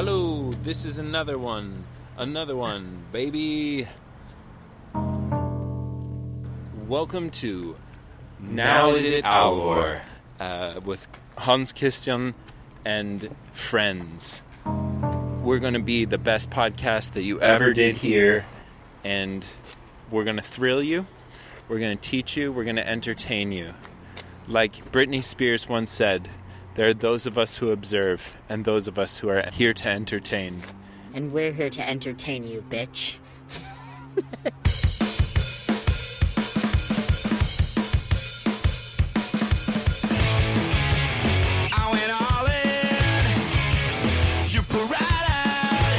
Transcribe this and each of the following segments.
Hello, this is another one. Another one, baby. Welcome to Now Is It Alvor uh, with Hans Christian and friends. We're going to be the best podcast that you ever did hear, and we're going to thrill you, we're going to teach you, we're going to entertain you. Like Britney Spears once said, there are those of us who observe and those of us who are here to entertain. And we're here to entertain you, bitch. I went all in. You put right out.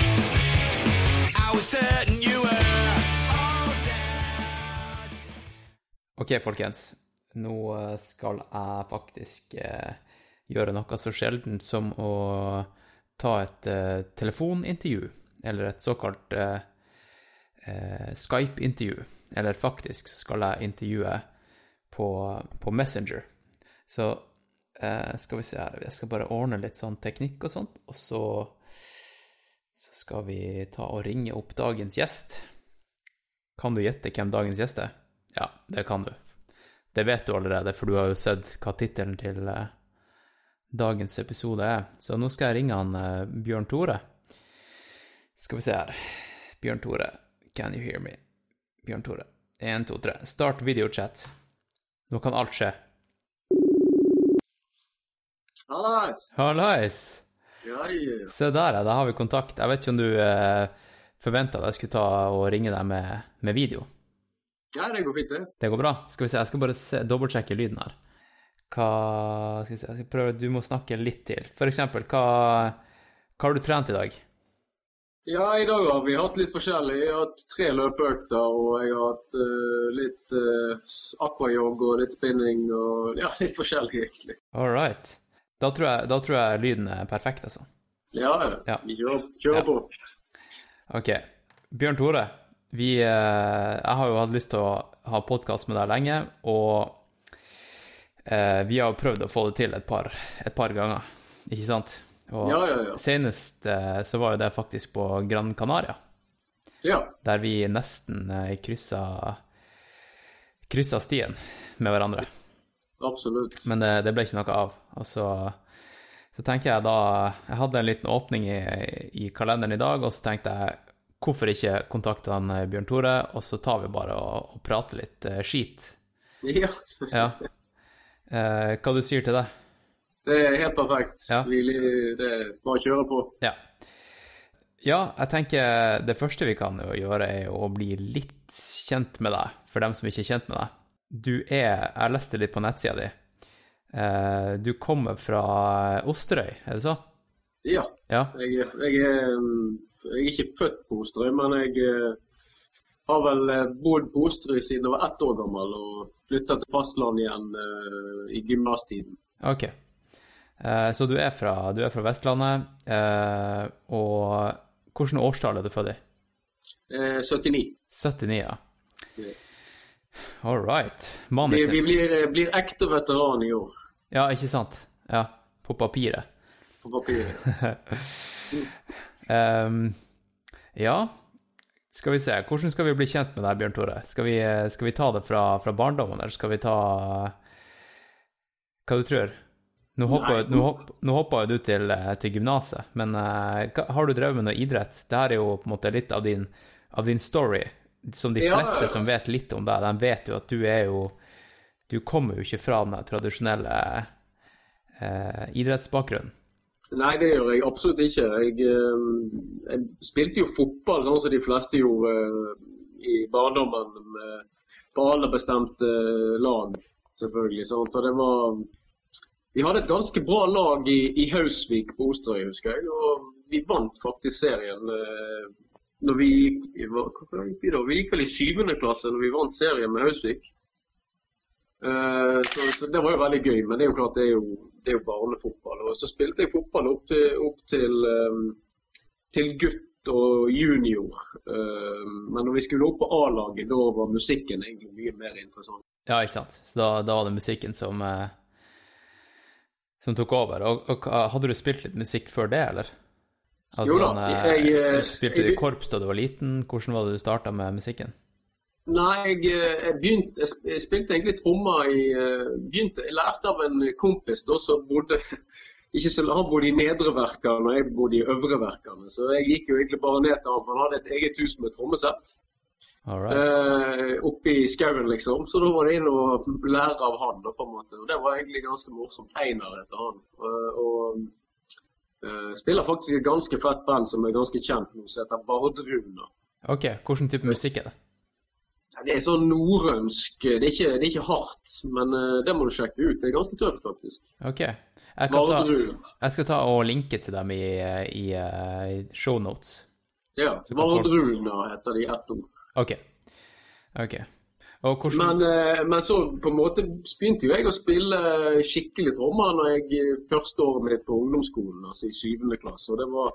I was certain you were all down. Ok, folkens. Nå skal jeg faktisk eh, gjøre noe så sjeldent som å ta et eh, telefonintervju, eller et såkalt eh, Skype-intervju. Eller faktisk skal jeg intervjue på, på Messenger. Så skal vi se her, jeg skal bare ordne litt sånn teknikk og sånt, og så, så skal vi ta og ringe opp dagens gjest. Kan du gjette hvem dagens gjest er? Ja, det kan du. Det vet du allerede, for du har jo sett hva tittelen til eh, dagens episode er. Så nå skal jeg ringe han eh, Bjørn Tore. Skal vi se her. Bjørn Tore, can you hear me? Bjørn Tore. Én, to, tre. Start videochat. Nå kan alt skje. Hallais! Hallais! Ja, ja. Se der, ja. Da har vi kontakt. Jeg vet ikke om du eh, forventa at jeg skulle ta og ringe deg med, med video. ja, det går fint, det. Det går bra. Skal vi se, jeg skal bare dobbeltsjekke lyden her. Hva Skal jeg, si, jeg skal prøve Du må snakke litt til. Eksempel, hva, hva har du trent i dag? Ja, i dag har vi hatt litt forskjellig. Jeg har hatt tre løpeøkter, og jeg har hatt uh, litt uh, aquajog og litt spinning og ja, litt forskjellig, egentlig. All right. Da tror jeg, da tror jeg lyden er perfekt, altså. Ja, Ja. vi kjører, på. Ja. Ok. Bjørn Tore, vi uh, Jeg har jo hatt lyst til å ha podkast med deg lenge, og eh, vi har prøvd å få det til et par, et par ganger, ikke sant? Og Ja, ja, ja. senest eh, så var jo det faktisk på Gran Canaria. Ja, der vi nesten eh, kryssa, kryssa stien med hverandre. absolutt. Men det, det ble ikke noe av. Og så, så tenker jeg da Jeg hadde en liten åpning i, i kalenderen i dag, og så tenkte jeg hvorfor ikke kontakte han eh, Bjørn Tore, og så tar vi bare og, og prater litt eh, skit. Ja, Ja. Eh, hva du sier til det? det er helt perfekt. Ja. Vi, det er bare å kjøre på. Ja. Ja, jeg tenker det første vi kan gjøre, er å bli litt kjent med deg, for dem som ikke er kjent med deg. Du er Jeg leste litt på nettsida di. Eh, du kommer fra Osterøy, er det så? Ja. Ja. Jeg, jeg, er, mm, jeg er ikke født på Osterøy, men jeg eh, har vel eh, bodd på Osterøy siden jeg var ett år gammel og flytta til fastlandet igjen eh, i gymnastiden. Ok. Eh, så du er fra, du er fra Vestlandet, og hvilket årstall er du født i? Eh, 79. 79, ja. All right. Vi, vi blir, blir ekte veteran i år, Ja, ikke sant? Ja, på papiret. på papiret. um, ja, skal vi se. Hvordan skal vi bli kjent med deg, Bjørn Tore? Skal vi, skal vi ta det fra, fra barndommen, eller skal vi ta Hva du tror? Nå hoppa nå hopp, nå hoppa jo du til, eh, til gymnaset, men hva, har du drevet med noe idrett? Det her er jo på en måte litt av din, av din story, som de fleste ja. som vet litt om deg, de vet jo at du er jo Du kommer jo ikke fra den tradisjonelle eh, idrettsbakgrunnen. Nei, det gjør jeg absolutt ikke. Jeg, eh, jeg spilte jo fotball sånn som de fleste gjorde eh, i barndommen. På alle bestemte lag, selvfølgelig. Sant? Og det var Vi hadde et ganske bra lag i, i Hausvik på Osterøy, husker jeg. Og vi vant faktisk serien. eh, Når vi gikk, vi? Vi gikk vel i syvende klasse når vi vant serien med Hausvik. Eh, Så, så det var jo veldig gøy, men det er jo klart det er jo, det er jo barnefotball. Og så spilte jeg fotball opp til, opp til, eh, til gutt og junior. Eh, Men når vi skulle opp på A-laget, da var musikken egentlig mye mer interessant. Ja, ikke sant. Så da, da var det musikken som, eh, som tok over. Og, og hadde du spilt litt musikk før det, eller? Altså, Jo da, jeg, jeg, jeg, eh, spilte du i korps da du var liten? Hvordan var det du starta med musikken? Nei, jeg, eh, jeg begynte Jeg spilte egentlig trommer i eh, begynte, Jeg lærte av en kompis da som bodde ikke så, Han bodde i Nedre Verkan, og jeg bodde i Øvre Verkan. Så jeg gikk jo egentlig bare ned til ham. han hadde et eget hus med trommesett. Eh, oppe i skauen, liksom. Så da var det inn og lære av han. Da, på en måte. Og Det var egentlig ganske morsomt. Einar heter han. Eh, og eh, spiller faktisk et ganske fett band som er ganske kjent nå, som heter Vardruna. Ok, hvilken type musikk er det? Det er sånn norrønsk Det det er ikke hardt, men eh, det må du sjekke ut. Det er ganske tøft, faktisk. Ok. Jeg, ta, jeg skal ta og linke til dem i, i, eh, i shownotes. Ja, Vardruna heter de i ett ord. Ok. okay. Men, eh, men så på en måte begynte jo jeg å spille skikkelig trommer når jeg første året mitt på ungdomsskolen, altså i syvende klasse. Og det var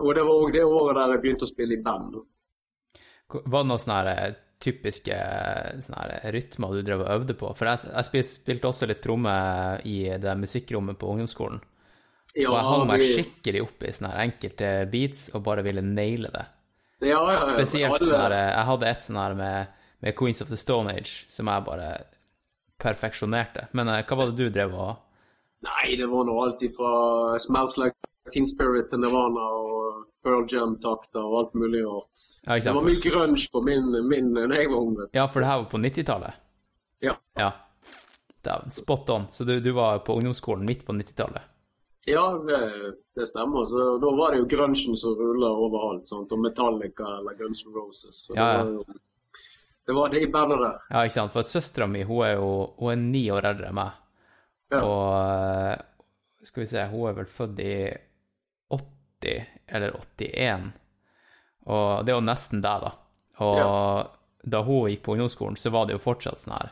og det var òg det året der jeg begynte å spille i band. Var det noe sånn typiske her rytmer du drev og øvde på? For jeg, jeg spilte også litt tromme i det musikkrommet på ungdomsskolen. Ja, Og jeg hang meg skikkelig opp i sånne enkelte beats og bare ville naile det. ja, ja, Spesielt alle- sånn Jeg hadde et sånn her med, med Queens of the Stone Age som jeg bare perfeksjonerte. Men eh, hva var det du drev og Nei, det var nå alt ifra Smells Like Teen Spirit til Nirvana og Pearl Jam-takter og alt mulig rart. Ja, Det var mye grunge på min, min da jeg var ung. Ja, for det her var på 90-tallet? Ja. Ja. Dæven, spot on. Så du, du var på ungdomsskolen midt på 90-tallet? Ja, det, det stemmer. Så Da var det jo grunchen som rulla overalt. Sant? Og Metallica eller Guns N' Roses. Så Ja, ja. Det var jo det var de bandet der. Ja, ikke sant? For søstera mi, hun er jo hun er ni år eldre enn meg. Ja. Og eh, skal vi se, hun er vel født i 80 eller 81. Og det er jo nesten deg, da. Og da hun gikk på ungdomsskolen, så var det jo fortsatt sånn her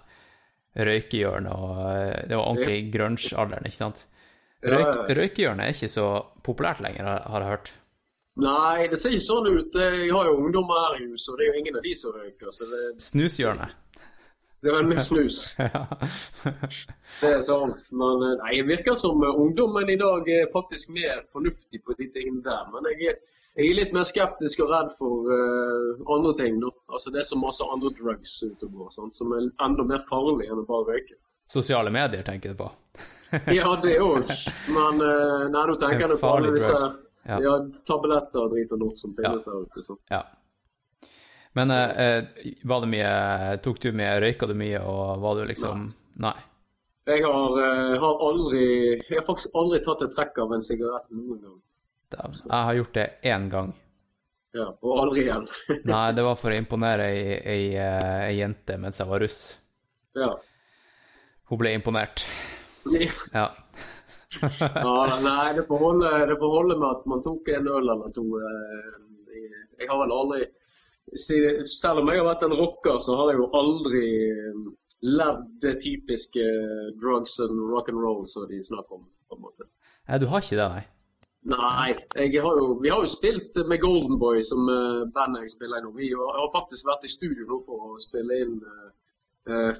røykehjørne, og eh, det var ordentlig grunge-alderen, ikke sant? Røyk, Ja, ja. Røykehjørnet er ikke så populært lenger, har har jeg hørt. Nei, det ser ikke sånn ut. Jeg har jo ungdommer her i huset, og det er jo ingen av de som røyker. Så det, Snushjørnet. Det vel mye snus. Det er sant. Men eh, nei, det virker som eh, ungdommen i dag er faktisk mer fornuftig på de tingene der. Men jeg, jeg er litt mer skeptisk og redd for uh, andre ting. nå. Altså Det er så masse andre drugs ute og går, som er enda mer farlig enn å bare røyke. Sosiale medier, tenker du på. Ja, det òg. Men uh, nei, nå tenker En jeg på alle disse. Ja. ja. tabletter og drit og lort som finnes Ja. der ute. sånn. Ja. Men eh, eh, var det mye Tok du mye, røyka du mye, og var du liksom Nei. Jeg har, eh, har aldri Jeg har faktisk aldri tatt et trekk av en sigarett noen gang. Jeg har gjort det én gang. Ja, Og aldri igjen. Nei, det var for å imponere ei, ei, ei jente mens jeg var russ. ja. Hun ble imponert. Ja. ja. Nei, det får holde, med at man tok en øl eller to. Jeg har vel aldri Selv om jeg har vært en rocker, så har jeg jo aldri eh, levd det typiske drugs and rock and roll som de snakker om. på en måte. Nei, du har ikke det, nei? Nei, har jo, vi har jo spilt med Golden Boy, som eh, bandet jeg spiller i nå. Vi har har faktisk vært i studio nå for å spille inn eh,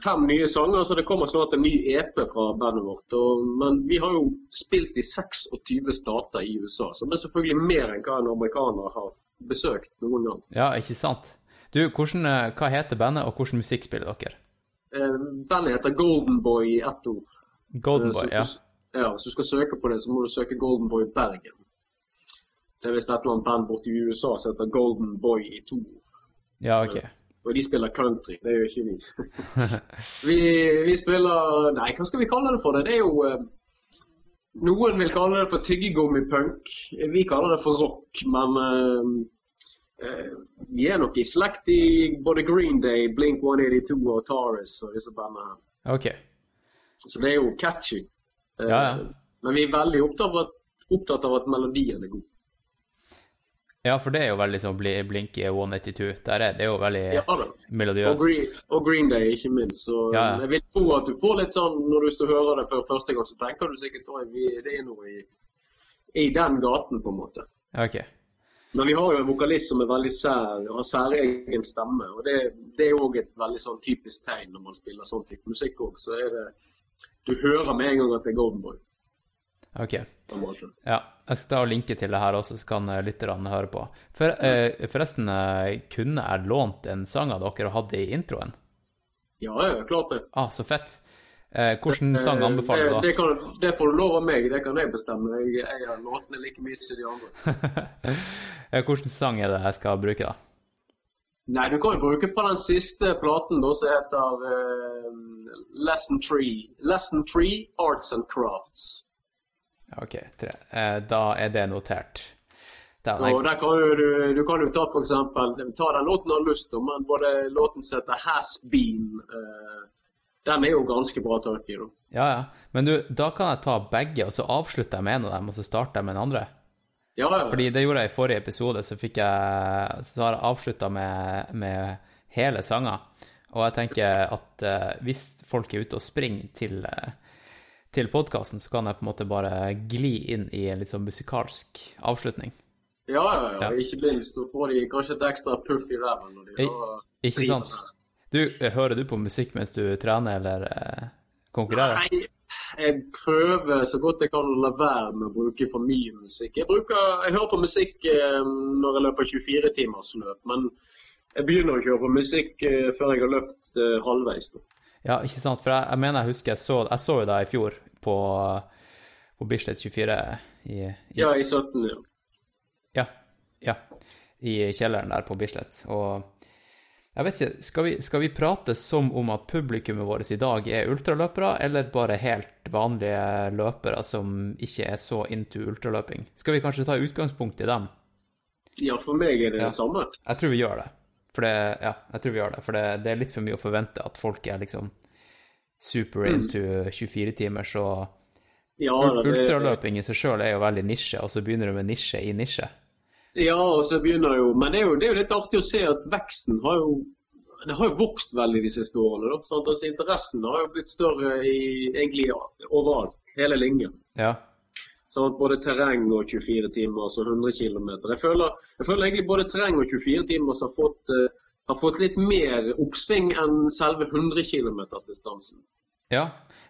fem nye sanger, så det kommer snart en ny EP fra bandet vårt. Og, men vi har jo spilt i 26 stater i USA, som er selvfølgelig mer enn hva en amerikaner har besøkt noen gang. Ja, ikke sant? Du, hvordan, eh, hva heter bandet, og hvordan musikk spiller dere? Eh, bandet heter Golden Boy i ett ord. Golden Eh, Boy, ja. ja. Hvis du skal søke på det, så må du søke Golden Boy Bergen. Det er visst et eller annet band borte i USA som heter Golden Boy i to ord. Ja, ok. Og de spiller country, det gjør ikke vi. vi. Vi spiller Nei, hva skal vi kalle det for? det? Det er jo eh, Noen vil kalle det for tyggegummipunk. Vi kaller det for rock. Men uh, vi er nok i slekt i både Green Day, Blink 182 og Taris og disse bandene her. Okay. Så det er jo catchy. Uh, Ja, ja. Men vi er veldig opptatt av at, opptatt av at melodien er god. Ja, for det er jo veldig sånn bli- blink i 182. Der er det jo veldig Ja melodiøst. Og Green, og Green Day, ikke minst. Så Ja, jeg vil tro at du får litt sånn når du og hører det for første gang, så tenker du sikkert at det er noe i, i den gaten, på en måte. Ok. Men vi har jo en vokalist som er veldig sær, har særegen stemme. Og det, det er òg et veldig sånn typisk tegn når man spiller sånn type musikk òg. Så er det Du hører med en gang at det er Golden Boy. Ok. på en måte. Ja. Jeg skal ta og linke til det her også, så kan eh, lytterne høre på. For, eh, forresten, eh, kunne jeg lånt en sang av dere og hatt det i introen? Ja, ja, klart det. Ah, så fett. Eh, hvilken sang anbefaler du da? det, kan, det får du lov av meg, det kan jeg bestemme. Jeg, jeg har låtene like mye som de andre. Eh, Hvilken sang er det jeg skal bruke, da? Nei, du kan jo bruke på den siste platen da, som heter uh, Lesson Tree. Lesson 3 Arts and Crafts. OK, tre. Eh, da er det notert. Nei, Og der kan du, du, du kan jo ta for eksempel Ta den låten du har lyst til, men både låten som heter Has Been eh, Den er jo ganske bra tak i, da. ja, ja. Men du, da kan jeg ta begge, og så avslutter jeg med en av dem, og så starter jeg med den andre. Ja, ja. Fordi det gjorde jeg i forrige episode, så, fikk jeg, så har jeg avslutta med, med hele sanger. Og jeg tenker at eh, hvis folk er ute og springer til, uh, til podkasten, så kan jeg på en måte bare gli inn i en litt sånn musikalsk avslutning. ja, ja, ja. Ikke minst så får de kanskje et ekstra puff i ræven. når de har Ikke sant? Du, eh, hører du på musikk mens du trener eller eh, konkurrerer? Nei, jeg prøver så godt jeg kan å la være med å bruke for mye musikk. Jeg, bruker, jeg hører på musikk eh, når jeg løper 24-timersløp, men jeg begynner ikke å høre på musikk eh, før jeg har løpt halvveis. Da. Ja, ikke sant? For jeg, jeg mener jeg husker jeg så, jeg så jo deg i fjor på, på Bislett 24 i, i Ja, i 17, ja. Ja, ja. I kjelleren der på Bislett. Og jeg vet ikke, skal vi, skal vi prate som om at publikummet vårt i dag er ultraløpere, eller bare helt vanlige løpere som ikke er så into ultraløping? Skal vi kanskje ta utgangspunkt i dem? Ja, for meg er det Ja. det samme. Jeg tror vi gjør det. For det, ja, jeg tror vi gjør det. For det, det er litt for mye å forvente at folk er liksom super into 24 timer, så Ja, det, ultraløping i seg sjøl er jo veldig nisje, og så begynner du med nisje i nisje. ja, og så begynner jo Men det er jo, det er jo litt artig å se at veksten har jo det har jo vokst veldig de siste årene. Da. Altså, interessen har jo blitt større i, egentlig overalt. Hele linjen. Ja. Sant? Både terreng og 24 timer, altså 100 km. Jeg føler, jeg føler egentlig både terreng og 24 timer har fått, uh, har fått litt mer oppsving enn selve 100 km-distansen. ja.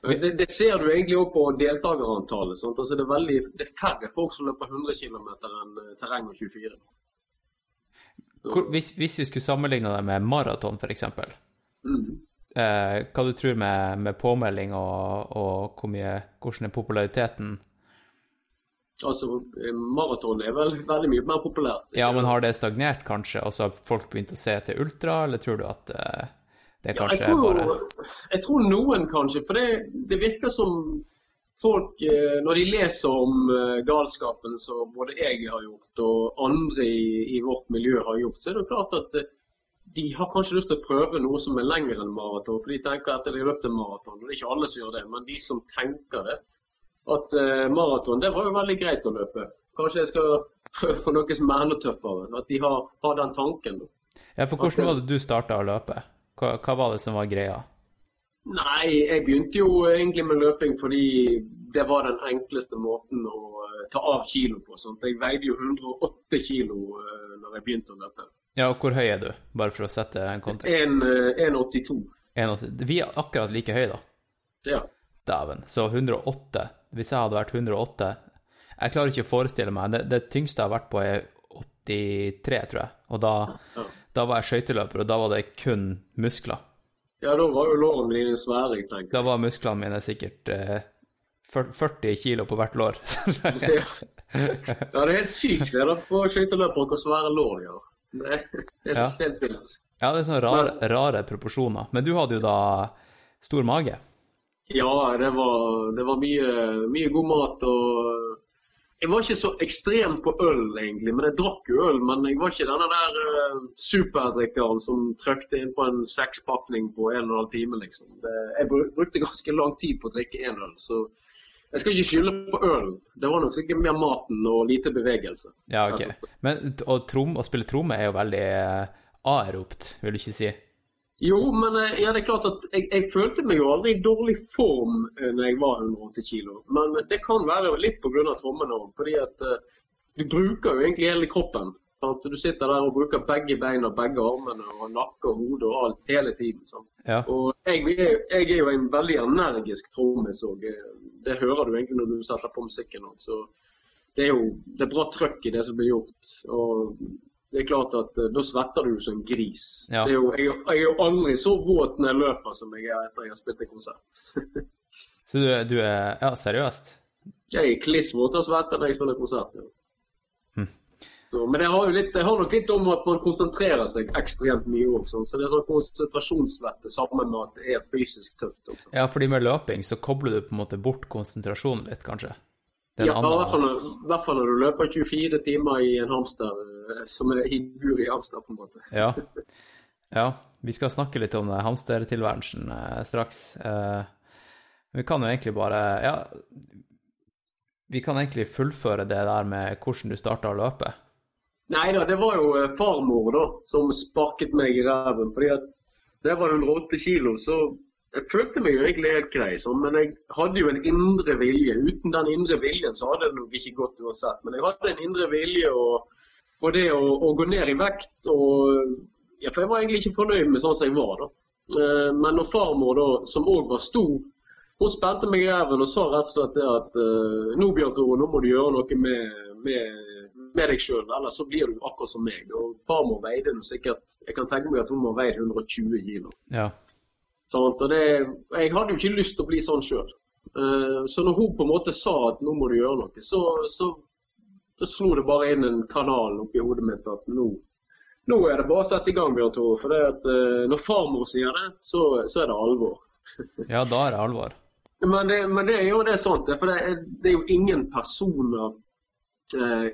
Det, det ser du egentlig òg på deltakerantallet. Altså, det, er veldig, det er færre folk som løper 100 km enn eh, terreng og 24. Hvor, hvis, hvis vi skulle sammenligne det med maraton, f.eks., Mm. eh, hva du tror med, med påmelding og, og hvor mye, hvordan er populariteten? Altså, eh, Maraton er vel veldig mye mer populært. Ja, men har det stagnert, kanskje, og så har folk begynt å se til ultra, eller tror du at uh, det Ja, kanskje jeg, tror, er bare jeg tror noen kanskje, for det, det virker som folk, uh, når de leser om uh, galskapen som både jeg har gjort og andre i, i vårt miljø har gjort, så er det klart at de har kanskje lyst til å prøve noe som er lengre enn maraton. For de tenker at de har løpt en maraton. og Det er ikke alle som gjør det, men de som tenker det. At eh, maraton, det var jo veldig greit å løpe. Kanskje jeg skal prøve på noe som er enda tøffere. At de har, har den tanken. Ja, for hvordan var det du starta å løpe? Hva, hva var det som var greia? Nei, jeg begynte jo egentlig med løping fordi det var den enkleste måten å eh, ta av kilo på. Sånt. Jeg veide jo 108 kilo uh, når jeg begynte å løpe. Ja, og hvor høy er du? Bare for å sette en kontekst. Eh, 1,82. 81. Vi er akkurat like høye, da. Ja. Dæven. Så 108. Hvis jeg hadde vært 108 Jeg klarer ikke å forestille meg. Det, det tyngste jeg har vært på, er 83, tror jeg. Og da, da var jeg skøyteløper, og da var det kun muskler. ja, da var jo lårene dine svære, jeg tenker. Da var musklene mine sikkert eh, 40 kilo på hvert lår. Ja. ja, det er helt sykt det da, på skøyteløpere hvor svære lår de har. Det er helt, Ja. ja, det er sånne rare, rare proporsjoner. Men du hadde jo da stor mage. Ja, det var, det var mye, mye god mat. og Jeg var ikke så ekstrem på øl, egentlig. Men jeg drakk jo øl. Men jeg var ikke denne der uh, superdrikkeren som trøkte inn på en sekspakning på en og en halv time, liksom. Det, jeg brukte ganske lang tid på å drikke én øl. Så jeg skal ikke skylde på øl. Det var nok sikkert mer maten og lite bevegelse. Ja, ok. Men å, trom, å spille tromme er jo veldig eh, aeropt, vil du ikke si? Jo, men eh, ja, det er klart at jeg, jeg følte meg jo aldri i dårlig form eh, når jeg var 180 kilo. Men det kan være litt pga. trommene òg. Fordi at eh, du bruker jo egentlig hele kroppen. Sant? Du sitter der og bruker begge beina, begge armene, og nakke og hode og alt hele tiden. Ja. Og jeg, er- jeg er jo en veldig energisk trommis òg. Det hører du egentlig når du setter på musikken òg. Så det er jo det er bra trøkk i det som blir gjort. Og det er klart at eh, da svetter du som en gris. Ja. Jo, jeg, jeg er jo aldri så våt når jeg løper som jeg er etter jeg har spilt en konsert. Så du, du er Ja, seriøst? Jeg er kliss våt av svette når jeg spiller konsert. Ja. Hm. Så, men det har litt, det har nok litt om at man konsentrerer seg ekstremt mye òg. Så det er sånn konsentrasjonssvette sammen med at det er fysisk tøft. Også. Ja, fordi med løping så kobler du på en måte bort konsentrasjonen litt, kanskje? Er Ja, i hvert fall, når- i hvert fall når du løper 24 timer i en hamster, eh, som er hindur i hamster, på en måte. Ja. ja. Vi skal snakke litt om det hamstertilværelsen eh, straks. Eh, vi kan jo egentlig bare Ja, vi kan egentlig fullføre det der med hvordan du starta å løpe. Nei da, det var jo eh, farmor da, som sparket meg i ræven. fordi at da jeg var 108 kilo, så jeg følte meg jo egentlig helt grei, sånn, men jeg hadde jo en indre vilje. Uten den indre viljen så hadde det nok ikke gått uansett. Men jeg hadde en indre vilje og, og det å, å gå ned i vekt. og ja, For jeg var egentlig ikke fornøyd med sånn som jeg var. da. Eh, Men når farmor, da, som òg var stor, hun spente meg i ræven og sa rett og slett det at eh, nå Bjørn Tore, nå må du gjøre noe med, med, med deg sjøl, ellers så blir du akkurat som meg. Og farmor veide nå sikkert Jeg kan tenke meg at hun må veid 120 kilo. Ja. Sånn, Og det, jeg hadde jo ikke lyst til å bli sånn sjøl. så når hun på en måte sa at nå må du gjøre noe, så, så, så slo det bare inn en kanal oppi hodet mitt at nå, nå er det bare å sette i gang, Bjørn Tore. For det at, eh, når farmor sier det, så, så er det alvor. ja, da er det alvor. Men det, men det er jo det er sånt. For det er, det er jo ingen personer eh,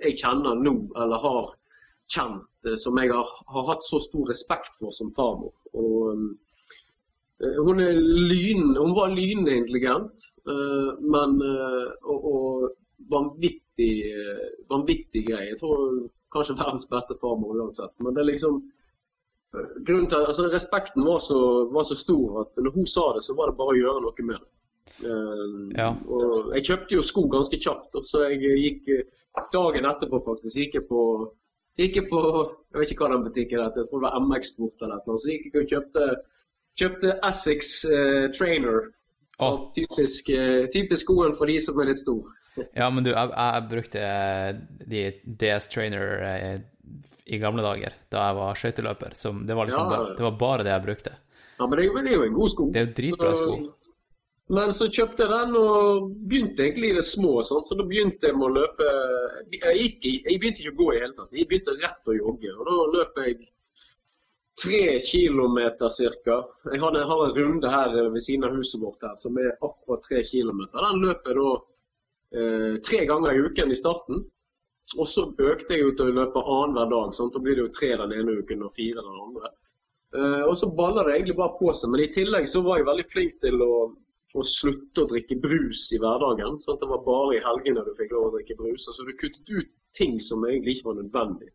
jeg kjenner nå, eller har kjent, eh, som jeg har, har hatt så stor respekt for som farmor. Og, eh, hun, er lyn, hun var lynintelligent, intelligent, eh, men eh, og, og vanvittig grei. Jeg tror kanskje verdens beste farmor uansett. Men det er liksom eh, grunnen til, altså Respekten var så, var så stor at når hun sa det, så var det bare å gjøre noe med det. Uh, Ja. og jeg kjøpte jo sko ganske kjapt, og så jeg gikk eh, dagen etterpå faktisk gikk jeg på gikk jeg på Jeg vet ikke hva den butikken het, jeg tror det var MX-sport eller noe. Så gikk jeg og kjøpte, kjøpte Essex uh, Trainer. Oh. Typisk, uh, typisk skoen for de som er litt store. Ja, men du, jeg, jeg brukte de DS Trainer eh, i gamle dager, da jeg var skøyteløper. Det, var liksom Ja. det var bare det jeg brukte. Ja, men det er jo, det en god sko. Det er jo dritbra Så- sko. Men så kjøpte jeg den og begynte egentlig i det små. Sånn. Så da begynte jeg med å løpe jeg, gikk, jeg begynte ikke å gå i hele tatt. Jeg begynte rett å jogge. Og da løp jeg tre kilometer ca. Jeg har en, runde her ved siden av huset vårt her som er akkurat tre kilometer. Den løper jeg da eh, tre ganger i uken i starten. Og så økte jeg jo til å løpe annenhver dag. Sånn, Da blir det jo tre den ene uken og fire den andre. Eh, og så baller det egentlig bare på seg. Men i tillegg så var jeg veldig flink til å, å slutte å drikke brus i hverdagen. sånn Det var bare i helgene du fikk lov å drikke brus. Altså Du kuttet ut ting som egentlig ikke var nødvendig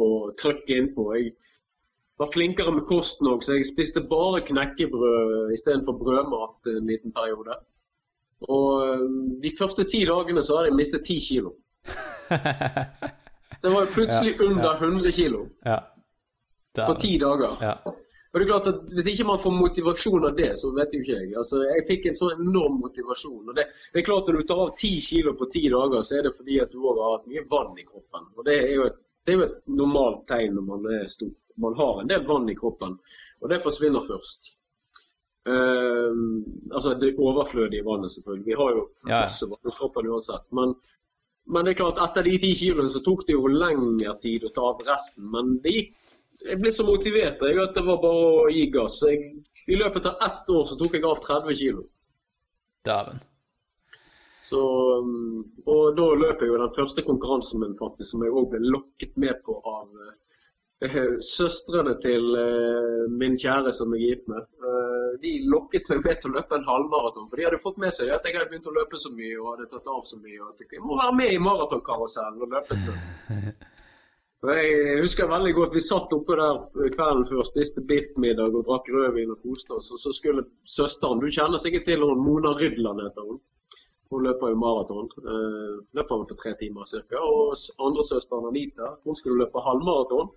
å trykke innpå. Jeg var flinkere med kosten òg, så jeg spiste bare knekkebrød istedenfor brødmat en liten periode. Og eh, de første ti dagene så hadde jeg mistet ti kilo. Det var jo plutselig Ja, under 100 kilo ja. på ti dager. Ja. Og det er klart at Hvis ikke man får motivasjon av det, så vet jo ikke jeg. Altså, Jeg fikk en så enorm motivasjon. og det, det er klart Når du tar av ti kilo på ti dager, så er det fordi at du òg har hatt mye vann i kroppen. Og Det er jo et, det er jo et normalt tegn når man er stor. Man har en del vann i kroppen, og det forsvinner først. Ehm, altså det overflødige vannet, selvfølgelig. Vi har jo masse vann i kroppen uansett. Men, men det er klart, etter de ti kiloene så tok det jo lengre tid å ta av resten. Men det gikk jeg ble så motivert jeg, at det var bare å gi gass. Jeg, I løpet av ett år så tok jeg av 30 kilo. Dæven. Så, um, og da løp jeg jo den første konkurransen min, faktisk, som jeg òg ble lokket med på av uh, søstrene til uh, min kjære som jeg er gift med. Eh, de lokket meg med til å løpe en halvmaraton, for de hadde fått med seg at jeg hadde begynt å løpe så mye og hadde tatt av så mye. og tenkte, Jeg må være med i maratonkarusellen og løpe til. Jeg husker veldig godt vi satt oppe der kvelden før, spiste biffmiddag og drakk rødvin og koste oss. Og så skulle søsteren Du kjenner sikkert til hun Mona Rydland, heter hun. Hun løper jo maraton. Eh, løper vel på tre timer ca. Og andresøsteren andre søsteren Anita hun skulle løpe halvmaraton.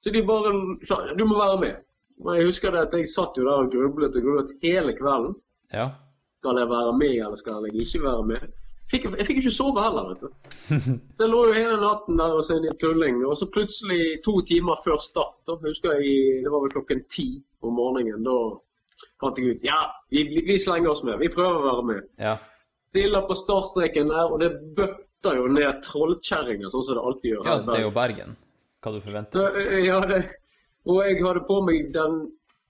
Så de bare sa du må være med. Og jeg husker det at jeg satt jo der og grublet og grublet hele kvelden. Ja. Skal jeg være med, eller skal jeg ikke være med? fikk, jeg fikk ikke sove heller, vet du. Det lå jo hele natten der og inn i tulling, og så plutselig to timer før start, da husker jeg det var vel klokken ti om morgenen, da fant jeg ut ja, vi, vi slenger oss med, vi prøver å være med. Ja. Stiller på startstreken der, og det bøtter jo ned trollkjerringer, sånn som det alltid gjør. ja, det er jo Bergen. Bergen. Hva du forventer. Ja, det, og jeg hadde på meg den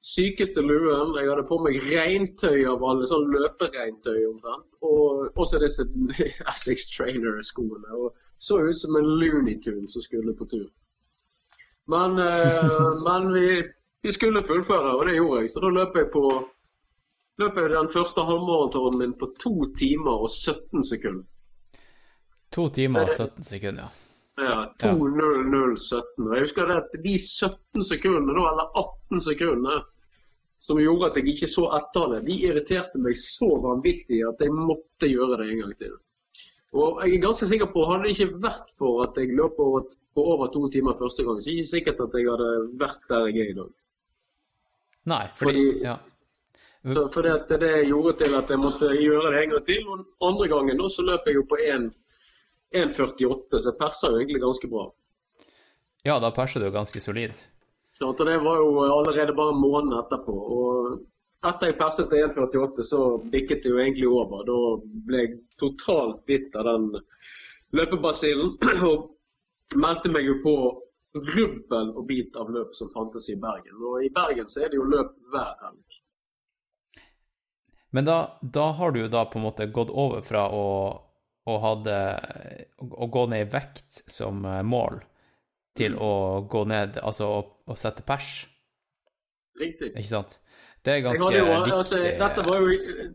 sykeste luen. Jeg hadde på meg regntøy av alle, sånn løperegntøy omtrent. Og også disse Essex Trainer-skoene. Og så ut som en loonitune som skulle på tur. Men, eh, men vi, vi skulle fullføre, og det gjorde jeg. Så da løp jeg på løp jeg den første halvmaratonen min på to timer og 17 sekunder. To timer og 17 sekunder, ja. Ja, 2.00,17. Og jeg husker det at de 17 sekundene, eller 18 sekundene, som gjorde at jeg ikke så etter det, de irriterte meg så vanvittig at jeg måtte gjøre det en gang til. Og jeg er ganske sikker på, hadde det ikke vært for at jeg løp på over to timer første gang, så er det ikke sikkert at jeg hadde vært der jeg er i dag. Nei, fordi, Fordi- ja. Så fordi at det gjorde til at jeg måtte gjøre det en gang til. Og den andre gangen da, så løp jeg jo på 1 1,48, så jeg persa jo egentlig ganske bra. ja, da persa du ganske solid. Så det var jo allerede bare måneden måned etterpå. Og etter jeg perset til 1,48, så bikket det jo egentlig over. Da ble jeg totalt bitt av den løpebasillen. Og meldte meg jo på rubbel og bit av løp som fantes i Bergen. Og i Bergen så er det jo løp hver helg. Men da, da har du jo da på en måte gått over fra å, å, hadde, å gå ned i vekt som eh, mål, til å gå ned, altså å, å sette pers, Riktig. ikke sant? Det er ganske jo, viktig. altså, dette var jo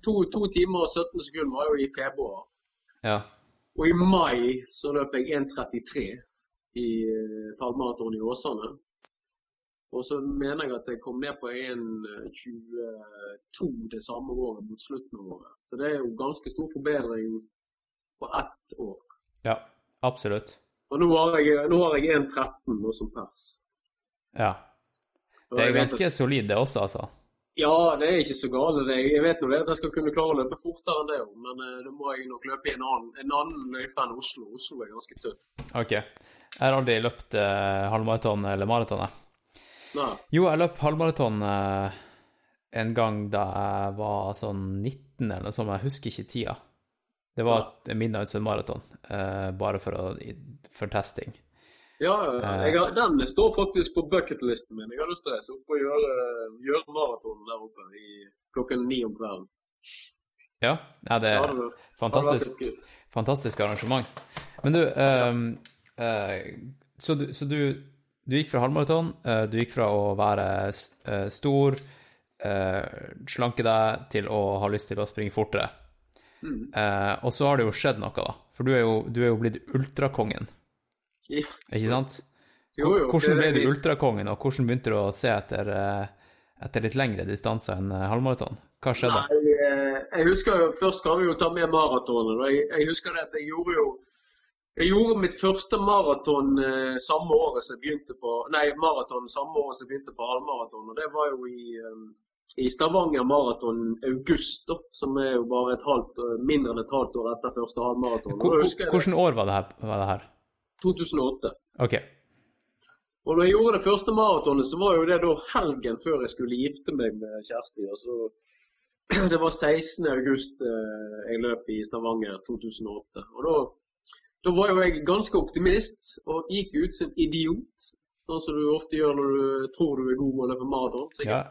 to, to timer og 17 sekunder var jo i februar. Ja. Og i mai så løp jeg 1,33 i uh, i Åsane. Og så mener jeg at jeg kom ned på 1,22 det samme året mot slutten av året. Så det er jo ganske stor forbedring på ett år. ja, absolutt. Og nå har jeg, nå har jeg 1,13 nå som pers. Ja. Det er ganske solid, det også, altså. Ja, det er ikke så gale. det. Jeg vet nå det at jeg skal kunne klare å løpe fortere enn det, men eh, da må jeg nok løpe i en annen, en annen løype enn Oslo. Oslo er ganske tøff. Ok. Jeg har aldri løpt eh, halvmaraton eller maraton, jeg. Nei. Jo, jeg løp halvmaraton eh, en gang da jeg var sånn 19 eller noe sånt, jeg husker ikke tida. Det var et Midnights Marathon, uh, bare for, å, for testing. Ja, jeg har, den står faktisk på bucketlisten min. Jeg har lyst til å reise opp og gjøre, gjøre maraton der oppe i klokken ni om kvelden. Ja, ja det er fantastisk, fantastisk arrangement. Men du, um, uh, så, du så du, du gikk fra halvmaraton, uh, du gikk fra å være st eh, stor, uh, slanke deg, til å ha lyst til å springe fortere. Mm. Eh, og så har det jo skjedd noe, da. For du er jo, du er jo blitt ultrakongen, Ja. ikke sant? Jo, jo, Hvordan ble du ultrakongen, og hvordan begynte du å se etter, eh, etter litt lengre distanser enn eh, halvmaraton? Hva skjedde? Nei, eh, jeg husker jo, Først kan vi jo ta med maratonen. Jeg, jeg husker det at jeg gjorde jo jeg gjorde mitt første maraton samme året som jeg begynte på Nei, maraton samme året som jeg begynte på halvmaraton. og Det var jo i, i Stavanger maraton august, da, som er jo bare et halvt, mindre enn et halvt år etter første halvmaraton. Hvordan år var det her? Var det her? 2008. Ok. Og når jeg gjorde det første maratonet, så var jo det da helgen før jeg skulle gifte meg med Kjersti. og så Det var 16. august eh, jeg løp i Stavanger 2008. Og da, da var jo jeg ganske optimist og gikk ut som idiot. Sånn som du ofte gjør når du tror du er god med å løpe maraton. Ja.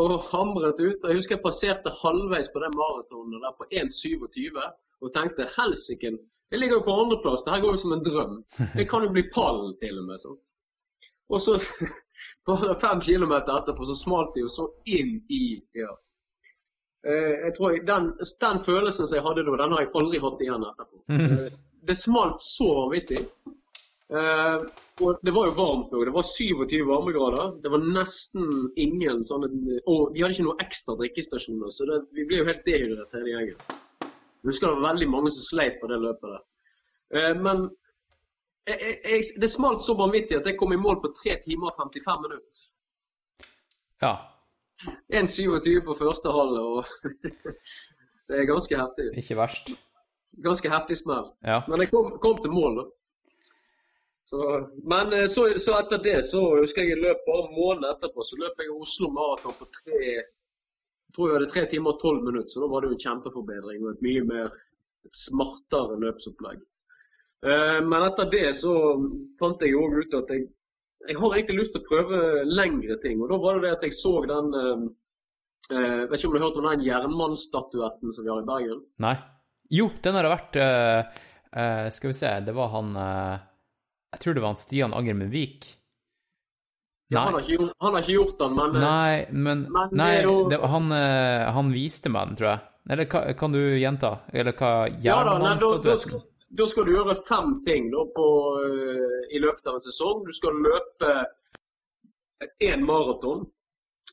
Og hamret ut. Jeg husker jeg passerte halvveis på den maratonen der på 1,27 og tenkte helsike, jeg ligger jo på andreplass, det her går jo som en drøm. Jeg kan jo bli pallen til og med. sånt. Og så, bare fem kilometer etterpå, så smalt det jo så inn i ja. Eh, jeg tror jeg, den, den følelsen som jeg hadde da, den har jeg aldri hatt igjen etterpå. Eh, det smalt så vanvittig. Og det var jo varmt òg. Det var 27 varmegrader. Det var nesten ingen sånne Og vi hadde ikke noen ekstra drikkestasjoner, så det, vi ble jo helt dehydrert hele gjengen. Jeg husker det var veldig mange som sleit på det løpet der. Eh, men jeg, jeg, det smalt så vanvittig at jeg kom i mål på 3 timer og 55 minutter. ja. 1,27 på første halv, og det er ganske heftig. Ikke verst. Ganske heftig smell. Ja. Men jeg kom, kom til mål, da. Så, men eh, så, så etter det så husker jeg jeg løp bare en måned etterpå. Så løp jeg Oslo Maraton på tre jeg tror jeg hadde tre timer og tolv minutter. Så da var det jo en kjempeforbedring og et mye mer et smartere løpsopplegg. Eh, men etter det så fant jeg òg ut at jeg, jeg har egentlig lyst til å prøve lengre ting. Og da var det det at jeg så den eh, eh, Vet ikke om du har hørt om den jernmannstatuetten som vi har i Bergen? Nei. Jo, den har det vært Skal vi se, det var han Jeg tror det var han Stian Angermund Vik. Ja, han, har ikke, gjort- han har ikke gjort den, men eh, Nei, men, Men Nei, jo- det, han, eh, han viste meg den, tror jeg. Eller kan du gjenta? Eller hva Ja da, nei, da, da, skal, du gjøre fem ting da, på, eh, i løpet av en sesong. Du skal løpe én maraton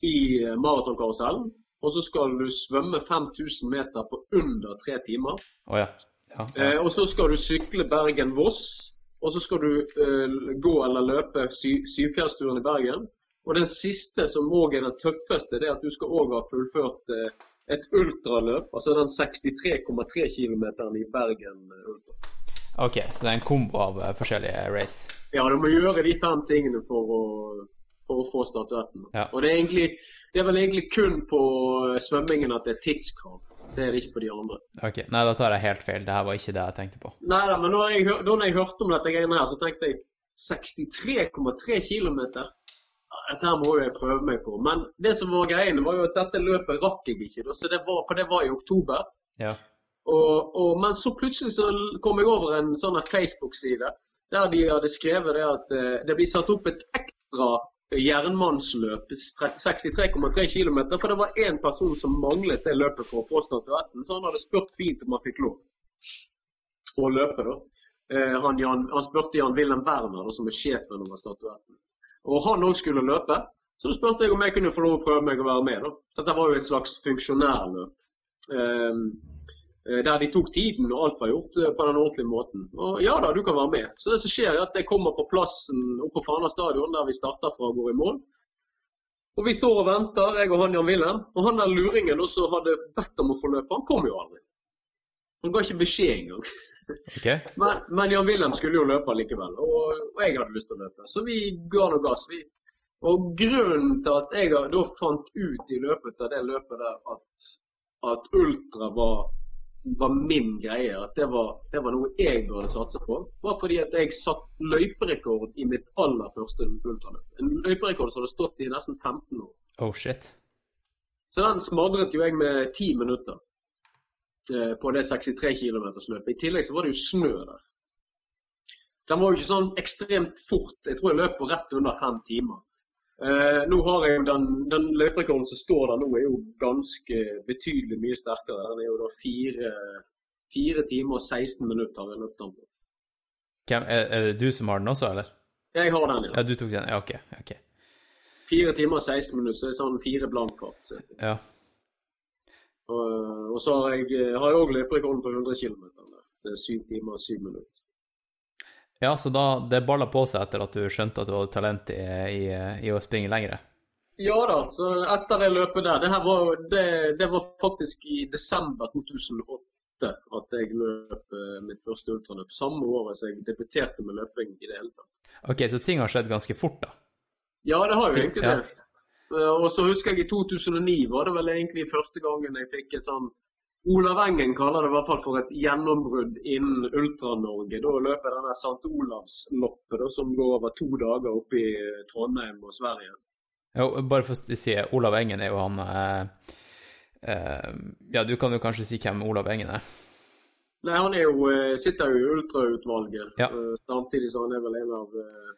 i maratonkarusellen. Og så skal du svømme 5000 meter på under tre timer. Oh, ja. ja, og så skal du sykle Bergen-Voss. Og så skal du uh, gå eller løpe sy Syvfjellsturen i Bergen. Og den siste, som òg er den tøffeste, det er at du skal òg ha fullført uh, et ultraløp. Altså den 63,3 km i Bergen eh, ultra. OK, så det er en kombo av forskjellige race. Ja, du må gjøre de fem tingene for å, for å få statuetten. Ja. Og det er, egentlig, det er vel egentlig kun på svømmingen at det er tidskrav. Er det ikke på de andre. Ok, Nei, da tar jeg helt feil. Det her var ikke det jeg tenkte på. Nei da, men når jeg, da når jeg hørte om dette greiene her, så tenkte jeg 63,3 km. Dette må jeg prøve meg på. Men det som var greien, var jo at dette løpet rakk jeg ikke. Så det var, for det var i oktober. Ja. Og, og, men så plutselig så kom jeg over en sånn Facebook-side der de hadde skrevet det at eh, det blir satt opp et ekstra jernmannsløp, 63,3 km, for det var én person som manglet det løpet for å få statuetten, så han hadde spurt fint om han fikk lov å løpe. da. Eh, han, Jan, han spurte Jan Wilhelm Werner, da, som er sjefen over statuetten. Og han òg skulle løpe, så da spurte jeg om jeg kunne få lov å prøve meg å være med. da. Dette var jo et slags funksjonærløp. Um, Der de tok tiden og alt var gjort eh, på den ordentlige måten. Og ja da, du kan være med. Så det som skjer er at jeg kommer på plassen oppe på Fana stadion, der vi starter fra og går i mål. Og vi står og venter, jeg og han Jan Wilhelm. Og han der luringen også hadde bedt om å få løpe, han kom jo aldri. Han ga ikke beskjed engang. Okay. Men, men Jan Wilhelm skulle jo løpe likevel, og, og jeg hadde lyst til å løpe. Så vi ga noe gass. vi. Og grunnen til at jeg da fant ut i løpet av det løpet der at, at ultra var var min greie, at det var, det var noe jeg burde satse på, var fordi at jeg satt løyperekord i mitt aller første ultraløp. En løyperekord som hadde stått i nesten 15 år. Oh shit. Så den smadret jo jeg med 10 minutter eh, på det 63 km-løpet. I tillegg så var det jo snø der. Den var jo ikke sånn ekstremt fort. Jeg tror jeg løp på rett under fem timer. Eh, nå har jeg jo den, den løyperekorden som står der nå, er jo ganske betydelig mye sterkere. Den er jo da fire, fire timer og 16 minutter har jeg løpt den på. Hvem, er, er det du som har den også, eller? Jeg har den, Ja, ja. du tok den? Ja, OK. ok. Fire timer og 16 minutter, så det er sånn fire blankfart. så- Ja. Og, og så har jeg, har jeg òg løperekorden på 100 km. Det syv timer og syv minutter. Ja, så da det balla på seg etter at du skjønte at du hadde talent i, i, i å springe lengre? Ja da, så etter det løpet der Det, var, det, det var faktisk i desember 2008 at jeg løp eh, mitt første ultraløp. Samme året som jeg debuterte med løping i det hele tatt. OK, så ting har skjedd ganske fort, da? Ja, det har jo egentlig det. Ja. Og så husker jeg i 2009 var det vel egentlig første gangen jeg fikk et sånn Olav Engen kaller det i hvert fall for et gjennombrudd innen Ultra-Norge. Da løper denne St. Olavsloppet som går over to dager oppe i eh, Trondheim og Sverige. Jo, bare for å si Olav Engen er jo han eh, eh, Ja, du kan jo kanskje si hvem Olav Engen er? Nei, Han er jo, eh, sitter jo i ultrautvalget, Ja. eh, samtidig som han er vel en av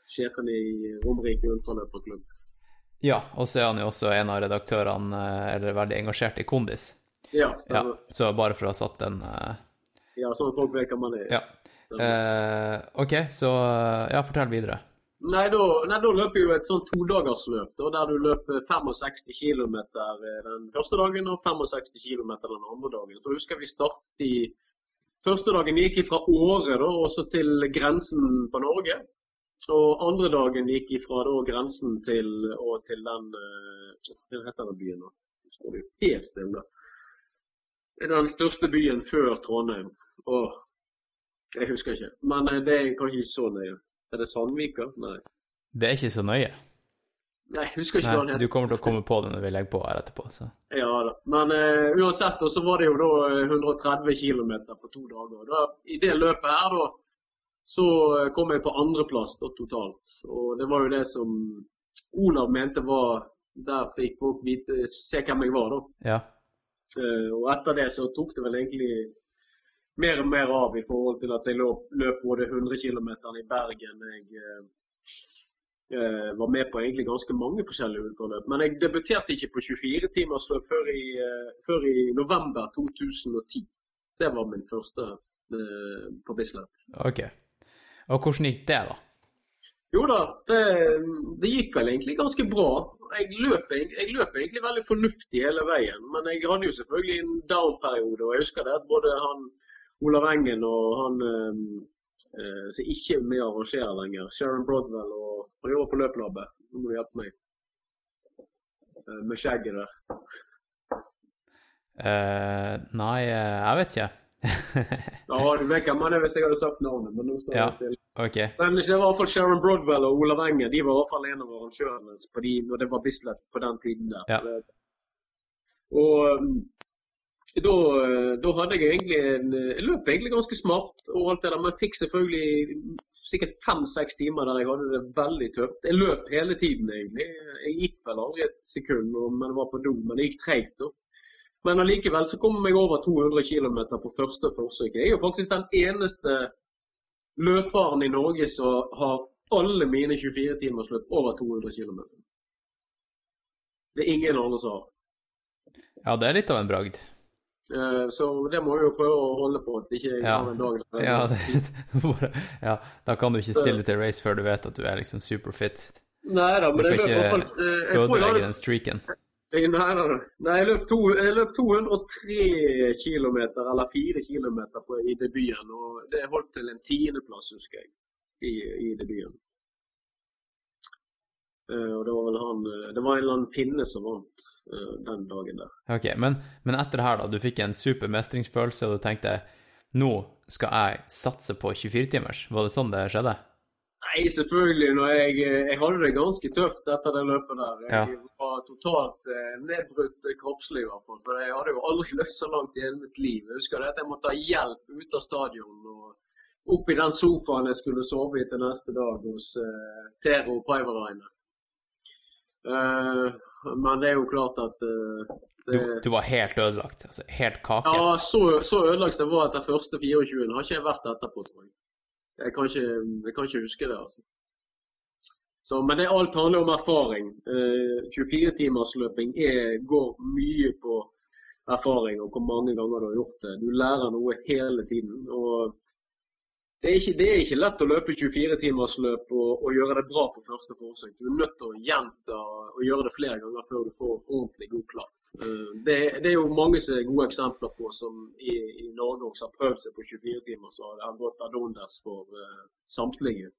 sjefene i Romerike ultraløperklubb. Ja, og så er han jo også en av redaktørene, eller veldig engasjert i Kondis. Ja, Ja, så bare for å ha satt den uh... ja. sånn folk vet hva man er. Ja. Uh, OK, så eh, Ja, fortell videre. Nei, da, nei, da løper jo et sånn todagersløp, da, der du løper 65 km den første dagen og 65 km den andre dagen. Så husker vi startet i Første dagen gikk fra Åre da, også til grensen på Norge. Og andre dagen gikk fra da grensen til, og til den eh, Hva heter den byen? Nå står det jo helt stille. Den største byen før Trondheim. Åh, jeg husker ikke. Men eh, det er kanskje ikke så nøye. Er det Sandvika? Nei. Det er ikke så nøye. Nei, jeg husker ikke hva den heter. du kommer til å komme på det når vi legger på her etterpå. Så. Ja da. Men uh, uansett, og så var det jo da eh, 130 km på to dager. Da, I det løpet her, da, så eh, kom jeg på andreplass totalt. Og det var jo det som Olav mente var Der fikk folk vite, se hvem jeg var, da. Ja. Eh, og etter det så tok det vel egentlig mer og mer av i forhold til at jeg løp, løp både 100 km i Bergen. Jeg eh, eh, var med på egentlig ganske mange forskjellige ultraløp. Men jeg debuterte ikke på 24-timersløp før, i, eh, før i november 2010. Det var min første eh, på Bislett. Ok. Og hvordan gikk det, da? Jo da, det, det gikk vel egentlig ganske bra. Jeg løp, jeg løp egentlig veldig fornuftig hele veien, men jeg hadde jo selvfølgelig en down-periode. Og jeg husker det at både han Olav Engen og han eh, eh, som ikke er med å arrangere lenger, Sharon Brodwell og Han jobber på løplabbet. Nå må du hjelpe meg. Eh, med skjegget der. Uh, nei, jeg vet ikke. Ja, du vet hvem han er hvis jeg hadde sagt navnet, men nå står Ja. jeg stille. Men det var i hvert fall Sharon Broadwell og Olav Engen. De var i hvert fall en av arrangørene på de, når det var Bislett på den tiden der. Ja. Og um, da, da hadde jeg egentlig en Jeg løp egentlig ganske smart og alt det der, men fikk selvfølgelig sikkert fem-seks timer der jeg hadde det veldig tøft. Jeg løp hele tiden, egentlig. Jeg gikk vel aldri et sekund men det var på do, men det gikk treigt. da. Men allikevel så kom jeg over 200 km på første forsøk. Jeg er jo faktisk den eneste løperen i Norge som har alle mine 24-timersløp over 200 km. Det er ingen andre som har. Ja, det er litt av en bragd. Eh, Så det må jeg jo prøve å holde på. At ikke jeg Ja. en dag Ja, det, ja, da kan du ikke stille til race før du vet at du er liksom superfit. Nei da, men jeg fall ikke eh, jeg tror jeg hadde- Nei, nei, nei. nei jeg, løp to, jeg løp 203 km, eller 4 km i debuten. Og det holdt til en tiendeplass, husker jeg, i, i debuten. Uh, og det var vel han eh, Det var en eller annen finne som vant uh, den dagen der. Ok, men, men etter det her, da, du fikk en super mestringsfølelse, og du tenkte nå skal jeg satse på 24-timers. Var det sånn det skjedde? Nei, selvfølgelig. Når jeg, eh, jeg hadde det ganske tøft etter det løpet der. Jeg var totalt eh, nedbrutt eh, kroppslig, i hvert fall. For jeg hadde jo aldri løpt så langt i hele mitt liv. Jeg husker det at jeg måtte ha hjelp ut av stadion. og Opp i den sofaen jeg skulle sove i til neste dag hos uh, Tero Paivarainen. Uh, men det er jo klart at uh, Du, det, du var helt ødelagt. Altså helt kake. Ja, så, så ødelagt det var etter første 24. Har ikke jeg vært etterpå, tror jeg. Jeg kan ikke, jeg kan ikke huske det, altså. Så, men det alt handler om erfaring. Eh, 24-timersløping går mye på erfaring og hvor mange ganger du har gjort det. Du lærer noe hele tiden. og det er, ikke, det er ikke lett å løpe 24-timersløp og, og gjøre det bra på første forsøk. Du er nødt til å gjenta og gjøre det flere ganger før du får ordentlig god klapp. Eh, Det, det er jo mange som er gode eksempler på som i, i Norge også har prøvd seg på 24 timer, så det har gått ad undas for uh, samtlige.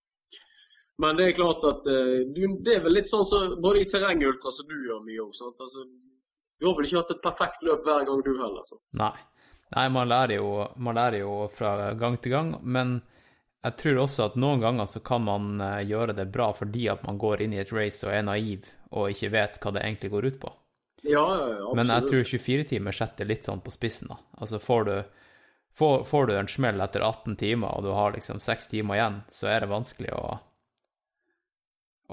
Men det er klart at uh, det er vel litt sånn som både i terrengultra som du gjør mye òg. Altså, du har vel ikke hatt et perfekt løp hver gang du heller. Så. Nei. Nei, man lærer, jo, man lærer jo fra gang til gang, men jeg tror også at noen ganger så kan man gjøre det bra fordi at man går inn i et race og er naiv og ikke vet hva det egentlig går ut på. Ja, absolutt. Men jeg tror 24 timer setter litt sånn på spissen, da. Altså får du, får, får du en smell etter 18 timer, og du har liksom 6 timer igjen, så er det vanskelig å,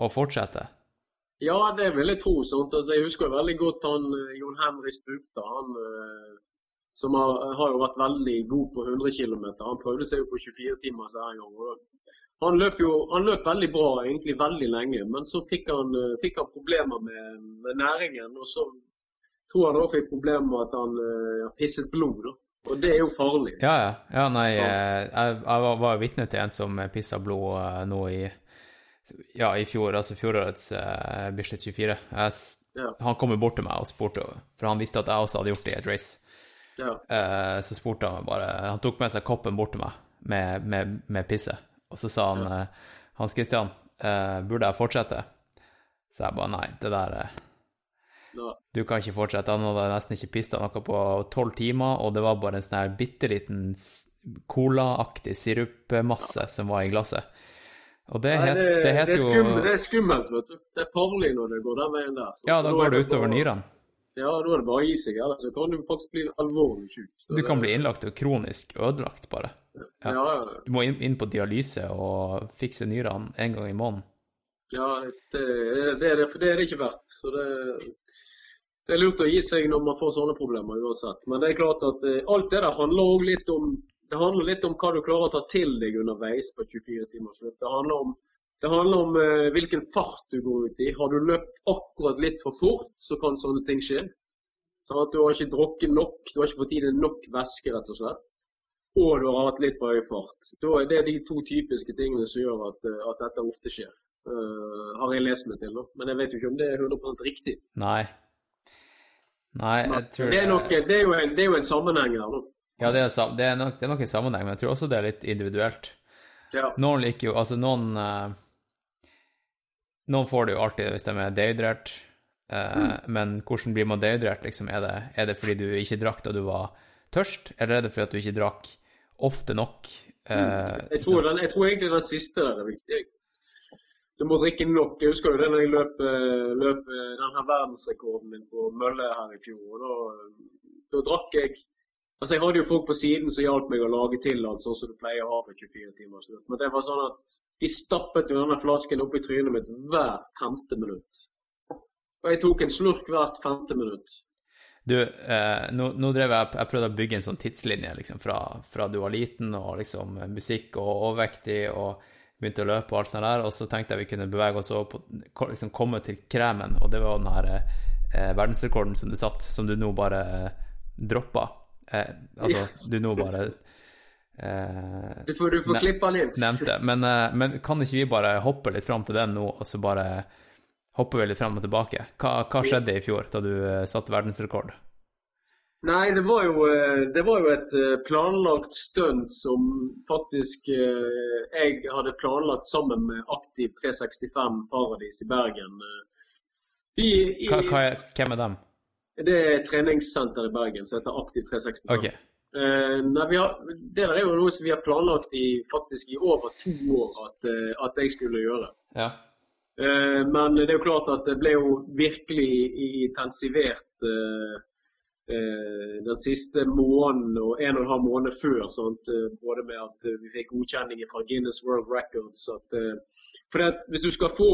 å fortsette. Ja, det vil jeg tro. sånt. Altså, jeg husker veldig godt han eh, Jon Henry Spukta. Han eh, som har, har jo vært veldig god på 100 km. Han prøvde seg jo på 24 timer så en gang. og Han løp jo han løp veldig bra egentlig veldig lenge, men så fikk han, eh, fikk han problemer med, med næringen. Og så tror han også fikk problemer med at han uh, pisset blod. da. Og det er jo farlig. Ja, ja. ja nei, eh, jeg, jeg var, jo vitne til en som pissa blod nå i ja, i fjor, altså fjorårets uh, Bislett 24. Jeg, Ja. Han kom jo bort til meg og spurte, for han visste at jeg også hadde gjort det i et race. Ja. Eh, så spurte han bare Han tok med seg koppen bort til meg med, med, med pisse. Og så sa han eh, Hans Christian, eh, burde jeg fortsette? Så jeg bare nei, det der eh, Du kan ikke fortsette. Han hadde nesten ikke pista noe på tolv timer, og det var bare en sånn her bitte liten colaaktig sirupmasse som var i glasset. Og det, het, det, det heter er jo det er skummelt, vet du. Det er farlig når det går den veien der. Så Ja, da går det utover nyrene. Ja, da er det bare å gi seg. Ellers kan du faktisk bli alvorlig syk. Du kan bli innlagt og kronisk ødelagt, bare. Ja, ja. Du må inn, på dialyse og fikse nyrene en gang i måneden. Ja, det, det, er det, for det er det ikke verdt. Så det, det er lurt å gi seg når man får sånne problemer uansett. Men det er klart at eh, alt det der handler også litt om det handler litt om hva du klarer å ta til deg underveis på 24 timers løp. Det handler om, det handler om eh, hvilken fart du går ut i. Har du løpt akkurat litt for fort, så kan sånne ting skje. Sånn at du har ikke drukket nok, du har ikke fått i deg nok væske, rett og slett. Og du har hatt litt for høy fart. Da er det de to typiske tingene som gjør at, eh, at dette ofte skjer. Uh, har jeg lest meg til, da. Men jeg vet jo ikke om det er 100 riktig. Nei. Nei, jeg tror Det er, nok, det, er jo en, det er jo en sammenheng her, da. Ja, det er, det, er nok, det er nok en sammenheng, men jeg tror også det er litt individuelt. Ja. Noen liker jo Altså, noen eh, Noen får det jo alltid hvis de er dehydrert, eh, men hvordan blir man dehydrert, liksom? Er det, er det fordi du ikke drakk da du var tørst, eller er det fordi at du ikke drakk ofte nok? Uh, Jeg tror, den, jeg tror egentlig den siste der er viktig. Du må drikke nok. Jeg husker jo det når jeg løp, eh, løp denne den her verdensrekorden min på mølle her i fjor. Da, da drakk jeg Altså Jeg hadde jo folk på siden som hjalp meg å lage til alt sånn som du pleier å ha på 24 timers løp. Men det var sånn at de stappet jo denne flasken opp i trynet mitt hvert femte minutt. Og jeg tok en slurk hvert femte minutt. Du, eh, nå, nå drev jeg Jeg prøvde å bygge en sånn tidslinje liksom, fra, fra du var liten og liksom musikk og overvektig og begynte å løpe og alt sånt der, og så tenkte jeg vi kunne bevege oss over på liksom komme til kremen, og det var den her eh, verdensrekorden som du satt, som du nå bare eh, droppa. Eh, altså, du nå bare eh, Du får, du får klippa den nevnte. Men, eh, men kan ikke vi bare hoppe litt fram til den nå, og så bare hopper vi litt fram og tilbake? Hva, hva skjedde i fjor, da du eh, satte verdensrekord? Nei, det var jo, eh, det var jo et eh, planlagt stunt som faktisk jeg hadde planlagt sammen med Aktiv 365 Paradis i Bergen. I, i, Hva, hva er, hvem er dem? Det er treningssenter i Bergen som heter Aktiv 365. Ok. Eh, nei, vi har, det er jo noe som vi har planlagt i, faktisk i over to år at, at jeg skulle gjøre. Ja. Eh, Men det er jo klart at det ble jo virkelig intensivert eh, eh, den siste måneden og en og en halv måned før. Sant? eh, Både med at vi fikk godkjenning fra Guinness World Records. At, for hvis du skal få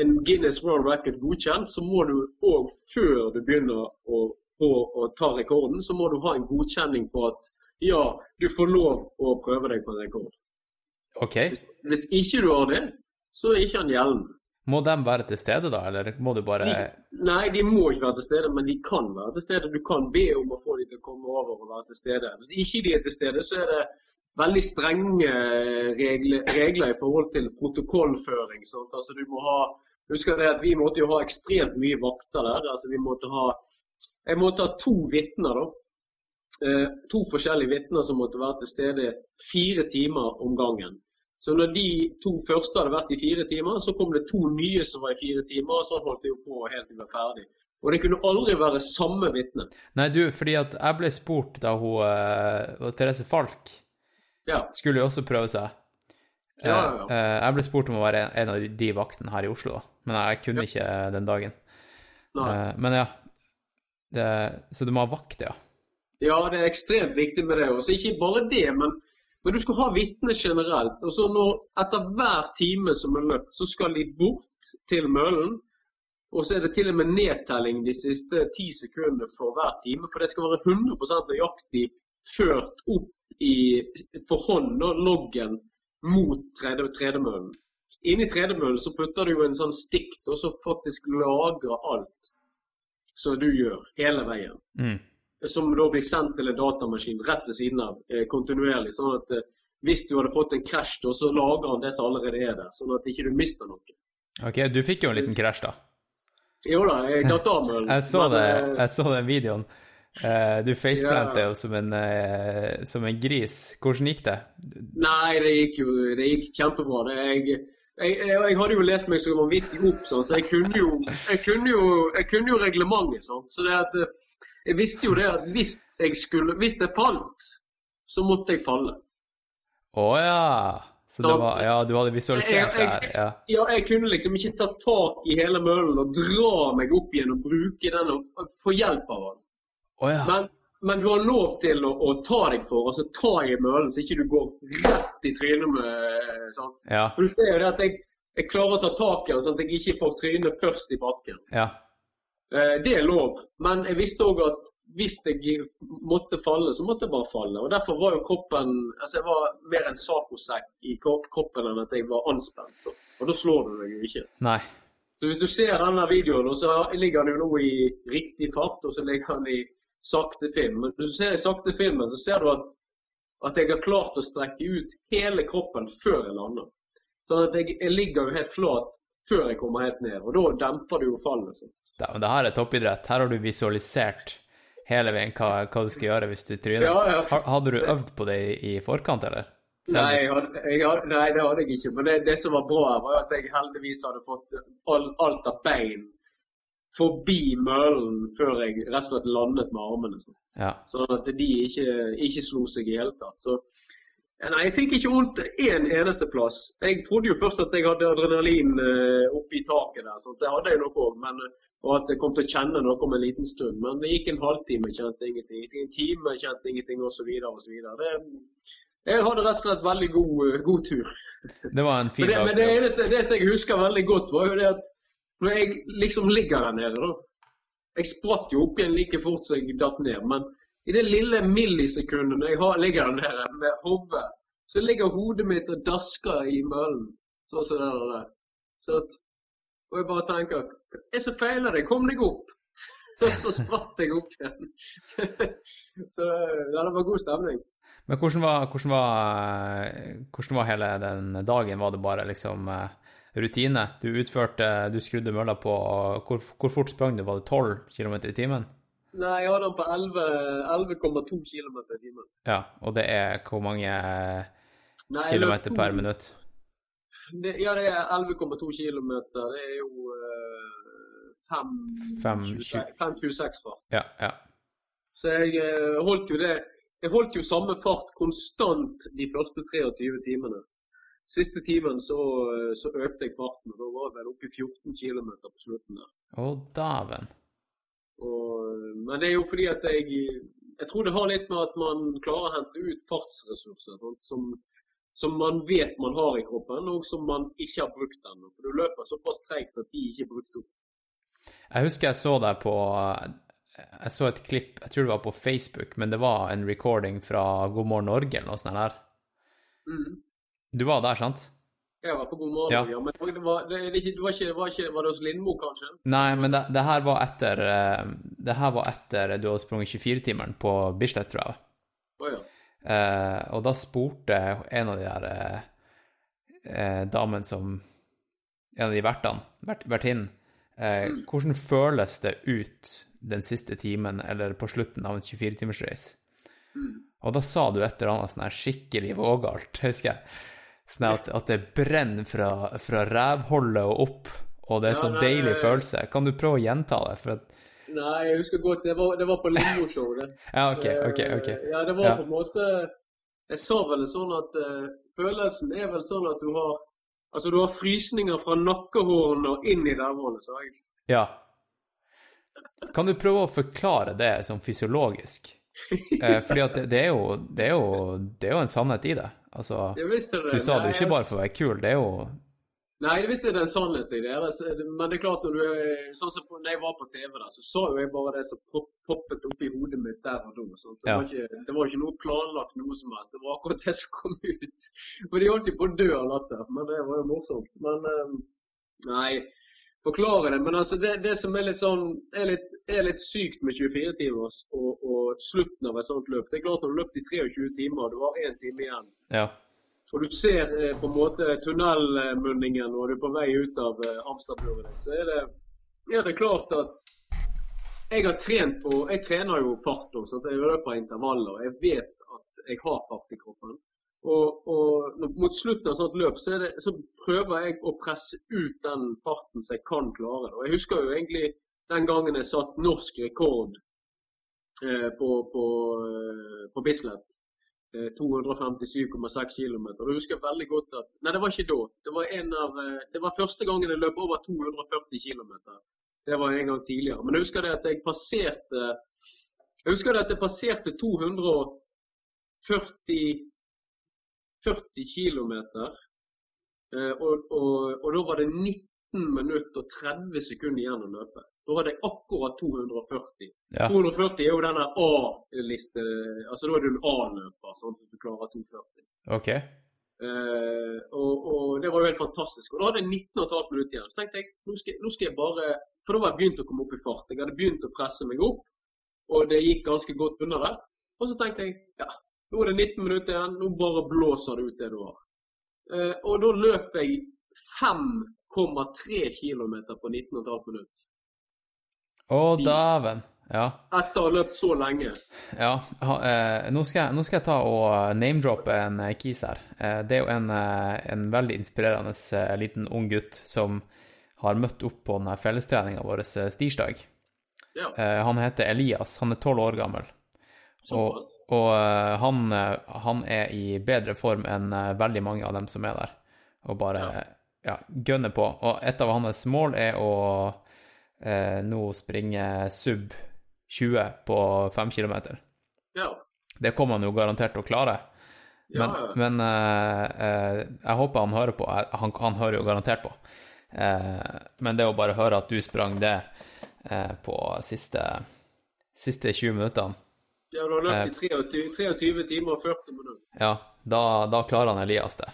en Guinness World Record godkjent, så må du òg før du begynner å, å, å ta rekorden, så må du ha en godkjenning på at ja, du får lov å prøve deg på en rekord. Ok. Hvis ikke du har det, så er ikke han gjeldende. Må de være til stede, da, eller må du bare De, nei, de må ikke være til stede, men de kan være til stede. Du kan be om å få dem til å komme over og være til stede. Hvis ikke de er til stede, så er det veldig strenge regler, regler i forhold til protokollføring. Sant? Altså, du må ha, husk det at Vi måtte jo ha ekstremt mye vakter der. Altså, vi måtte ha, jeg måtte ha to vitner. da. Eh, to forskjellige vitner som måtte være til stede fire timer om gangen. Så når de to første hadde vært i fire timer, så kom det to nye som var i fire timer, og så holdt de jo på helt til vi var ferdig. Og det kunne aldri være samme vitne. Nei, du, fordi at jeg ble spurt da hun og Therese Falk Ja. skulle jo også prøve seg. Ja, ja, ja. Eh, Jeg ble spurt om å være en- av de- vaktene her i Oslo, da. men jeg kunne ikke den dagen. Eh, Men ja. Det, så du må ha vakt, ja. Ja, det er ekstremt viktig med det. også. ikke bare det, men, men du skal ha vitner generelt. Og så når, Etter hver time som er løpt, så skal de bort til møllen. Og så er det til og med nedtelling de siste ti sekundene for hver time. For det skal være 100% nøyaktig ført opp i, for hånd og loggen mot tredemøllen. Inni tredemøllen så putter du jo en sånn stikk og som faktisk lagrer alt som du gjør, hele veien Mm. Som da blir sendt til en datamaskin rett ved siden av eh, kontinuerlig. sånn at eh, Hvis du hadde fått en krasj, så lager han det som allerede er der. Sånn at ikke du mister noe. Ok, du fikk jo en liten krasj, da. Jo da, jeg datt av med den. Jeg så men, det, eh, jeg så den videoen. Du jo Ja. som som en gris. Hvordan gikk det? Nei, det gikk jo det gikk kjempebra. Det, jeg, jeg, jeg, jeg hadde jo lest meg så vanvittig opp, sånn, så jeg kunne jo, jeg kunne jo, kunne jo reglementet. Sånn. Så det at, jeg visste jo det at hvis jeg, skulle, hvis jeg falt, så måtte jeg falle. Å ja. Så det var Ja, du hadde visualisert det her. Ja. Ja, jeg kunne liksom ikke ta tak i hele møllen og dra meg opp igjen og bruke den og få hjelp av den. Oh, ja. Men, men du har lov til å, å ta deg for, altså ta i møllen, så ikke du går rett i trynet med sant? Ja. For du ser jo det at jeg, jeg klarer å ta tak i den, sånn at jeg ikke får trynet først i bakken. Ja. Eh, det er lov, men jeg visste òg at hvis jeg måtte falle, så måtte jeg bare falle. Og Derfor var jo kroppen altså Jeg var mer en sacosekk i kroppen enn at jeg var anspent. Og, da slår du deg jo ikke. Nei. Så Hvis du ser denne videoen, så ligger den jo nå i riktig fart, og så ligger den i sakte film. Men hvis du ser i sakte filmen, så ser du at, at jeg har klart å strekke ut hele kroppen før jeg lander. Sånn at jeg, jeg ligger jo helt flat før jeg kommer helt ned, og da demper du jo fallet. sånn. Ja, men det her er toppidrett. Her har du visualisert hele veien hva, hva du skal gjøre hvis du tryner. Ja, ja. Hadde du øvd på det i, forkant, eller? Nei, jeg hadde, jeg hadde, nei, det hadde jeg ikke. Men det, det som var bra, var at jeg heldigvis hadde fått all, alt av bein forbi mølen før jeg rett og slett landet med armene. Sånn, Ja. at de ikke, ikke slo seg i hele tatt. Så, nei, jeg fikk ikke vondt én eneste plass. Jeg trodde jo først at jeg hadde adrenalin eh, oppi taket der. så det hadde jeg nok òg. Og at jeg kom til å kjenne noe om en liten stund. Men det gikk en halvtime, kjente ingenting. Gikk En time, kjente ingenting, osv. osv. Jeg hadde rett og slett veldig god, eh, god tur. Det var en fin Men det, dag. men det eneste det jeg husker veldig godt, var jo det at når jeg liksom ligger der nede, da Jeg spratt jo opp igjen like fort som jeg datt ned. Men i det lille millisekundet jeg ligger der med hodet, så ligger hodet mitt og dasker i møllen. Sånn som det der. Så at, og jeg bare tenker er så feiler det? Kom deg opp! så spratt jeg opp igjen. så ja, det var god stemning. Men hvordan var, hvordan, var, hvordan var hele den dagen? Var det bare liksom eh, rutine? Du utførte Du skrudde mølla på Hvor, hvor fort sprang du? Var det 12 km i timen? Nei, jeg hadde den på 11,2 km i timen. Ja, og det er hvor mange eh, Nei, kilometer per minutt? Det, ja, det er 11,2 km. Det er jo uh, 5,26 fart. Ja, ja. Så jeg uh, holdt jo det Jeg holdt jo samme fart konstant de første 23 timene. Siste timen så, eh, så økte jeg farten, og da var jeg vel oppe i 14 km på slutten der. Å, dæven. Og, men det er jo fordi at jeg Jeg tror det har litt med at man klarer å hente ut fartsressurser sant, som, som man vet man har i kroppen, og som man ikke har brukt ennå. For du løper såpass treigt at de ikke er brukt opp. Jeg husker jeg så deg på Jeg så et klipp, jeg tror det var på Facebook, men det var en recording fra God morgen Norge eller noe sånt der. Mm. Du var der, sant? Jeg var på God morgen, Ja. ja. men det var, det, det, det var, ikke, var, ikke, var det hos Lindmo, kanskje? Nei, men det, det her var etter eh, Det her var etter du hadde sprunget 24-timeren på Bislett, tror jeg. Oh, ja. Eh, og da spurte en av de der eh, eh, damene som En av de vertene, vert, vertinnen, eh, hvordan føles det ut den siste timen, eller på slutten av en 24-timersreis? Og da sa du et eller annet sånn her skikkelig vågalt, husker jeg. Sånn at, at det brenner fra, fra rævhullet og opp, og det er Ja, sånn nei, deilig nei. følelse. Kan du prøve å gjenta det? For at Nei, jeg husker godt, det var, det var på Lindmo-show. det. Ja, OK, OK. ok. Eh, Ja, det var Ja. på en måte Jeg sa vel sånn at uh, følelsen er vel sånn at du har Altså, du har frysninger fra nakkehårene og inn i rævhullet, sa jeg. Ja. Kan du prøve å forklare det sånn fysiologisk? Eh, fordi at det, det, er jo, det, er jo, det er jo en sannhet i det. Altså, det. du sa det jo ikke bare for å være kul, det er jo Nei, det visste det er en sannhet i det. Men det er klart, når du er, sånn som når jeg var på TV, der, så sa jo jeg bare det som poppet opp i hodet mitt der og da. Det, Ja. var ikke, det var ikke noe planlagt noe som helst. Det var akkurat det som kom ut. For de holdt jo på å dø av latter, men det var jo morsomt. Men eh, nei, forklare det. Men altså, det, det som er litt sånn er litt, er litt sykt med 24-timers og, og slutten av et sånt løp, det er klart når du har løpt i 23 timer, og du har én time igjen Ja. og du ser eh, på en måte tunnelmunningen og du er på vei ut av eh, ditt, så er det, er det klart at jeg har trent på Jeg trener jo fart også, så jeg løper intervaller. Jeg vet at jeg har fart i kroppen. Og, og mot slutten av sånt løp så, det, så prøver jeg å presse ut den farten som jeg kan klare. Og jeg husker jo egentlig den gangen jeg satt norsk rekord eh, på, på, eh, på Bislett. Eh, 257,6 km. Jeg husker veldig godt at Nei, det var ikke da. Det var, en av, eh, det var første gangen jeg løp over 240 km. Det var en gang tidligere. Men jeg husker det at jeg passerte Jeg husker det at jeg passerte 240 40 km. Eh, og, og, og da var det 19 minutter og 30 sekunder igjen å løpe. Da hadde jeg akkurat 240. Ja. 240 er jo denne A-liste Altså da er du en A-løper, sånn at du klarer 240. Okay. Eh, og, og det var jo helt fantastisk. Og da hadde jeg 19,5 minutter igjen. Så tenkte jeg nå skal, nå skal jeg bare For da var jeg begynt å komme opp i fart. Jeg hadde begynt å presse meg opp, og det gikk ganske godt under det. Og så tenkte jeg ja, nå er det 19 minutter igjen, nå bare blåser det ut det du har. Eh, og da løp jeg 5,3 km på 19,5 minutter. Å, dæven. Ja. Etter å ha løpt så lenge. ja. Ha, eh, nå, skal jeg, nå skal jeg ta og name-droppe en eh, kis her. Eh, det er jo en, eh, en veldig inspirerende eh, liten ung gutt som har møtt opp på denne fellestreninga vår eh, stirsdag. Ja, Eh, han heter Elias. Han er tolv år gammel. Såpass. og eh, han, eh, han er i bedre form enn eh, veldig mange av dem som er der, og bare Ja. ja, gønner på. Og et av hans mål er å eh, nå springe sub 20 på 5 km. Ja. Det kommer han jo garantert til å klare. Men, ja. men eh, jeg håper han hører på. Han, han hører jo garantert på. Eh, men det å bare høre at du sprang det eh, på siste, siste 20 minuttene ja, du har Eh. løpt i 23, 23 timer og 40 minutter. Ja, da, da klarer han Elias det.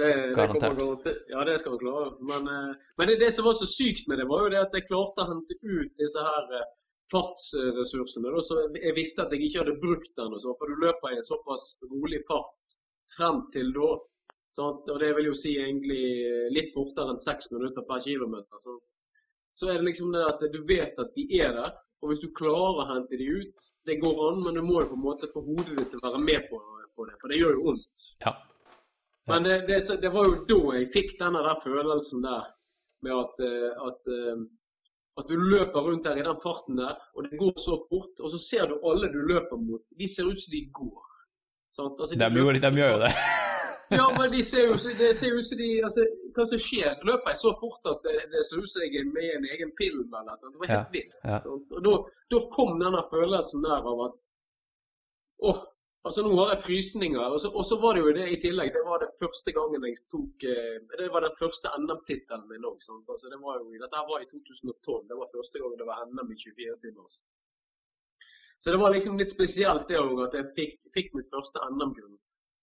Det, Garantert. Det. Ja, det skal han klare. Men, eh, men det, det som var så sykt med det, var jo det at jeg klarte å hente ut disse her eh, fartsressursene. Da, så jeg visste at jeg ikke hadde brukt den. Og så, for du løper i en såpass rolig fart frem til da. Sant? Og det vil jo si egentlig eh, litt fortere enn seks minutter per kilometer. Sant? Så er det liksom det at du vet at de er der. Og hvis du klarer å hente de ut, det går an, men du må jo på en måte få hodet ditt til å være med på, på det. For det gjør jo vondt. Ja. Men det, det, det var jo da jeg fikk denne der følelsen der med at, eh, at, eh, at du løper rundt der i den farten der, og det går så fort, og så ser du alle du løper mot, de ser ut som de går. Altså, De, gjør, de gjør jo det. Ja, men de ser jo, det ser ut som de altså, Hva som skjer? Løper jeg så fort at det, det ser ut som jeg er med i en egen film eller noe. Det var helt vilt. ja. sant? Og da, da kom denne følelsen der av at Åh, altså nå har jeg frysninger. Og så, og så var det jo det i tillegg. Det var det første gangen jeg tok eh, Det var den første NM-tittelen min òg. Altså, det var jo, dette var i 2012. Det var første gang det var NM i 24 timer. Så det var liksom litt spesielt det òg, at jeg fikk, fikk mitt første NM-gull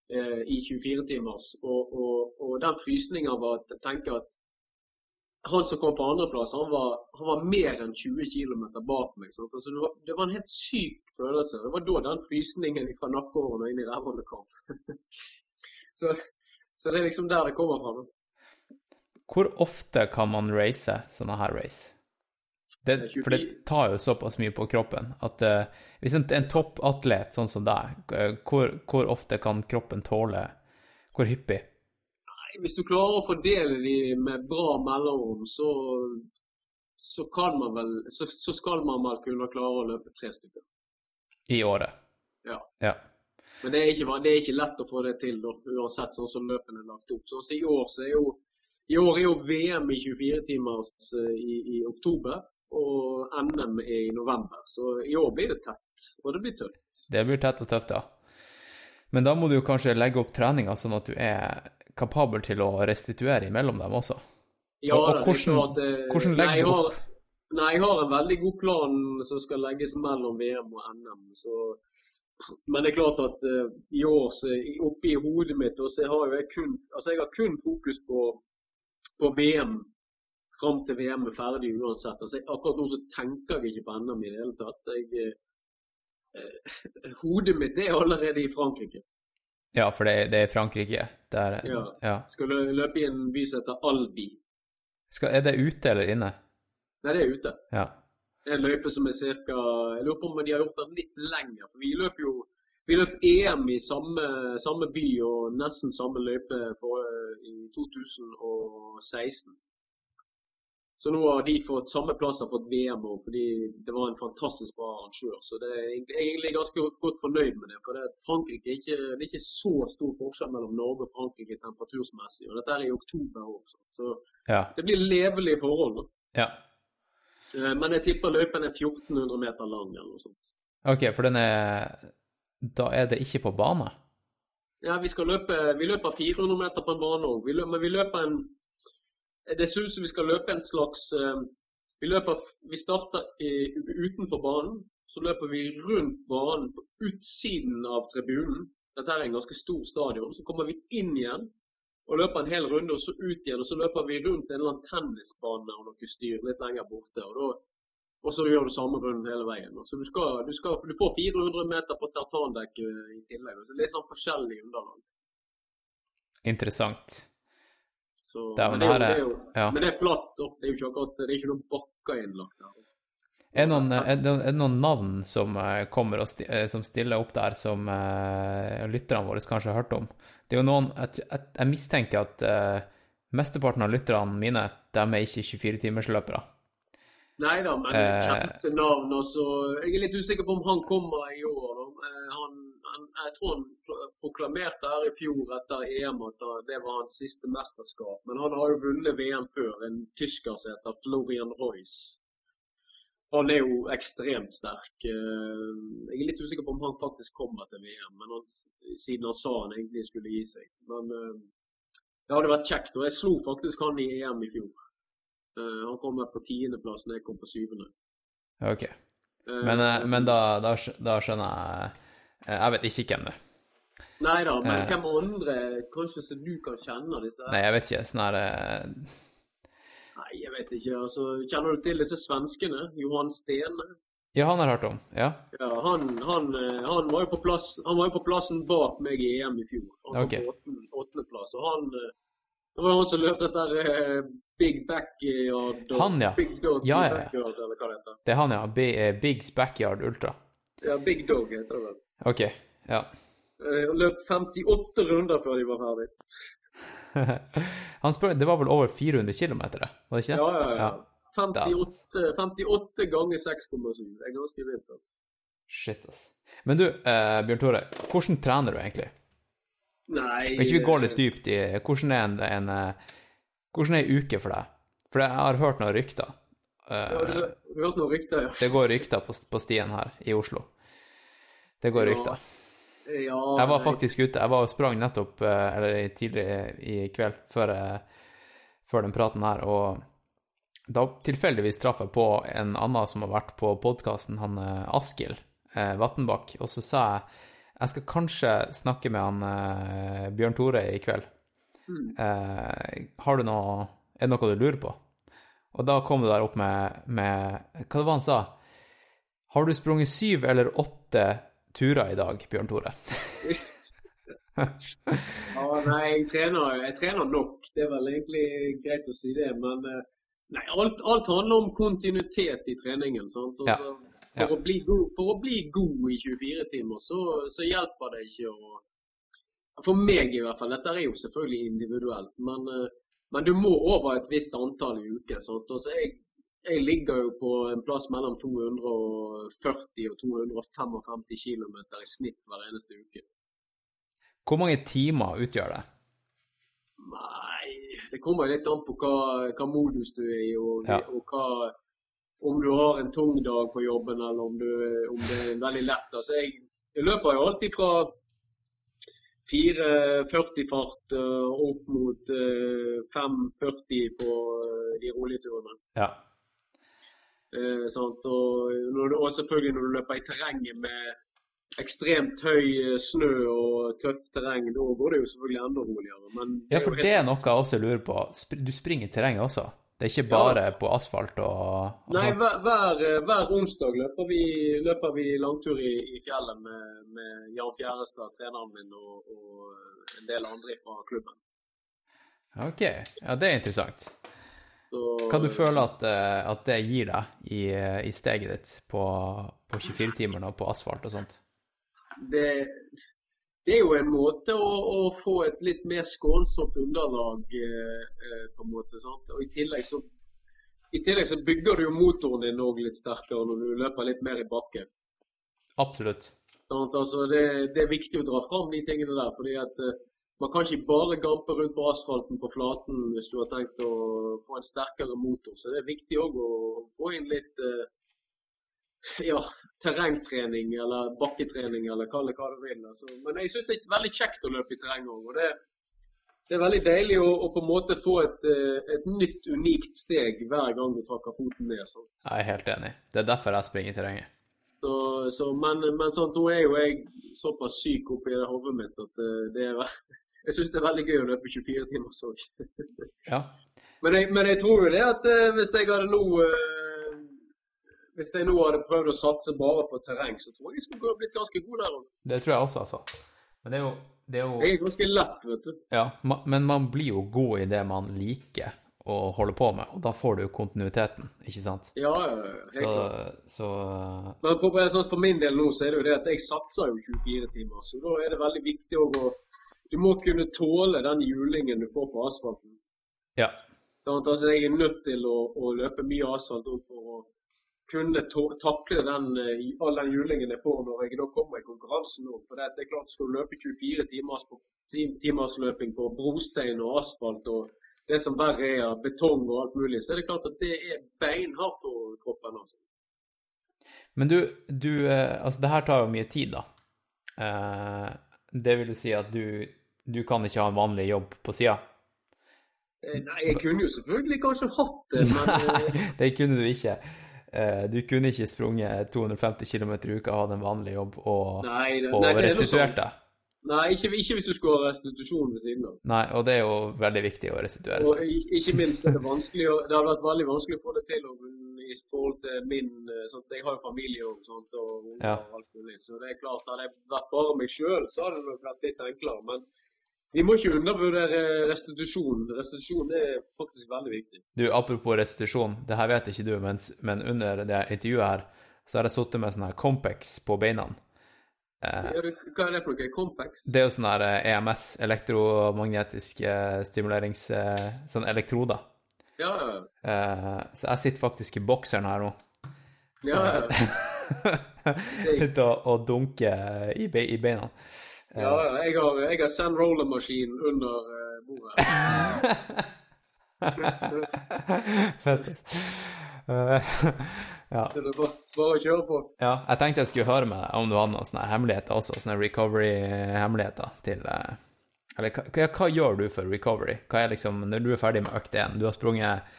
eh, i 24 timers. Og, og, og den frysninga var at jeg tenker at han som kom på andreplass, han, han var mer enn 20 km bak meg. Altså, det, var, det var en helt syk følelse. Det var da den frysningen fra nakkehårene og inn i rævhålet kom. så, så det er liksom der det kommer fra. Hvor ofte kan man race sånne her race? Det, for det tar jo såpass mye på kroppen at uh, hvis en, en toppatlet sånn som deg, eh, hvor, hvor ofte kan kroppen tåle Hvor hyppig? Hvis du klarer å fordele de med bra mellomrom, så, så kan man vel så, så skal man vel kunne klare å løpe tre stykker. I året? Ja. Ja. Men det er, ikke, det er ikke lett å få det til, da, uansett sånn som løpene er lagt opp. Så I år så er jo i år er jo VM i 24 timers eh, i, i oktober, og NM er i november. Så i år blir det tett, og det blir tøft. Det blir tett og tøft, ja. Men da må du jo kanskje legge opp treninga sånn at du er kapabel til å restituere imellom dem også. Ja, Og- og hvordan- klart, eh, hvordan legger jeg du har- opp? Nei, jeg har en veldig god plan som skal legges mellom VM og NM. Så, men det er klart at uh, i år, så, i- oppi hodet mitt, og så har jeg kun, altså jeg har kun fokus på, på VM fram til VM er ferdig uansett. Altså, akkurat nå så tenker jeg ikke på NM i det hele tatt. Jeg, eh, hodet mitt er allerede i Frankrike. Ja, for det, er- det er Frankrike. Der, Ja. ja. Skal lø- løpe i en by som heter Albi. Skal, er det ute eller inne? Nei, det er ute. Ja. Det er en løype som er cirka Jeg lurer på om de har gjort den litt lenger. For vi løper jo Vi løp EM i samme, samme by og nesten samme løype for, eh, i 2016. Så nå har de fått samme plass har fått VM òg, fordi det var en fantastisk bra arrangør. Så det er egentlig- ganske godt fornøyd med det. For det, Frankrike er ikke, det er ikke så stor forskjell mellom Norge og Frankrike temperatursmessig. Og dette er i oktober også. Så Ja. det blir levelige forhold. ja. Eh, Men jeg tipper løypen er 1400 meter lang eller noe sånt. OK, for den er Da er det ikke på bane? Ja, vi skal løpe Vi løper 400 meter på en bane òg. Men vi løper en Det ser ut som vi skal løpe en slags eh, Vi løper Vi starter utenfor banen. Så løper vi rundt banen på utsiden av tribunen. Dette er en ganske stor stadion. Så kommer vi inn igjen og løper en hel runde, og så ut igjen. Og så løper vi rundt en eller annen tennisbane og noe styr litt lenger borte. Og, da, og så gjør du samme runden hele veien. Så du, skal, du, skal, du får 400 meter på tartandekk eh, i tillegg. Så det litt sånn forskjellig underlag. Interessant. Så, Det men, det er, jo- det er- jo, ja. men det er flatt. opp, Det er jo ikke akkurat, det er ikke noen bakker innlagt der. Er det noen, er det, noen navn som eh, kommer og sti, eh, som stiller opp der, som uh, lytterne våre kanskje har hørt om? Det er jo noen Jeg, jeg, mistenker at uh, mesteparten av lytterne mine, de er ikke 24-timersløpere. Nei da, men kjente navn. Altså, jeg er litt usikker på om han kommer i år. Han, han, jeg tror han proklamerte her i fjor etter EM at det var hans siste mesterskap. Men han har jo vunnet VM før, en tysker som heter Florian Royce. Han er jo ekstremt sterk. Eh, Jeg er litt usikker på om han faktisk kommer til VM, men han, siden han sa han egentlig skulle gi seg. Men eh, det hadde vært kjekt. Og jeg slo faktisk han i EM i fjor. Eh, Han kom på tiendeplass når jeg kom på syvende. Ok. Men, men da, da, da skjønner jeg Jeg vet ikke hvem det er. Nei da, men eh. hvem andre kanskje som du kan kjenne disse her? Nei, jeg vet ikke. Sånn her eh, Nei, jeg vet ikke. altså, Kjenner du til disse svenskene? Johan Stene? Ja, han har hørt om. Ja. Ja, han, han, eh, han, var jo på plass, han var jo på plassen bak meg i EM i fjor. Han Ok. kom på åttendeplass. Og han eh, Det var han som løp dette eh, Big Backyard og Han, ja. Big Dog Ja, ja, ja. Backyard, eller hva det heter. Det er han, ja. Bi- Bigs Backyard Ultra. Ja, Big Dog heter det vel. Ok. Ja. Jeg Han løp 58 runder før de var ferdig. han spør, Det var vel over 400 km, det? Var det ikke det? Ja, ja, ja. Ja. 58, 58 ganger 6,7. Det er ganske vilt. altså. Shit, ass. Men du, eh, Bjørn Tore, hvordan trener du egentlig? Nei Hvis vi går litt dypt i Hvordan er en, en eh, Hvordan er uke for deg? For jeg har hørt noen rykter. Eh, Ja, du, du hørt noen rykter, ja. det går rykter på, på stien her i Oslo. Det går rykter. ja Jeg var faktisk ute. Jeg var og sprang nettopp, eh, eller tidligere i kveld, før, eh, før den praten her, og da tilfeldigvis traff jeg på en annen som har vært på podkasten, han eh, Askild eh, Vatnbakk, og så sa jeg jeg skal kanskje snakke med han eh, Bjørn Tore i kveld. Eh, har du noe Er det noe du lurer på? Og da kom det der opp med, med Hva det var han sa? Har du sprunget syv eller åtte turer i dag, Bjørn Tore? Ja, nei, jeg trener, jeg trener nok. Det er vel egentlig greit å si det. Men eh, nei, alt, alt handler om kontinuitet i treningen. sant? Og Ja. For, å bli god, for å bli god i 24 timer, så, så hjelper det ikke å For meg i hvert fall. Dette er jo selvfølgelig individuelt. Men, eh, men du må over et visst antall i uken. sant? Altså, jeg, jeg ligger jo på en plass mellom 240 og 255 km i snitt hver eneste uke. Hvor mange timer utgjør det? Nei, det kommer litt an på hva, hva modus du er i, og, Ja. og hva, om du har en tung dag på jobben, eller om, du, om det er veldig lett. Altså, jeg, jeg løper jo alltid fra 4.40 fart eh, opp mot eh, 5.40 på eh, de rolige turene. Ja. Eh. Og, og selvfølgelig når du løper i terrenget med ekstremt høy eh, snø og tøft terreng, da går det jo selvfølgelig enda roligere. Men ja, for det for helt- det er noe jeg også lurer på. Du springer i terrenget også? Det er ikke bare på asfalt og, og Nei, hver, hver, eh, hver onsdag løper vi, løper vi langtur i, i fjellet med, med Jan Fjærestad, treneren min, og, og en del andre fra klubben. Ok, ja, det er interessant. Hva du føler at, eh, at det gir deg i, i steget ditt på, på 24-timeren og på asfalt og sånt? det, det er jo en måte å, å få et litt mer skånsomt underlag eh, eh, på en måte. sant? Og I tillegg så, i tillegg så bygger du jo motoren din òg litt sterkere når du løper litt mer i bakken. Absolutt. Sånn, Altså, det, det er viktig å dra fram de tingene der. fordi at eh, Man kan ikke bare gampe rundt på asfalten på flaten hvis du har tenkt å få en sterkere motor. Så det er viktig òg å få inn litt eh, ja, terrengtrening eller bakketrening eller kall det hva du vil. Altså. Men jeg syns det er veldig kjekt å løpe i terreng òg. Og det, det er veldig deilig å, å på en måte få et, eh, et nytt, unikt steg hver gang du trakker foten ned. Sant? Jeg er helt enig. Det er derfor jeg springer i terrenget. Så, så, men men sånn, nå er jo jeg såpass syk oppi det hodet mitt at eh, det er, jeg syns det er veldig gøy å løpe 24 timer så. Ja. Men men jeg tror jo det at eh, hvis jeg hadde nå eh, Hvis jeg nå hadde prøvd å satse bare på terreng, så tror jeg jeg skulle gå- blitt ganske god der òg. Det tror jeg også, altså. Men det er jo, det er jo Jeg er ganske lett, vet du. Ja, men man blir jo god i det man liker å holde på med, og da får du jo kontinuiteten, ikke sant? Ja, helt Så, klart. så Men på, på- for min del nå så er det jo det at jeg satser jo 24 timer, så da er det veldig viktig å å Du må kunne tåle den julingen du får på asfalten. ja. Sant? Altså, jeg er nødt til å, å løpe mye asfalt opp for å kunne takle den, eh, all den julingen jeg får når jeg da kommer i konkurransen. For det, er klart, Skal du løpe 24 timers, timers løping på brostein og asfalt og det som verre er betong og alt mulig, så er det klart at det er beinhardt for kroppen. altså. Men du, du eh, Altså, det her tar jo mye tid, da. Eh, det vil jo si at du, du kan ikke ha en vanlig jobb på sida? Eh, Nei, jeg kunne jo selvfølgelig kanskje hatt det, men Nei, det kunne du ikke. Eh, du kunne ikke sprunget 250 km i uka hatt en vanlig jobb og, Nei, det- og nei, er restituert deg. Nei, ikke, ikke hvis du skulle ha restitusjon ved siden av. Nei, og det er jo veldig viktig å restituere seg. Og ikke minst er det vanskelig Det har vært veldig vanskelig å få det til i forhold til min sånt. Jeg har jo familie og sånt, og unger Ja. og alt mulig. Så det er klart, hadde jeg vært bare meg sjøl, så hadde det nok vært litt enklere. Men vi må ikke undervurdere restitusjon. Restitusjon er faktisk veldig viktig. Du, apropos restitusjon, det her vet ikke du, mens, men under det intervjuet her, så har jeg sittet med sånn her Compex på beina. Eh, Hva er det for noe? Compex? det er jo sånn her eh, EMS, elektromagnetisk eh, stimulerings... Sånn elektroder. Ja. Eh, så jeg sitter faktisk i bokseren her nå. ja, ja. Sitter og, og dunker i, be, i beina. Ja. Jeg har, jeg har sand roller-maskin under eh, bordet. Fett. ass. Eh, ja. Det er bare, bare å kjøre på. ja. Jeg tenkte jeg skulle høre med deg om du hadde noen sånne hemmeligheter også, sånne recovery-hemmeligheter til eh, Eller hva, hva gjør du for recovery? Hva er liksom, Når du er ferdig med økt én, du har sprunget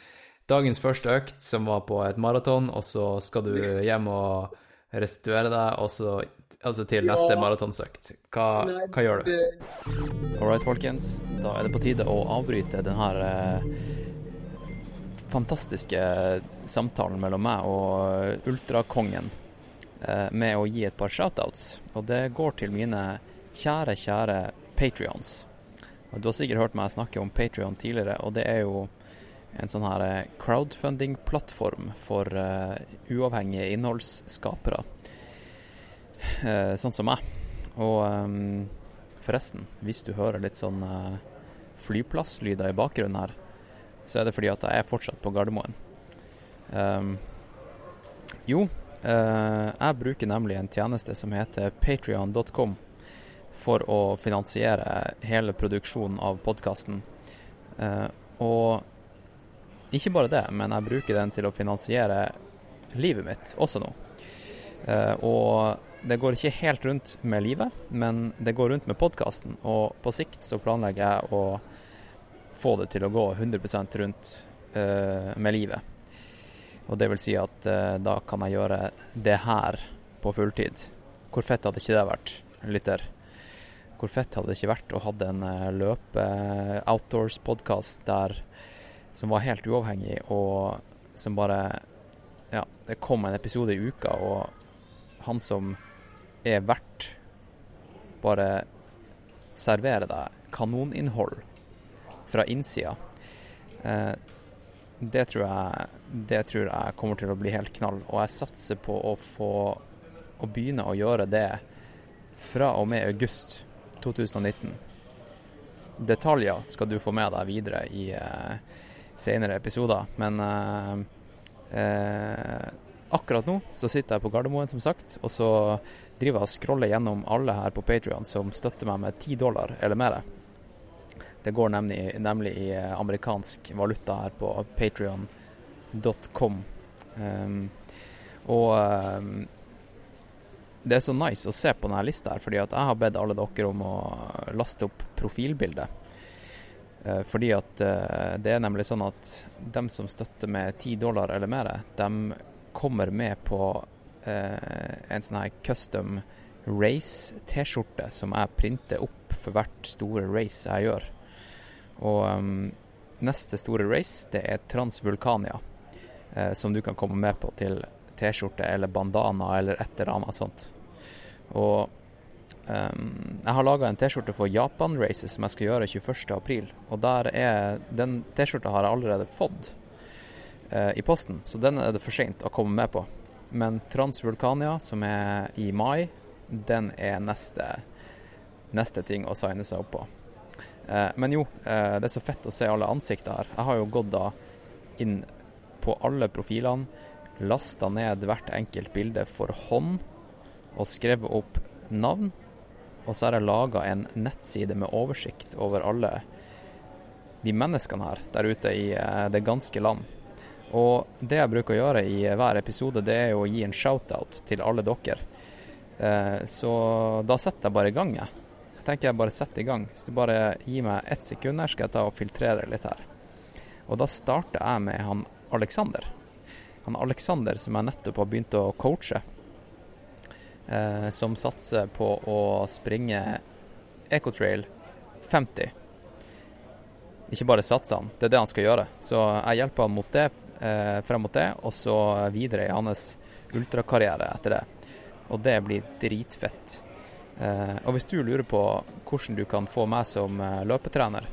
dagens første økt, som var på et maraton, og så skal du hjem og restituere deg, og så altså til neste Ja. maratonsøkt. Hva, Nei, hva gjør du? All right, folkens. Da er det på tide å avbryte denne eh, fantastiske samtalen mellom meg og ultrakongen eh, med å gi et par shoutouts. Og det går til mine kjære, kjære patrions. Du har sikkert hørt meg snakke om Patrion tidligere, og det er jo en sånn her eh, crowdfunding-plattform for uh, uavhengige innholdsskapere, Uh, sånn som meg. Og um, forresten, hvis du hører litt sånn uh, flyplasslyder i bakgrunnen her, så er det fordi at jeg er fortsatt på Gardermoen. Um, jo, jeg bruker nemlig en tjeneste som heter patrion.com for å finansiere hele produksjonen av podkasten. og ikke bare det, men jeg bruker den til å finansiere livet mitt også nå. Eh, og det går ikke helt rundt med livet, men det går rundt med podkasten. Og på sikt så planlegger jeg å få det til å gå 100 rundt eh, med livet. Og det vil si at eh, da kan jeg gjøre det her på fulltid. Hvor fett hadde ikke det vært, lytter? Hvor fett hadde det ikke vært å ha en eh, løpe outdoors-podkast der som var helt uavhengig, og som bare Ja, det kom en episode i uka, og han som er verdt bare serverer deg kanoninnhold fra innsida. Eh, det tror jeg Det tror jeg kommer til å bli helt knall, og jeg satser på å få å begynne å gjøre det fra og med august 2019. Detaljer skal du få med deg videre i eh, senere episoder, men eh, eh, akkurat nå så sitter jeg på Gardermoen, som sagt, og så driver jeg og scroller gjennom alle her på Patrion som støtter meg med ti dollar eller mer. Det går nemlig, nemlig i eh, amerikansk valuta her på patrion.com. Um, og um, det er så nice å se på denne lista her, fordi at jeg har bedt alle dere om å laste opp profilbildet. Eh, fordi at eh, det er nemlig sånn at dem som støtter med 10 dollar eller mer, de kommer med på eh, en sånn her custom race-T-skjorte som jeg printer opp for hvert store race jeg gjør. Og um, neste store race, det er Transvulkania, som du kan komme med på til T-skjorte eller bandana eller et eller annet sånt. Og um, jeg har laga en T-skjorte for Japan Races som jeg skal gjøre 21.4. Og der er Den T-skjorta har jeg allerede fått uh, i posten, så den er det for seint å komme med på. Men Transvulkania, som er i mai, den er neste, neste ting å signe seg opp på. Uh, men jo, uh, det er så fett å se alle ansikter her. Jeg har jo gått da inn på alle profilene, lasta ned hvert enkelt bilde for hånd og skrevet opp navn. Og så har jeg laga en nettside med oversikt over alle de menneskene her der ute i eh, det ganske land. Og det jeg bruker å gjøre i hver episode, det er jo å gi en shout-out til alle dere. Eh, så da setter jeg bare i gang, jeg. Jeg tenker jeg bare setter i gang. Så du bare gir meg ett sekund her, skal jeg ta og filtrere litt her. Og da starter jeg med han Alexander. Han Alexander som jeg nettopp har begynt å coache. Eh, som satser på å springe Ecotrail 50. Ikke bare satser han, det er det han skal gjøre. Så jeg hjelper han mot det, eh, frem mot det, og så videre i hans ultrakarriere etter det. Og det blir dritfett. Eh, og hvis du lurer på hvordan du kan få meg som eh, løpetrener,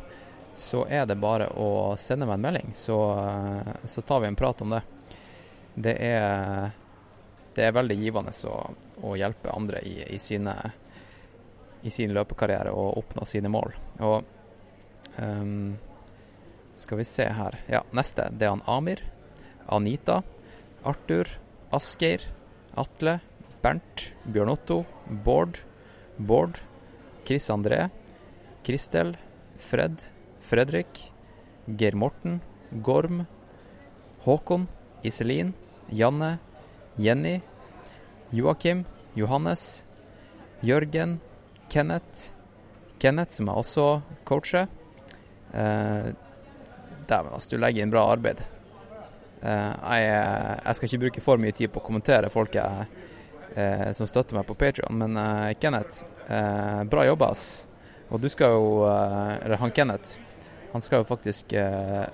så er det bare å sende meg en melding, så, eh, så tar vi en prat om det. Det er, det er veldig givende å, å hjelpe andre i, i, sine, i sin løpekarriere og oppnå sine mål. Og um, skal vi se her Ja, neste. Det er han Amir, Anita, Arthur, Asgeir, Atle, Bernt, Bjørn Otto, Bård, Bård, Chris André, Kristel, Fred, Fredrik, Geir Morten, Gorm, Håkon, Iselin, Janne, Jenny, Joakim, Johannes, Jørgen, Kenneth, Kenneth som jeg også coacher. Eh, Dæven, altså, du legger inn bra arbeid. Eh, jeg, jeg skal ikke bruke for mye tid på å kommentere folk jeg, eh, som støtter meg på Patrion, men eh, Kenneth, eh, bra jobba, ass. Og du skal jo eh, Eller han Kenneth, han skal jo faktisk eh,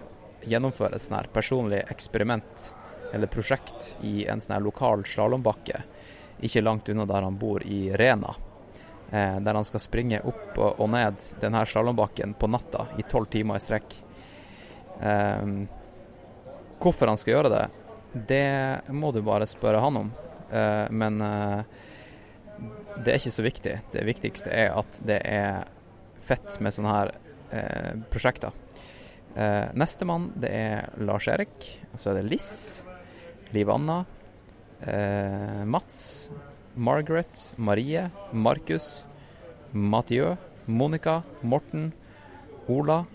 gjennomføre et sånn her personlig eksperiment eller prosjekt i en sånn her lokal slalåmbakke ikke langt unna der han bor i Rena. Eh, der han skal springe opp og, ned denne slalåmbakken på natta i tolv timer i strekk. Eh, hvorfor han skal gjøre det, det må du bare spørre han om. Eh, men eh, det er ikke så viktig. Det viktigste er at det er fett med sånne her eh, prosjekter. Eh, Nestemann det er Lars Erik, og så er det Liss, Liv Anna, eh, Mats, Margaret, Marie, Markus, Mathieu, Monica, Morten, Ola,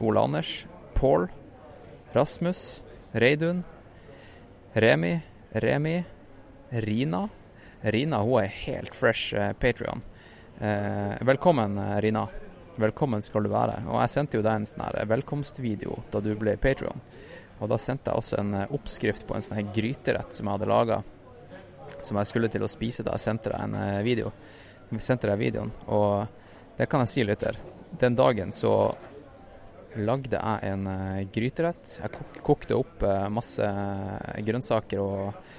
Ola Anders, Pål, Rasmus, Reidun, Remi, Remi, Rina. Rina hun er helt fresh eh, Patrion. Eh, velkommen, eh, Rina. Velkommen skal du være. Og jeg sendte jo deg en sånn velkomstvideo da du ble Patrion. Og da sendte jeg også en eh, oppskrift på en sånn her gryterett som jeg hadde laga. Som jeg skulle til å spise da jeg sendte deg en eh, video. Vi sendte deg videoen, og det kan jeg si, lytter. Den dagen så lagde jeg en eh, gryterett. Jeg kok kokte opp masse grønnsaker og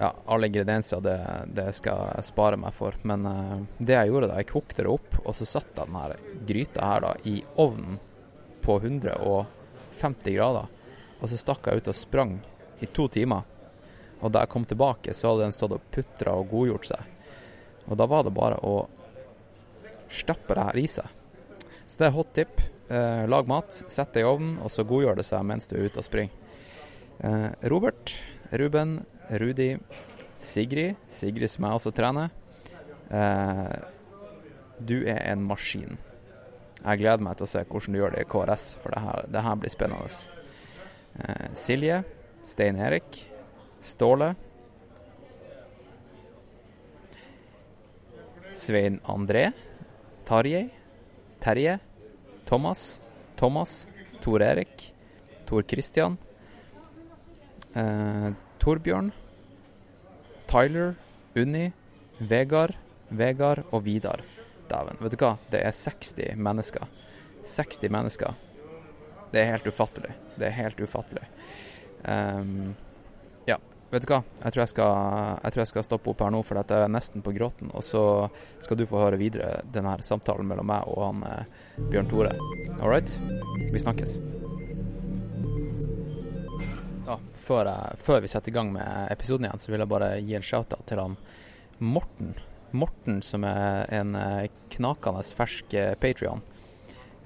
ja, alle ingredienser det, det skal jeg spare meg for. Men det jeg gjorde da, jeg kokte det opp, og så satte jeg denne gryta her da i ovnen på 150 grader. Og så stakk jeg ut og sprang i to timer. Og da jeg kom tilbake, så hadde den stått og putra og godgjort seg. Og da var det bare å stappe det her i seg. Så det er hot tip. Eh, lag mat, sett det i ovnen, og så godgjør det seg mens du er ute og springer. Eh, Robert, Ruben, Rudi, Sigrid, Sigrid som jeg også trener. Eh, du er en maskin. Jeg gleder meg til å se hvordan du gjør det i KRS, for det her, det her blir spennende. Eh, Silje, Stein Erik, Ståle. Svein André, Tarjei, Terje, Thomas, Thomas, Tor Erik, Tor Christian, eh, Torbjørn, Tyler, Unni, Vegard, Vegard og Vidar. Dæven, vet du hva? Det er 60 mennesker. 60 mennesker. Det er helt ufattelig. Det er helt ufattelig. Um, ja, vet du hva? Jeg tror jeg, skal, jeg tror jeg skal stoppe opp her nå, for dette er nesten på gråten. Og så skal du få høre videre denne samtalen mellom meg og han eh, Bjørn Tore. All right? Vi snakkes. Ja, før, jeg, før vi setter i gang med episoden igjen, så vil jeg bare gi en shout-out til han Morten. Morten som er en eh, knakende fersk eh, Patrion.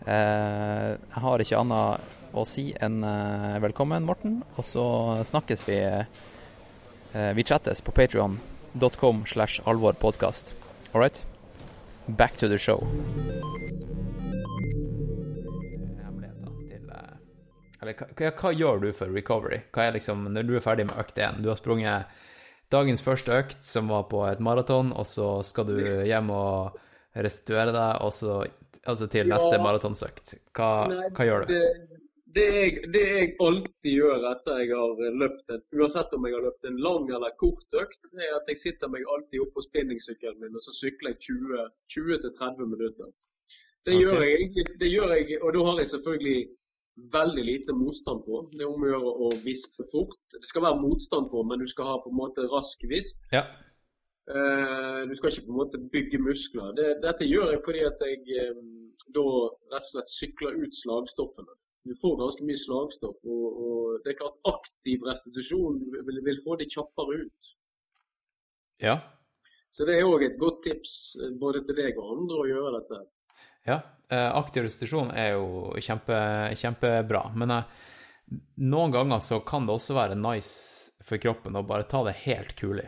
Eh, jeg har ikke annet å si enn eh, velkommen, Morten. Og så snakkes vi eh, Vi chattes på patrion.com slash alvorpodkast. All right? Back to the show. Eller hva, hva gjør du for recovery? Hva er liksom, Når du er ferdig med økt én, du har sprunget dagens første økt, som var på et maraton, og så skal du hjem og restituere deg, og så altså til neste Ja. maratonsøkt. Hva, Nei, hva gjør du? Det, det, jeg, det jeg alltid gjør etter jeg har løpt en, uansett om jeg har løpt en lang eller kort økt, er at jeg sitter meg alltid opp på spinningsykkelen min, og så sykler jeg 20 20-30 minutter. Det okay. gjør jeg det gjør jeg, og da har jeg selvfølgelig veldig lite motstand på. Det er om å gjøre å vispe fort. Det skal være motstand på, men du skal ha på en måte rask visp. Ja. Eh, du skal ikke på en måte bygge muskler. Det, dette gjør jeg fordi at jeg eh, da rett og slett sykler ut slagstoffene. Du får ganske mye slagstoff, og, og det er klart aktiv restitusjon vil, vil få de kjappere ut. Ja. Så det er òg et godt tips eh, både til deg og andre å gjøre dette. ja. Aktiv restitusjon er jo kjempe, kjempebra, men noen ganger så kan det også være nice for kroppen å bare ta det helt kulig.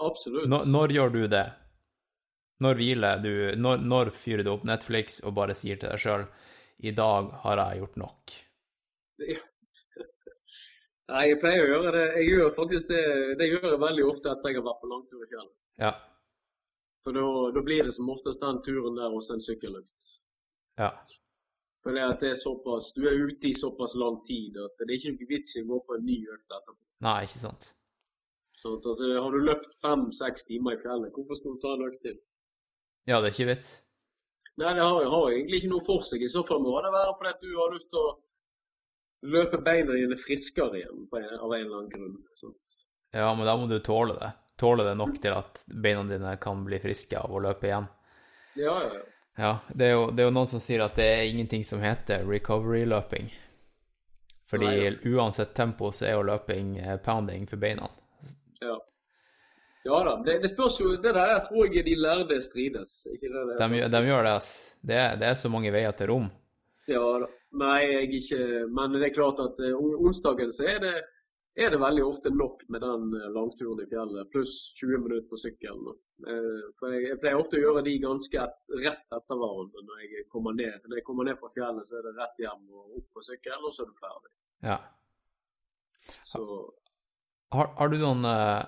Absolutt. Når, når gjør du det? Når hviler du? Når, når fyrer du opp Netflix og bare sier til deg sjøl i dag har jeg gjort nok? Nei, jeg pleier å gjøre det. Jeg gjør faktisk det, det gjør jeg veldig ofte etter jeg har vært på langtur i fjellet. Ja. For da, blir det som oftest den turen der hos en sykkeløkt. Ja. For det at det er såpass, Du er ute i såpass lang tid at det er ikke vits i å gå på en ny økt etterpå. Nei, ikke sant. Sånn altså, har du løpt fem-seks timer i fjellet, hvorfor skal du ta en økt til? Ja, det er ikke vits. Nei, det har, har egentlig ikke noe for seg. I så fall må det være fordi at du har lyst til å løpe beina dine friskere igjen på en, av en eller annen grunn. Sånt. Ja, men da må du tåle det. Tåle det nok til at beina dine kan bli friske av å løpe igjen. Ja, ja, ja. Ja, det er, jo, det er jo noen som sier at det er ingenting som heter recovery-løping. Fordi Nei, uansett tempo så er jo løping eh, pounding for beina. Ja, ja da. Det, det spørs jo Det der jeg tror jeg de lærde strides. Ikke det, det? De, de gjør det, ass. Det det er så mange veier til rom. Ja da. Nei, jeg ikke Men det er klart at eh, onsdagen så er det, er det veldig ofte nok med den eh, langturen i fjellet, pluss 20 minutter på sykkelen. Eh, For jeg, jeg pleier ofte å gjøre de ganske et, rett etter hverandre når jeg kommer ned. Når jeg kommer ned fra fjellet, så er det rett hjem og opp på sykkelen, og så er du ferdig. Ja. Så Har, har du noen, eh,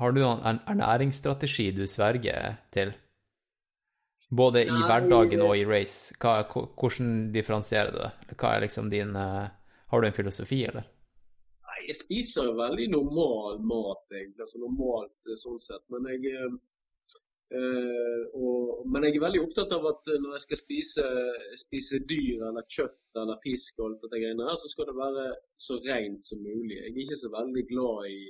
har du noen ernæringsstrategi du sverger til? Både i hverdagen og i race. Hva, hvordan differensierer du det? Hva er liksom din eh, Har du en filosofi, eller? Nei, jeg spiser jo veldig normal mat, egentlig. Altså normalt eh, sånn sett. Men jeg og, Men jeg er veldig opptatt av at eh, når jeg skal spise, spise dyr eller kjøtt eller fisk og alt dette greiene her, så skal det være så rent som mulig. Jeg er ikke så veldig glad i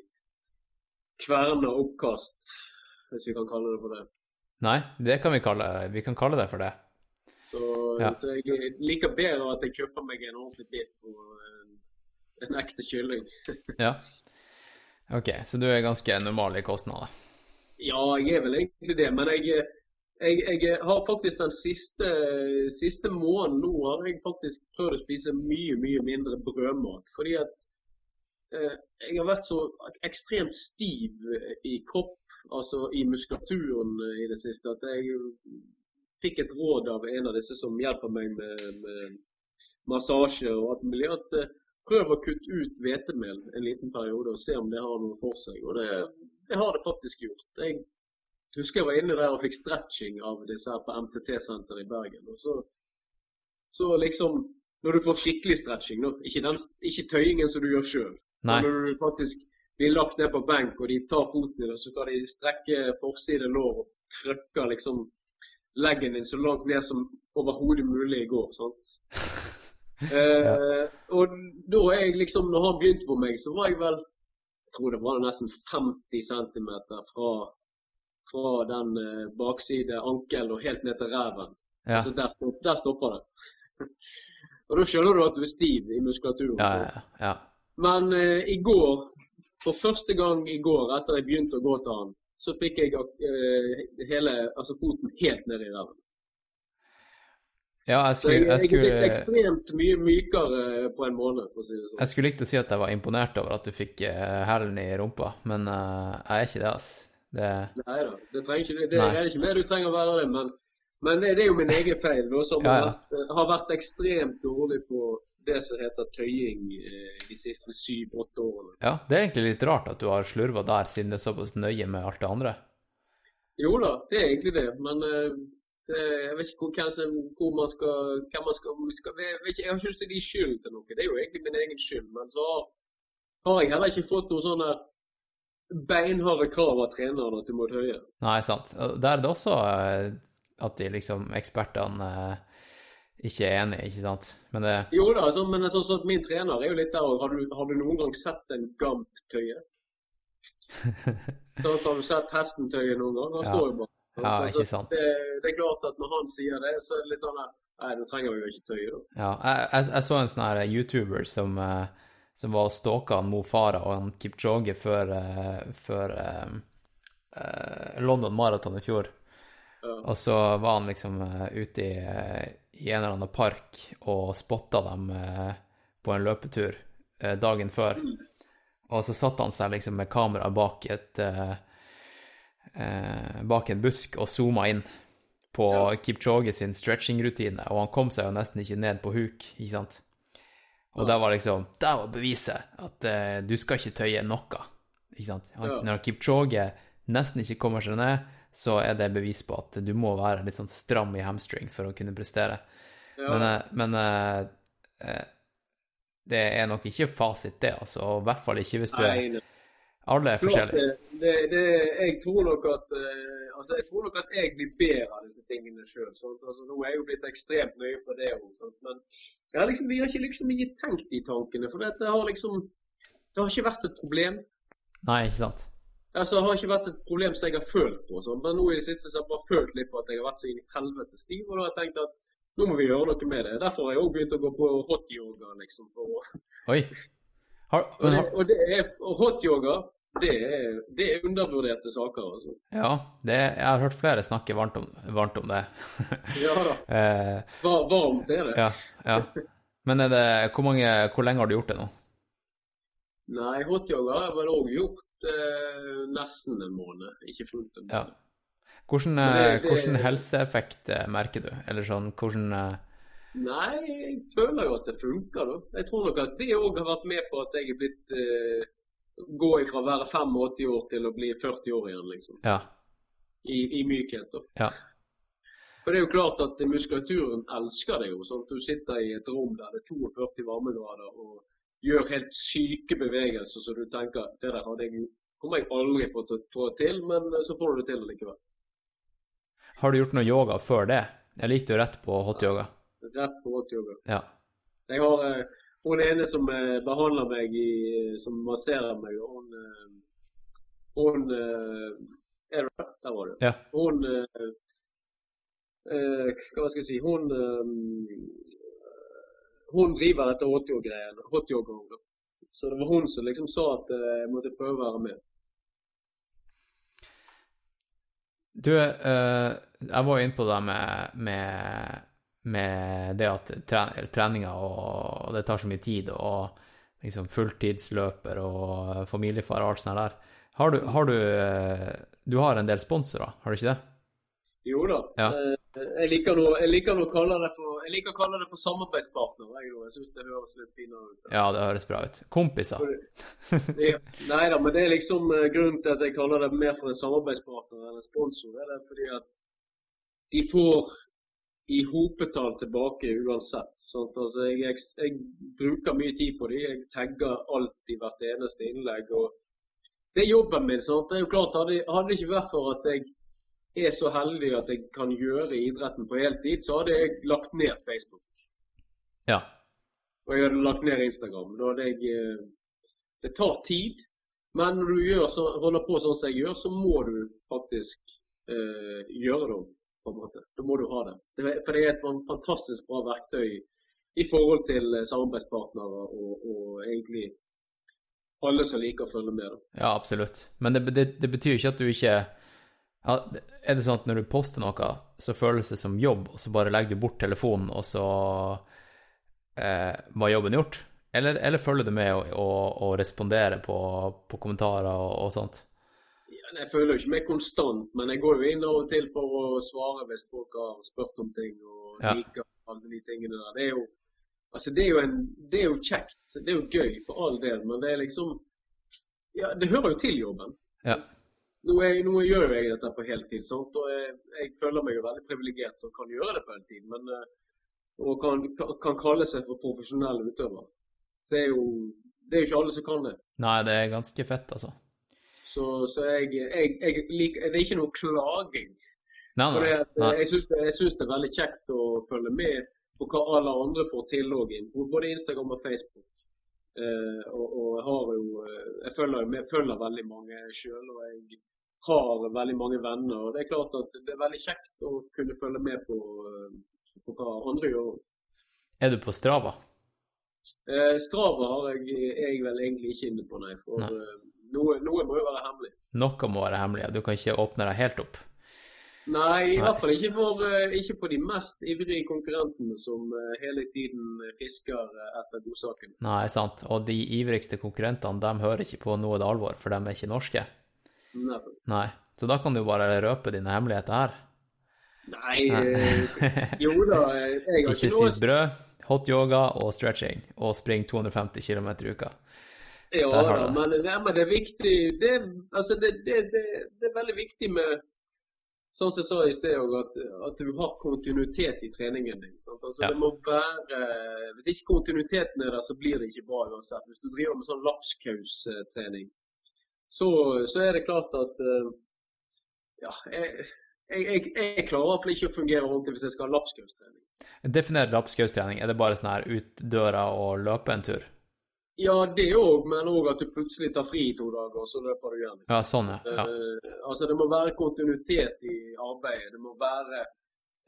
kverna oppkast, hvis vi kan kalle det for det. Nei, det kan vi kalle Vi kan kalle det for det. Så, Ja. så jeg liker bedre at jeg kjøper meg en ordentlig bit på en, en ekte kylling. Ja. OK, så du er ganske normal i kostnader? Ja, jeg er vel egentlig det. Men jeg, jeg, jeg har faktisk den siste, siste måneden nå har jeg faktisk prøvd å spise mye, mye mindre brødmat. Fordi at eh, jeg har vært så ekstremt stiv i kropp, altså i muskulaturen i det siste, at jeg fikk et råd av en av disse som hjelper meg med, med massasje og alt mulig, at eh, prøv å kutte ut hvetemel en liten periode og se om det har noe for seg. Og det, det har det faktisk gjort. Jeg husker jeg var inne der og fikk stretching av disse her på MTT-senteret i Bergen. Og så, så liksom Når du får skikkelig stretching, nå, ikke, den, ikke tøyingen som du gjør sjøl. Når du faktisk blir lagt ned på benk, og de tar foten din, og så skal de strekke forside lår og trykker liksom leggen din så langt ned som overhodet mulig i går. sant? Eh, og da er jeg liksom, når han begynte på meg, så var jeg vel tror det var nesten 50 cm fra, fra den eh, bakside ankelen og helt ned til ræven. Ja. Altså der, der stopper det. og da skjønner du at du er stiv i muskulaturen. Ja, ja, ja. Men eh, i går, for første gang i går etter jeg begynte å gå til han, så fikk jeg eh, hele, altså foten helt ned i ræven. Ja jeg, Så jeg, skulle, jeg, ekstremt mye mykere på en måned, for å si det sånn. jeg skulle likt å si at jeg var imponert over at du fikk eh, hælen i rumpa, men uh, jeg er ikke det, ass. Det, Nei da, det ikke det. Det er ikke mer du trenger å være det, men, men det er jo min egen feil, da, som Ja, har, vært, har vært ekstremt dårlig på det som heter tøying eh, de siste syv-åtte årene. ja, det er egentlig litt rart at du har slurva der, siden det er såpass nøye med alt det andre. Jo da, det er egentlig det, men det, jeg vet ikke hvor, som, hvor man skal, hvem man skal, skal jeg, vet ikke, jeg har ikke lyst til å gi skyld til noe. Det er jo egentlig min egen skyld. Men så har, har jeg heller ikke fått noen sånne beinharde krav av trenerne til Maud Høie. Nei, sant. Der er det også eh, at de liksom, ekspertene eh, ikke er enige, ikke sant. Men det Jo da, altså, men sånn som at min trener er jo litt der òg. Har, du- har du noen gang sett en gamp tøye? Da har du sett hesten tøye noen gang? Han Ja. står jo bare. Ja, ikke sant. Det, det er klart at når han sier det, så er det litt sånn at Nei, nå trenger vi jo ikke tøye, da. Ja, jeg, jeg, jeg så en sånn her YouTuber som, eh, som var og stalka Mo Farah og han Kipchoge før, eh, før um, London Marathon i fjor. Ja. Og så var han liksom ute i, i en eller annen park og spotta dem på en løpetur dagen før. Og så satte han seg liksom med kamera bak et bak en busk og zooma inn på Ja. Kipchoge sin stretching-rutine, og han kom seg jo nesten ikke ned på huk, ikke sant? Og Ja. det var liksom Det var beviset at eh, du skal ikke tøye noe, ikke sant? Han, Ja. Når Kipchoge nesten ikke kommer seg ned, så er det bevis på at du må være litt sånn stram i hamstring for å kunne prestere. Ja. Men, eh, men eh, eh, det er nok ikke fasit, det, altså. I hvert fall ikke hvis du er. Alle er forskjellige. det, det, det, jeg tror nok at eh, altså jeg tror nok at jeg blir bedre av disse tingene sjøl. Altså, nå er jeg jo blitt ekstremt nøye på det òg, men har liksom, vi har ikke liksom ikke tenkt de tankene. For det har liksom Det har ikke vært et problem. Nei, ikke sant? Altså, Det har ikke vært et problem som jeg har følt på. Sånn. Men nå i det siste så har jeg bare følt litt på at jeg har vært så inn i helvete stiv. Og da har jeg tenkt at nå må vi gjøre noe med det. Derfor har jeg òg begynt å gå på hot-yoga. liksom, for å Oi. Har, Og, det, og, det er, og hot-yoga, det er, det er undervurderte saker, altså. ja, det, jeg har hørt flere snakke varmt om, varmt om det. Ja da. eh, Var, varmt er det. ja, ja. Men det, hvor, mange, hvor lenge har du gjort det nå? Nei, hot-yoga har jeg vel òg gjort eh, nesten en måned. Ikke fullt en Ja. måned. Hvordan, Men eh, hvordan helseeffekt eh, merker du? Eller sånn, hvordan Nei, jeg føler jo at det funker, da. Jeg tror nok at det òg har vært med på at jeg er blitt eh, Gå ifra å være 85 år til å bli 40 år igjen, liksom. Ja. I, i mykhet, da. Ja. For det er jo klart at muskulaturen elsker det jo. sånn at Du sitter i et rom der det er 42 varmegrader og gjør helt syke bevegelser så du tenker det der hadde jeg, kommer jeg aldri få til, få til, men eh, så får du det til likevel. Har du gjort noe yoga før det? Jeg likte jo rett på hot yoga? Rett på hot-yoga. Ja. Jeg har uh, hun ene som uh, behandler meg, i, som masserer meg, hun uh, Hun Er der? Var du. Ja. Hun Hva skal jeg si Hun Hun driver dette hotyoga-greiene. hotyoga Så det var hun som liksom sa at jeg måtte prøve å være med. Du, jeg var jo inne på det med, med, med det at tre, treninga og det tar så mye tid, og liksom fulltidsløper og familiefar og alt sånt der. Har du, har du eh, Du har en del sponsorer, har du ikke det? Jo da. Ja. Eh, Jeg liker noe, jeg liker å kalle det for jeg liker å kalle det for samarbeidspartner. Jeg, jeg syns det høres litt finere ut. Ja, det høres bra ut. Kompiser. Ja. Nei da, men det er liksom eh, grunnen til at jeg kaller det mer for en samarbeidspartner enn en sponsor. Det er fordi at de får i hopetall tilbake uansett. Altså, jeg, jeg, jeg bruker mye tid på dem. Jeg tagger alltid hvert eneste innlegg. Det er jobben min. sant? Det er jo klart, Hadde, hadde det ikke vært for at jeg er så heldig at jeg kan gjøre idretten på heltid, så hadde jeg lagt ned Facebook. Ja. Og jeg hadde lagt ned Instagram. Da hadde jeg eh, Det tar tid, men når du så, holder på sånn som jeg gjør, så må du faktisk eh, gjøre det. På en måte. Da må du ha det. For det er et fantastisk bra verktøy i forhold til eh, samarbeidspartnere og, og egentlig alle som liker å følge med. Da. Ja, absolutt. Men det, det, det betyr ikke at du ikke ja, Er det sånn at når du poster noe, så føles det som jobb, og så bare legger du bort telefonen, og så eh, var jobben gjort? Eller, eller følger du med og, og, og responderer på, på kommentarer og, og sånt? Jeg føler jo ikke meg konstant, men jeg går jo inn av og til for å svare hvis folk har spurt om ting og Ja. liker alle de tingene der. Det er jo, altså det er en, det er jo kjekt, det er jo gøy for all del, men det er liksom Ja, det hører jo til jobben. Ja. Nå, er, nå gjør jo jeg dette på heltid, sant? og jeg, jeg føler meg jo veldig privilegert som kan gjøre det på heltid. Men, eh, og kan, kan kalle seg for profesjonell utøver. Det er jo det er jo ikke alle som kan det. Nei, det er ganske fett, altså. Så, så jeg, jeg, jeg liker, det er ikke noe klaging. Nei, nei. at, jeg syns det, det er veldig kjekt å følge med på hva alle andre får til òg, både Instagram og Facebook. Uh, og, og har jo eh, Jeg følger, jeg følger veldig mange sjøl, og jeg har veldig mange venner. Og det er klart at det er veldig kjekt å kunne følge med på, eh, på hva andre gjør. Er du på Strava? Uh, Strava har jeg, er jeg vel egentlig ikke inne på, nei. For Nei. Noe, noe må jo være hemmelig. Noe må være hemmelig. Du kan ikke åpne deg helt opp. Nei, i Nei. hvert fall ikke for, eh, ikke for de mest ivrige konkurrentene som eh, hele tiden fisker eh, etter godsaken. Nei, sant. Og de ivrigste konkurrentene, de hører ikke på noe det alvor, for de er ikke norske. Nei. Nei. Så da kan du bare røpe dine hemmeligheter her. Nei, Nei. jo da, jeg har Ikke ikke spis brød, hot yoga og stretching, og spring 250 km i uka. Ja da, men, ja, men det er viktig det, altså det, det, det, er veldig viktig med Sånn som jeg sa i sted òg, at, at du har kontinuitet i treningen din. Altså, Ja. det må være, Hvis ikke kontinuiteten er der, så blir det ikke bra uansett. Hvis du driver med sånn lapskaustrening, så, så er det klart at eh, Ja, jeg, jeg, jeg, jeg klarer iallfall ikke å fungere ordentlig hvis jeg skal ha lapskaustrening. Definer lapskaustrening. Er det bare sånn her ut døra og løpe en tur? Ja, det òg, men òg at du plutselig tar fri i to dager, og så løper du igjen. Ja, sånn, ja. ja. Eh, altså Det må være kontinuitet i arbeidet. Det må være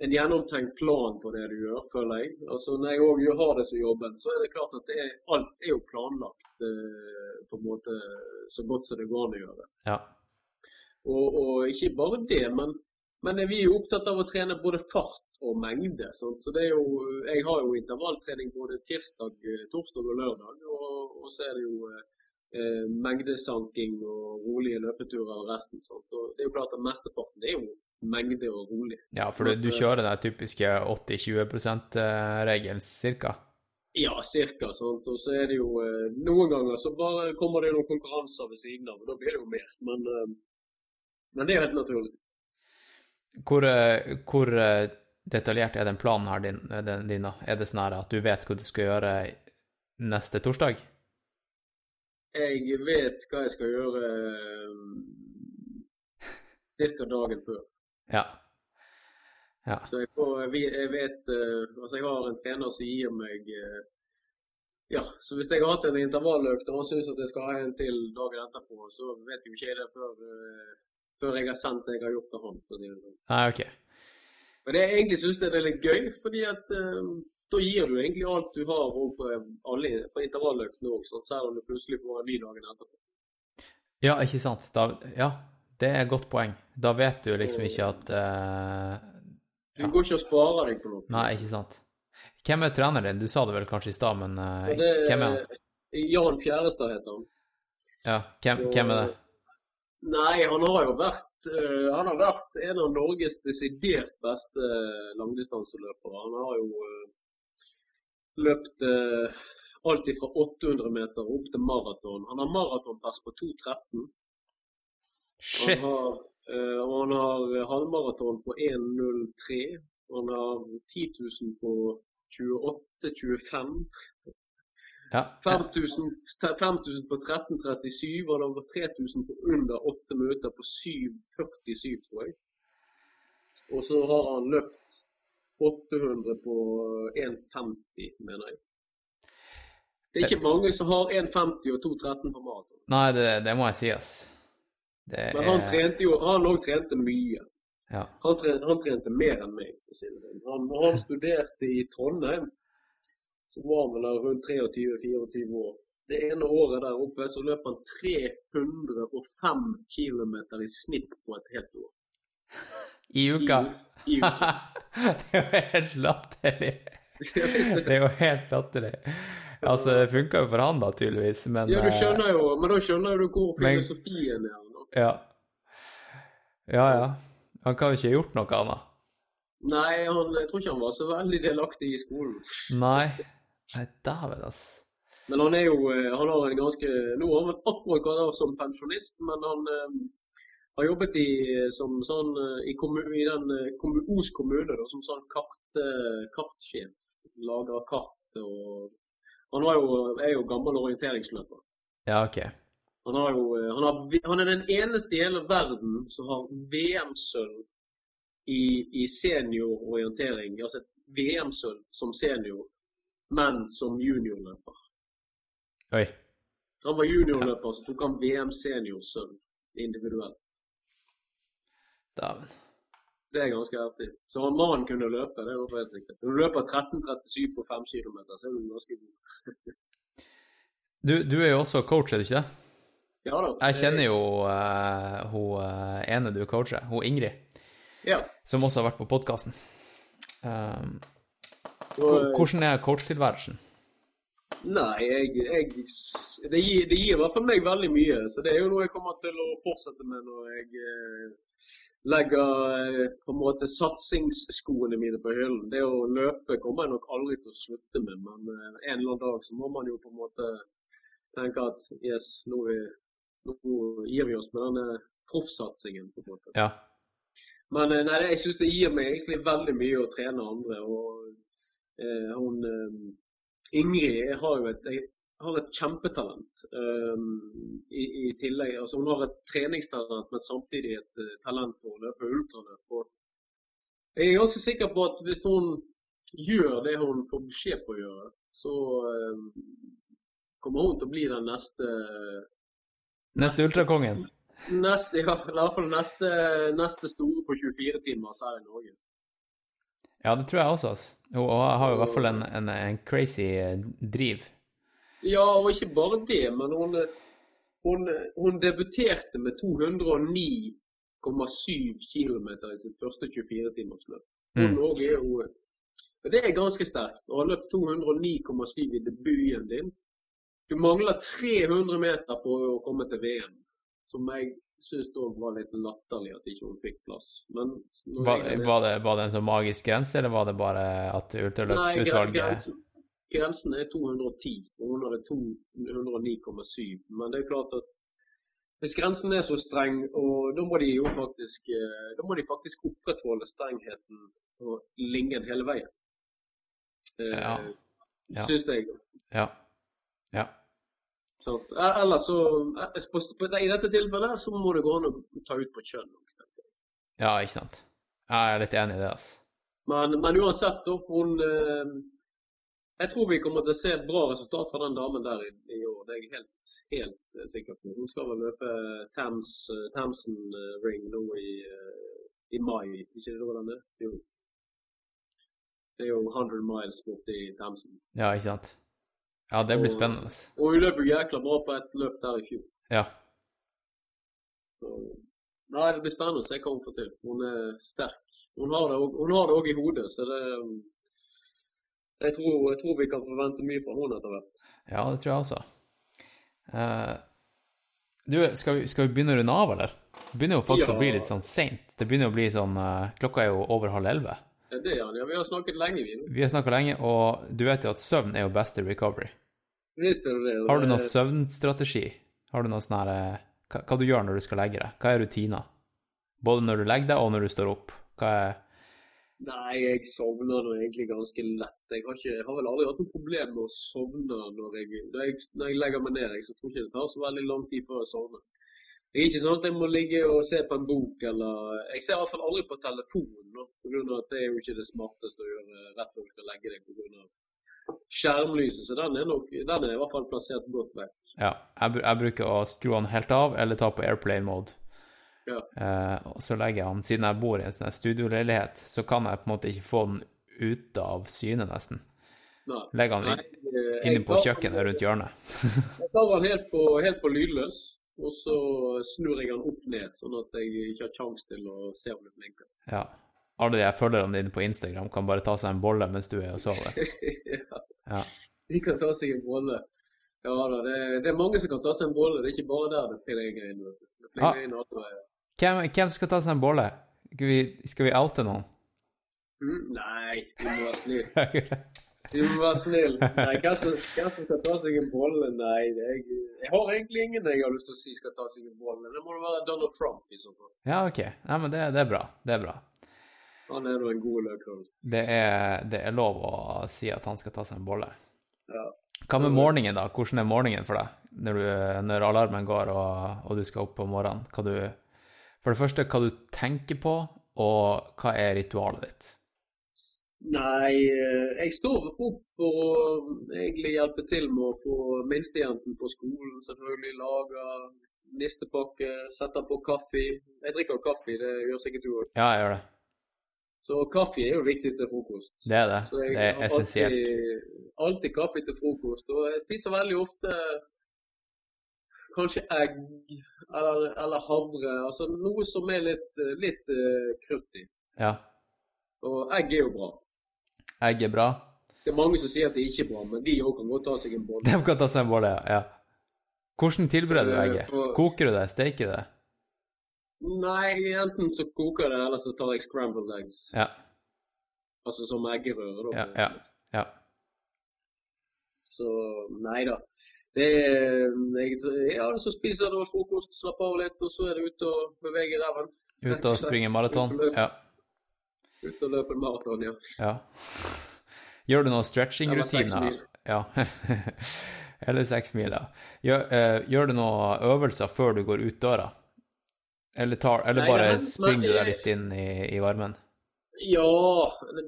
en gjennomtenkt plan på det du gjør, føler jeg. Altså Når jeg òg har det som jobben, så er det klart at det er, alt er jo planlagt eh, på en måte så godt som det går an å gjøre. ja. Og, og ikke bare det, men, men vi er jo opptatt av å trene både fart og mengde. Sant? Så det jo, Jeg har jo intervalltrening både tirsdag, eh, torsdag og lørdag. Og, og så er det jo eh, mengdesanking og rolige løpeturer og resten. Sant? Og det er jo klart at Mesteparten det er jo mengde og rolig. ja for du, du kjører den typiske 80-20 %-regelen cirka? Ja, cirka. Sant? Og så er det jo eh, Noen ganger så bare kommer det noen konkurranser ved siden av, og da blir det jo mer. Men, eh, men det er jo helt naturlig. Hvor, eh, hvor eh, detaljert er den planen her din, eh, din? Er det sånn at du vet hva du skal gjøre neste torsdag? Jeg vet hva jeg skal gjøre ca. dagen før. Ja. Ja. Så jeg, får, jeg vet Altså, jeg har en trener som gir meg Ja, så hvis jeg har hatt en intervalløkt og han syns at jeg skal ha en til dagen etterpå, så vet jo ikke jeg det før, før jeg har sendt det jeg har gjort til han. for å si det sånn. Nei, OK. Men det, egentlig syns jeg det er litt gøy, fordi at um, da gir du egentlig alt du har også på, alle, på intervalløktene òg, selv om du plutselig får en ny dagen etterpå. Ja, ikke sant. Da, ja, Det er et godt poeng. Da vet du liksom ikke at eh, Du går ikke og sparer deg på noe. Nei, ikke sant. Hvem er treneren din? Du sa det vel kanskje i stad, men uh, det, hvem er han? Jan Fjærestad heter han. Ja, hvem, hvem er det? Nei, han har jo vært eh, Han har vært en av Norges desidert beste langdistanseløpere. Han har jo eh, løpt eh, alt fra 800 meter opp til maraton. Han har maratonpass på 2.13. Shit! Han har, eh, og han har halvmaraton på 1.03. Han har 10 000 på 28-25. Ja. 5000 5000 på 13.37, og det var 3000 på under 8 minutter på 7.47, tror jeg. Og så har han løpt 800 på 1,50, mener jeg. Det er ikke mange som har 1,50 og 2,13 på maraton. Nei, det, det må jeg si, ass. Det Men han trente jo, han òg trente mye. Ja. Han trente, han trente mer enn meg. sånn. Han, han studerte i Trondheim, så var han vel rundt 23-24 år. Det ene året der oppe så løp han 305 km i snitt på et helt år. I uka. I, i uka. det er jo helt latterlig. Er Det det. er jo helt latterlig. Altså, det funka jo for han da, tydeligvis, men Ja, du eh, skjønner jo, men da skjønner du hvor Men- filosofien er. Ja. Ja, ja. Han kan jo ikke ha gjort noe annet. Nei, han, jeg tror ikke han var så veldig delaktig i skolen. Nei. Nei, dæven, altså. Men han er jo eh, Han har en ganske Nå har han akkurat gått som pensjonist, men han eh, har jobbet i, som sånn, eh, i, kommun, i den kommun, Os kommune da, som sånn kart, eh, kartsjef. Lager kart og Han jo, er jo gammel orienteringsløper. Ja, OK. Han, har jo, eh, han, har, han er den eneste i hele verden som har VM-sølv i, i seniororientering. Altså et VM-sølv som senior, men som juniorløper. Oi. Han var juniorløper, så tok han VM seniorsølv individuelt. Dæven. Det er ganske artig. Så om mannen kunne løpe, det var helt sikkert. Når du løper 13,37 på 5 km, så er du ganske god. Du, du er jo også coach, er du ikke det? Ja da. Jeg kjenner jo uh, hun eh, ene du coacher, hun Ingrid, Ja. som også har vært på podkasten. Um, hvordan er coachtilværelsen? nei, jeg, jeg det, gir, det gir i hvert fall meg veldig mye. Så det er jo noe jeg kommer til å fortsette med når jeg eh, legger eh, på en måte satsingsskoene mine på hyllen. Det å løpe kommer jeg nok aldri til å slutte med, men eh, en eller annen dag så må man jo på en måte tenke at yes, nå, vi, nå gir vi oss med denne proffsatsingen. på en måte. Ja. Men eh, nei, jeg syns det gir meg egentlig veldig mye å trene andre. og eh, hun eh, Ingrid har jo et, har et kjempetalent um, i, i tillegg. altså Hun har et treningstalent, men samtidig et talent for å løpe ultraløp. Jeg er ganske sikker på at hvis hun gjør det hun får beskjed på å gjøre, så um, kommer hun til å bli den neste Neste Ultrakongen. Neste, ja, i hvert fall neste, neste store på 24 timer her i Norge. Ja, det tror jeg også. Altså. Hun har jo i hvert fall en, en, en crazy eh, driv. Ja, og ikke bare det, men hun, hun, hun debuterte med 209,7 km i sitt første 24-timersløp. Hun Mm. også er jo Det er ganske sterkt. Å ha løpt 209,7 i debuten din. Du mangler 300 meter på å komme til VM, som jeg syns var litt latterlig at ikke hun fikk plass. Men Var, jeg- var, det, var det en sånn magisk grense, eller var det bare at ultraløpsutvalget grensen, grensen er 210, og hun hadde 209,7. Men det er klart at hvis grensen er så streng, og da må de jo faktisk eh, da må de faktisk opprettholde strengheten og lingen hele veien. Eh, Ja. Ja. Syns jeg. Ja. Ja. Sant? Eller så eh, I dette tilfellet så må det gå an å ta ut på kjønn. ja, ikke sant. Jeg er litt enig i det, altså. Men, men uansett, hun eh, Jeg tror vi kommer til å se bra resultat fra den damen der i, i år. Det er jeg helt, helt eh, sikker på. Hun skal vel løpe Thames, eh, Thamesen eh, Ring nå i, eh, i mai, ikke det den er? Jo. Det er jo 100 miles borti Thamesen. Ja, ikke sant. Ja, det blir Og- spennende. Og hun løp jo jækla bra på et løp der i fjor. Ja. Så Nei, det blir spennende å se hva hun får til. Hun er sterk. Hun har det også- hun har det òg i hodet, så det jeg tror, jeg tror vi kan forvente mye fra henne etter hvert. Ja, det tror jeg også. Uh, du, skal vi, skal vi begynne å runde av, eller? Det begynner jo faktisk Ja. å bli litt sånn seint. Det begynner å bli sånn uh, Klokka er jo over halv elleve. Det er han, Ja, vi har snakket lenge, vi. Vi har snakka lenge, og du vet jo at søvn er jo best i recovery. Visst er det det. Har du noen søvnstrategi? Har du noe sånn her eh, hva, hva du gjør når du skal legge deg? Hva er rutiner? Både når du legger deg, og når du står opp. Hva er Nei, jeg sovner nå egentlig ganske lett. Jeg har, ikke, jeg har vel aldri hatt noe problem med å sovne når jeg, når jeg, når jeg legger meg ned. Jeg, så tror ikke det tar så veldig lang tid før jeg sovner. Det er ikke sånn at jeg må ligge og se på en bok eller Jeg ser i hvert fall aldri på telefonen, pga. at det er jo ikke det smarteste å gjøre rett før du skal legge deg pga. skjermlyset. Så den er, nok, den er i hvert fall plassert godt vekk. Ja, jeg, jeg bruker å skru den helt av, eller ta på airplane mode. Ja. Eh, og så legger jeg den siden jeg bor i en sånn studioleilighet, så kan jeg på en måte ikke få den ut av syne, nesten. Nei. Legger den inn, eh, inne på kjøkkenet rundt hjørnet. Jeg tar den helt på, helt på lydløs, og så snur jeg den opp ned, sånn at jeg ikke har kjangs til å se om det blinker. Ja. Alle de følgerne dine på Instagram kan bare ta seg en bolle mens du er og sover. ja. Ja. De kan ta seg en bolle. Ja da, det, det er mange som kan ta seg en bolle. Det er ikke bare der det plinger inn. Det plinger inn veier. Hvem, hvem skal ta seg en bolle? Skal vi, skal vi oute noen? Mm, nei, du må være snill. Du må være snill. Nei, hvem som, skal ta seg en bolle? Nei, jeg, jeg har egentlig ingen jeg har lyst til å si skal ta seg en bolle. Det må være Donald Trump i så fall. ja, ok. Nei, men det, det er bra. Det er bra. Han er nå en god løkhull. Det det er lov å si at han skal ta seg en bolle. Ja. Hva med morgenen, da? Hvordan er morgenen for deg når, du, når alarmen går og, og du skal opp på morgenen? Du, for det første, hva du tenker på, og hva er ritualet ditt? Nei, eh, jeg står opp for å egentlig hjelpe til med å få minstejenten på skolen. Selvfølgelig lage nistepakke, sette på kaffe. Jeg drikker kaffe, det gjør sikkert du òg. Ja, jeg gjør det. Så kaffe er jo viktig til frokost. Det er det. Det er essensielt. Alltid, alltid kaffe til frokost. Og jeg spiser veldig ofte kanskje egg eller, eller havre. Altså noe som er litt, litt eh, krutt i. Ja. Og egg er jo bra. Egg er bra. Det er mange som sier at det ikke er bra, men de òg kan godt ta seg en bolle. De kan ta seg en bolle, ja. Hvordan tilbereder du Eh, egget? for- Koker du det? Steker du det? Nei, enten så koker det, eller så tar jeg scrambled eggs. Ja. Altså som eggerøre. da. Ja, ja. ja. Så nei da. Det er, jeg, ja, så spiser jeg noe frokost, slapper av litt, og så er det ute og bevege ræven. Ute og springe maraton? Ja. Ut og løpe en maraton, ja. ja. Gjør du noen stretching-rutiner? Ja. Eller seks mil, da. Gjør, uh, gjør du noen øvelser før du går ut døra? Eller, tar, eller Nei, bare hender- springer du deg litt inn i, i varmen? Ja,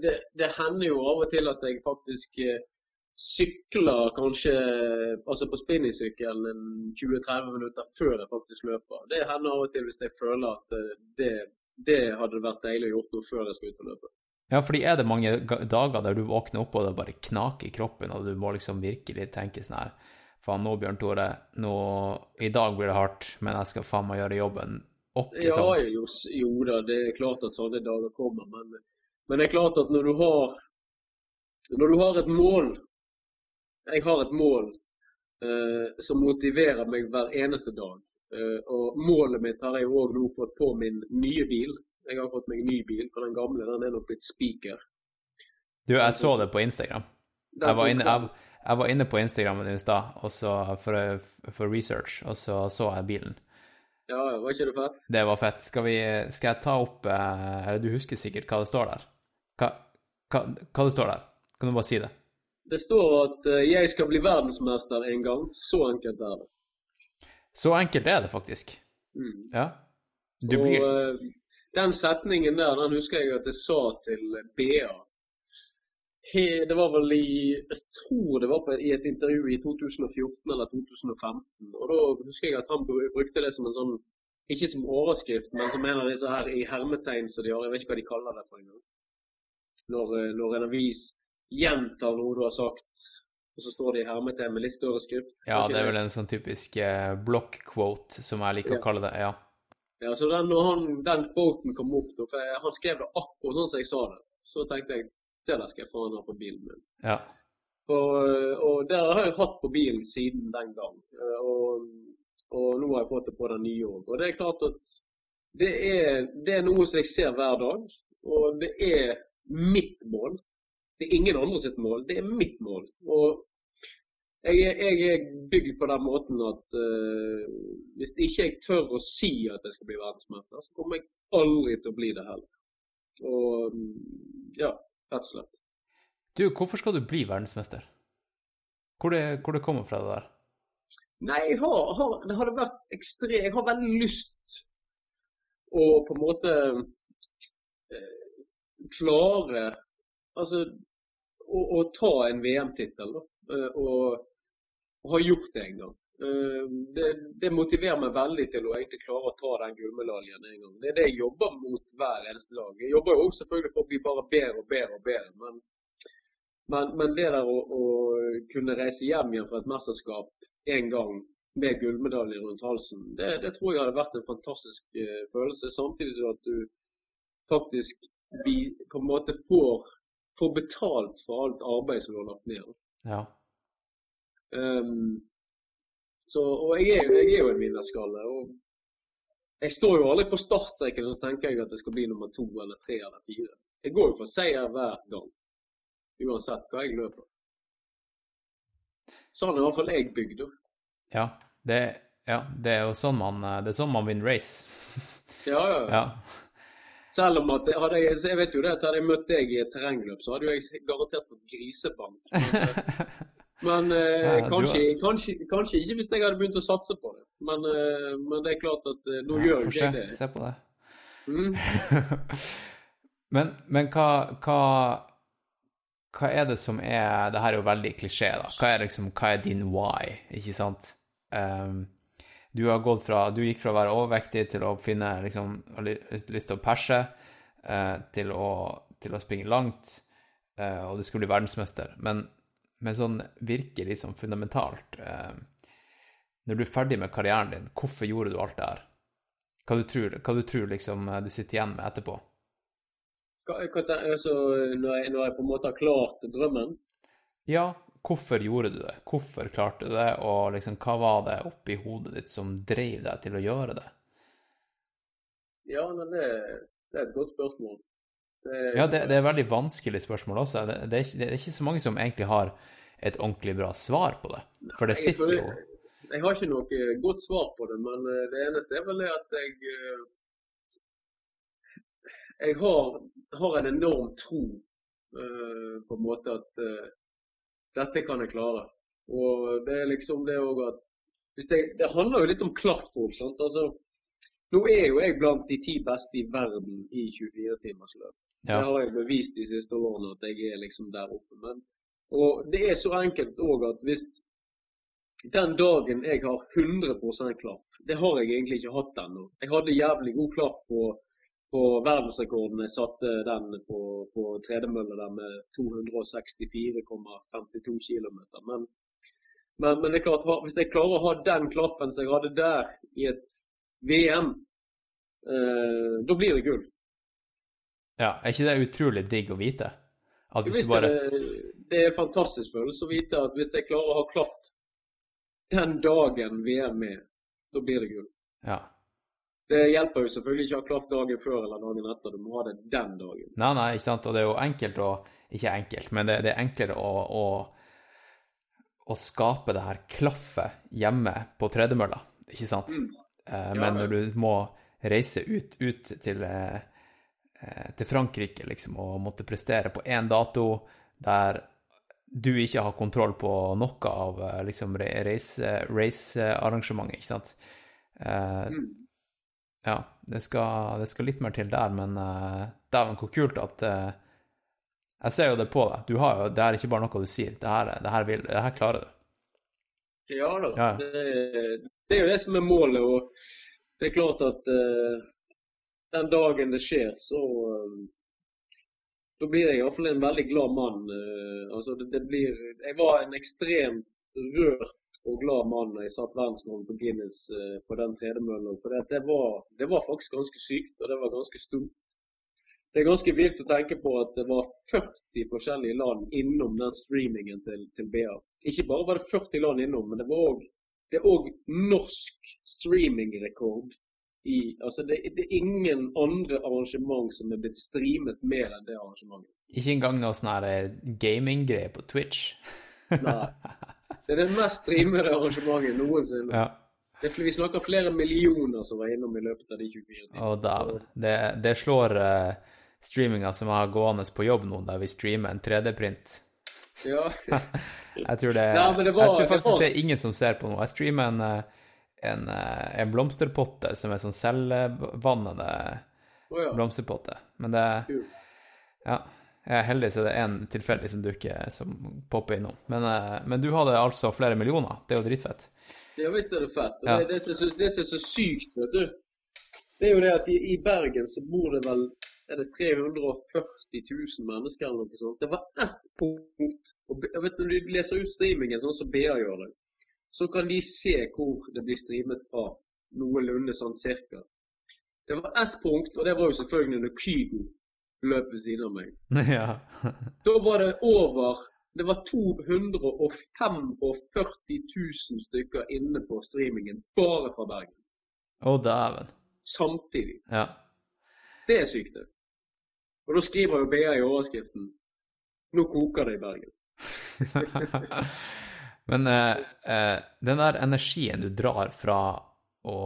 det, det hender jo av og til at jeg faktisk eh, sykler kanskje altså på spinningsykkel 20-30 minutter før jeg faktisk løper. Det hender av og til hvis jeg føler at eh, det, det hadde vært deilig å gjort noe før jeg skal ut og løpe. Ja, fordi er det mange dager der du våkner opp og det bare knaker i kroppen, og du må liksom virkelig tenke sånn her Faen, nå, Bjørn Tore, nå I dag blir det hardt, men jeg skal faen meg gjøre jobben åkke Ja, sånn. jo, jo da, det er klart at sånne dager kommer, men, men det er klart at når du har når du har et mål Jeg har et mål eh, som motiverer meg hver eneste dag. Eh, og målet mitt har jeg òg nå fått på min nye bil. Jeg har fått meg ny bil, for den gamle den er nok blitt spiker. Du, jeg så det på Instagram. Jeg var inne, jeg, jeg var inne på Instagrammen din i stad, for, for research, og så så jeg bilen. Ja, ja, var ikke det fett? Det var fett. Skal, vi, skal jeg ta opp eh, Eller du husker sikkert hva det står der? Hva, hva, hva det står der? Kan du bare si det? Det står at eh, jeg skal bli verdensmester en gang. Så enkelt er det. Så enkelt er det faktisk. Mm. Ja. Du blir Og den setningen der, den husker jeg at jeg sa til BA. Det var vel i Jeg tror det var på, i et intervju i 2014 eller 2015. Og da husker jeg at han brukte det som en sånn Ikke som overskrift, men som en av disse her i hermetegn som de har. Jeg vet ikke hva de kaller det for engang. Når, eh, når en avis gjentar noe du har sagt, og så står det i hermetegn med litt større skrift. Ja, det er vel en sånn typisk eh, block-quote, som jeg liker Ja. å kalle det. Ja. Ja, så den, når han, den quoten kom opp, for jeg, han skrev det akkurat sånn som jeg sa det, så tenkte jeg det der skal jeg faen ha på bilen min. Ja. Og, og det har jeg hatt på bilen siden den gang. Og, og nå har jeg fått det på den nye òg. Og det er klart at det er, det er noe som jeg ser hver dag. Og det er mitt mål. Det er ingen andre sitt mål, det er mitt mål. Og jeg jeg er bygd på den måten at uh, hvis ikke jeg tør å si at jeg skal bli verdensmester, så kommer jeg aldri til å bli det heller. Og mm, ja, rett og slett. Du, hvorfor skal du bli verdensmester? Hvor det, hvor det kommer fra det der? Nei, jeg har, har, det hadde vært ekstremt Jeg har veldig lyst å på en måte eh, klare Altså å, å ta en VM-tittel, da. Eh, og, og ha gjort det en gang. Eh, det, det motiverer meg veldig til å egentlig klare å ta den gullmedaljen en gang. Det er det jeg jobber mot hver eneste dag. Jeg jobber jo også selvfølgelig for å bli bare bedre og bedre og bedre. Men, men, men det der å, å kunne reise hjem igjen fra et mesterskap en gang med gullmedalje rundt halsen, det, det tror jeg hadde vært en fantastisk eh, følelse. Samtidig som at du faktisk vi, på en måte får, får betalt for alt arbeid som du har lagt ned. Ja. Um, så, og jeg er, jeg er jo en vinnerskalle. og Jeg står jo aldri på startstreken og så tenker jeg at det skal bli nummer to eller tre eller fire. Jeg går jo for seier hver gang. Uansett hva jeg løper. Sånn er i hvert fall jeg bygd. Ja. Det, ja, det er jo sånn man, det er sånn man vinner race. Ja, ja. ja. Ja. Selv om at hadde jeg, jeg vet jo det at hadde jeg møtt deg i et terrengløp, så hadde jo jeg garantert fått grisebank. Men eh, Ja, kanskje, har- kanskje, kanskje ikke hvis jeg hadde begynt å satse på det. Men, eh, men det er klart at eh, nå gjør jo jeg se, det. se på det. Mm. men men hva, hva, hva er det som er Det her er jo veldig klisjé, da. Hva er, liksom, hva er din why, ikke sant? Ehm, du har gått fra Du gikk fra å være overvektig til å finne liksom ha lyst til å perse, eh, til, å, til å springe langt, eh, og du skulle bli verdensmester. Men, men sånn virkelig sånn fundamentalt eh, Når du er ferdig med karrieren din, hvorfor gjorde du alt det her? Hva du tror, hva du tror liksom du sitter igjen med etterpå? Hva, hva, altså, når, jeg, når jeg på en måte har klart drømmen Ja, hvorfor gjorde du det? Hvorfor klarte du det, og liksom, hva var det oppi hodet ditt som drev deg til å gjøre det? Ja, men det, det er et godt spørsmål. Det, Ja, det, det er et veldig vanskelig spørsmål også. Det, det, er ikke, det er ikke så mange som egentlig har et ordentlig bra svar på det. For det sitter jo Jeg har ikke noe godt svar på det, men eh, det eneste er vel det at jeg eh, Jeg har, har en enorm tro Uh, på en måte at eh, dette kan jeg klare. Og det er liksom det òg at jeg, Det handler jo litt om klaff òg, sant. Altså, nå er jo jeg blant de ti beste i verden i 24-timersløp. Ja. Det har jeg bevist de siste årene at jeg er liksom der oppe. Men, og det er så enkelt òg at hvis den dagen jeg har 100% klaff, det har jeg egentlig ikke hatt ennå. Jeg hadde jævlig god klaff på, på verdensrekorden. Jeg satte den på, på tredemølle der med 264,52 km. Men, men, men det er klart, hvis jeg klarer å ha den klaffen som jeg hadde der i et VM, eh, da blir det gull. Ja, er ikke det utrolig digg å vite? At hvis bare det, det er en fantastisk følelse å vite at hvis jeg klarer å ha klaff den dagen VM er, da blir det gull. Ja. Det hjelper jo selvfølgelig ikke å ha klart dagen før eller dagen etter. Du må ha det den dagen. Nei, nei, ikke sant. Og det er jo enkelt å Ikke enkelt, men det, det er enklere å, å, å skape det her klaffet hjemme på tredemølla, ikke sant? Eh, men Mm. Ja, når du må reise ut, ut til, eh, til Frankrike, liksom, og måtte prestere på én dato der du ikke har kontroll på noe av eh, liksom, reisearrangementet, race ikke sant? Eh, ja, det skal, det skal litt mer til der, men uh, dæven, hvor kult at uh, Jeg ser jo det på deg. Du har jo, det er ikke bare noe du sier. Det her, det her, vil, det her klarer du. Ja da. Ja. Det, det er jo det som er målet. og Det er klart at uh, den dagen det skjer, så eh, Da blir jeg iallfall en veldig glad mann. Uh, altså det, det blir Jeg var en ekstremt rørt og glad mann når jeg satt verdensrekorden på Guinness eh, på den tredemøllen. For det, det, var, det var faktisk ganske sykt, og det var ganske stort. Det er ganske vilt å tenke på at det var 40 forskjellige land innom den streamingen til, til BA. Ikke bare var det 40 land innom, men det var òg det er òg norsk streamingrekord i Altså, det, det er ingen andre arrangement som er blitt streamet mer enn det arrangementet. Ikke engang noe sånn eh, gaming-greie på Twitch. Nei. Det er det mest streamede arrangementet noensinne. Ja. Det vi snakker flere millioner som var innom i løpet av de 24 timene. Det, det slår uh, streaminga som jeg har gående på jobb nå, der vi streamer en 3D-print. Ja. Jeg tror, det, Nei, det var- jeg tror det faktisk var- det er ingen som ser på noe. Jeg streamer en, eh, en, eh, en blomsterpotte som er sånn selvvannende oh, ja. blomsterpotte. Men det Kul. Ja. Jeg er heldig så det er en tilfeldig som dukker som popper innom. Men, eh, men du hadde altså flere millioner. Det er jo dritfett. Ja visst er det fett. Ja. det som er så sykt, vet du, det er jo det at i, i Bergen så bor det vel er det 340 000 mennesker eller noe sånt. Det var ett punkt og vet du, Når du leser ut streamingen sånn som BA gjør det, så kan de se hvor det blir streamet fra. Noenlunde sånn cirka. Det var ett punkt, og det var jo selvfølgelig når Kygo løp ved siden av meg. ja. Da var det over Det var 245 000 stykker inne på streamingen bare fra Bergen. Å, dæven. Samtidig. Ja. Det er sykt, det. Og da skriver jo BA i overskriften Nå koker det i Bergen. Men eh, eh, den der energien du drar fra å,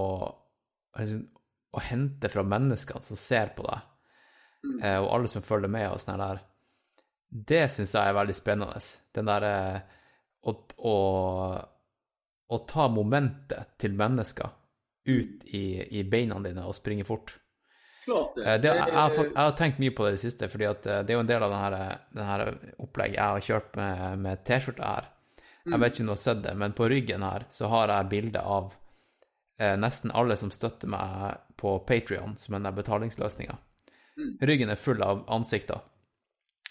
å hente fra menneskene som ser på deg, eh, og alle som følger med og sånn der, det syns jeg er veldig spennende. Den der eh, å, å, å ta momentet til mennesker ut i, i beina dine og springe fort. Klart det. Eh, Det, jeg, jeg, har, jeg har tenkt mye på det i det siste, fordi at det er jo en del av denne, denne opplegget jeg har kjørt med, med T-skjorte her. Jeg vet ikke om du har sett det, men på ryggen her så har jeg bilde av eh, nesten alle som støtter meg på Patrion, som er den betalingsløsninga. Ryggen er full av ansikter.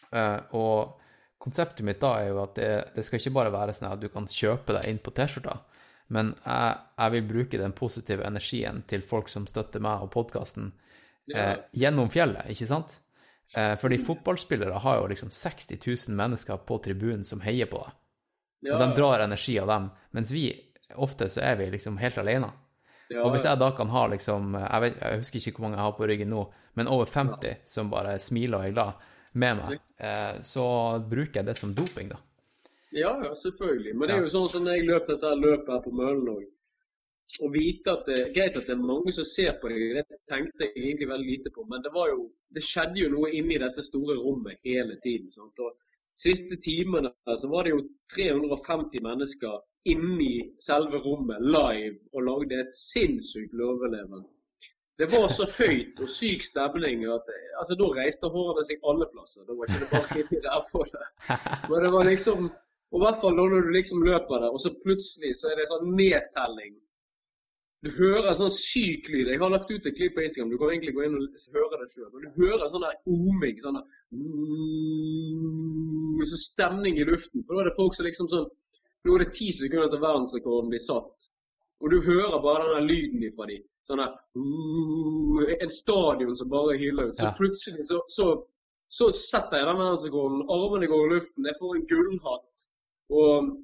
Uh, og konseptet mitt da er jo at det, det skal ikke bare være sånn at du kan kjøpe deg inn på T-skjorta, men jeg, jeg vil bruke den positive energien til folk som støtter meg og podkasten uh, gjennom fjellet, ikke sant? Uh, fordi fotballspillere har jo liksom 60 000 mennesker på tribunen som heier på deg, ja, og de drar energi av dem, mens vi ofte så er vi liksom helt alene. ja, Og hvis jeg da kan ha liksom jeg, vet, jeg husker ikke hvor mange jeg har på ryggen nå, men over 50 som bare smiler og er glad med meg, eh, så bruker jeg det som doping, da. Ja, ja, selvfølgelig. Men det er jo sånn som når jeg løp dette løpet her på Møllen òg. Å vite at det er greit at det er mange som ser på deg, det tenkte jeg egentlig veldig lite på. Men det var jo Det skjedde jo noe inni dette store rommet hele tiden. sant? Og siste timene så var det jo 350 mennesker inni selve rommet live og lagde et sinnssykt løveleven. Det var så høyt og syk stemning at altså, da reiste hårene seg alle plasser. Da var ikke det bare inni der for det. Men det var liksom Og i hvert fall når du liksom løper der, og så plutselig så er det sånn nedtelling. Du hører sånn syk lyd. Jeg har lagt ut et klipp på Instagram. Du kan egentlig gå inn og høre det sjøl. Du hører sånn der oming. Sånn der så stemning i luften. For da er det folk som liksom sånn Nå er det ti sekunder til verdensrekorden blir satt. Og du hører bare den der lyden ifra de. Sånn der En stadion som bare hyler ut. Så Ja. plutselig så, så, så setter jeg den verdensrekorden. Armene går i luften. Jeg får en gullhatt. Og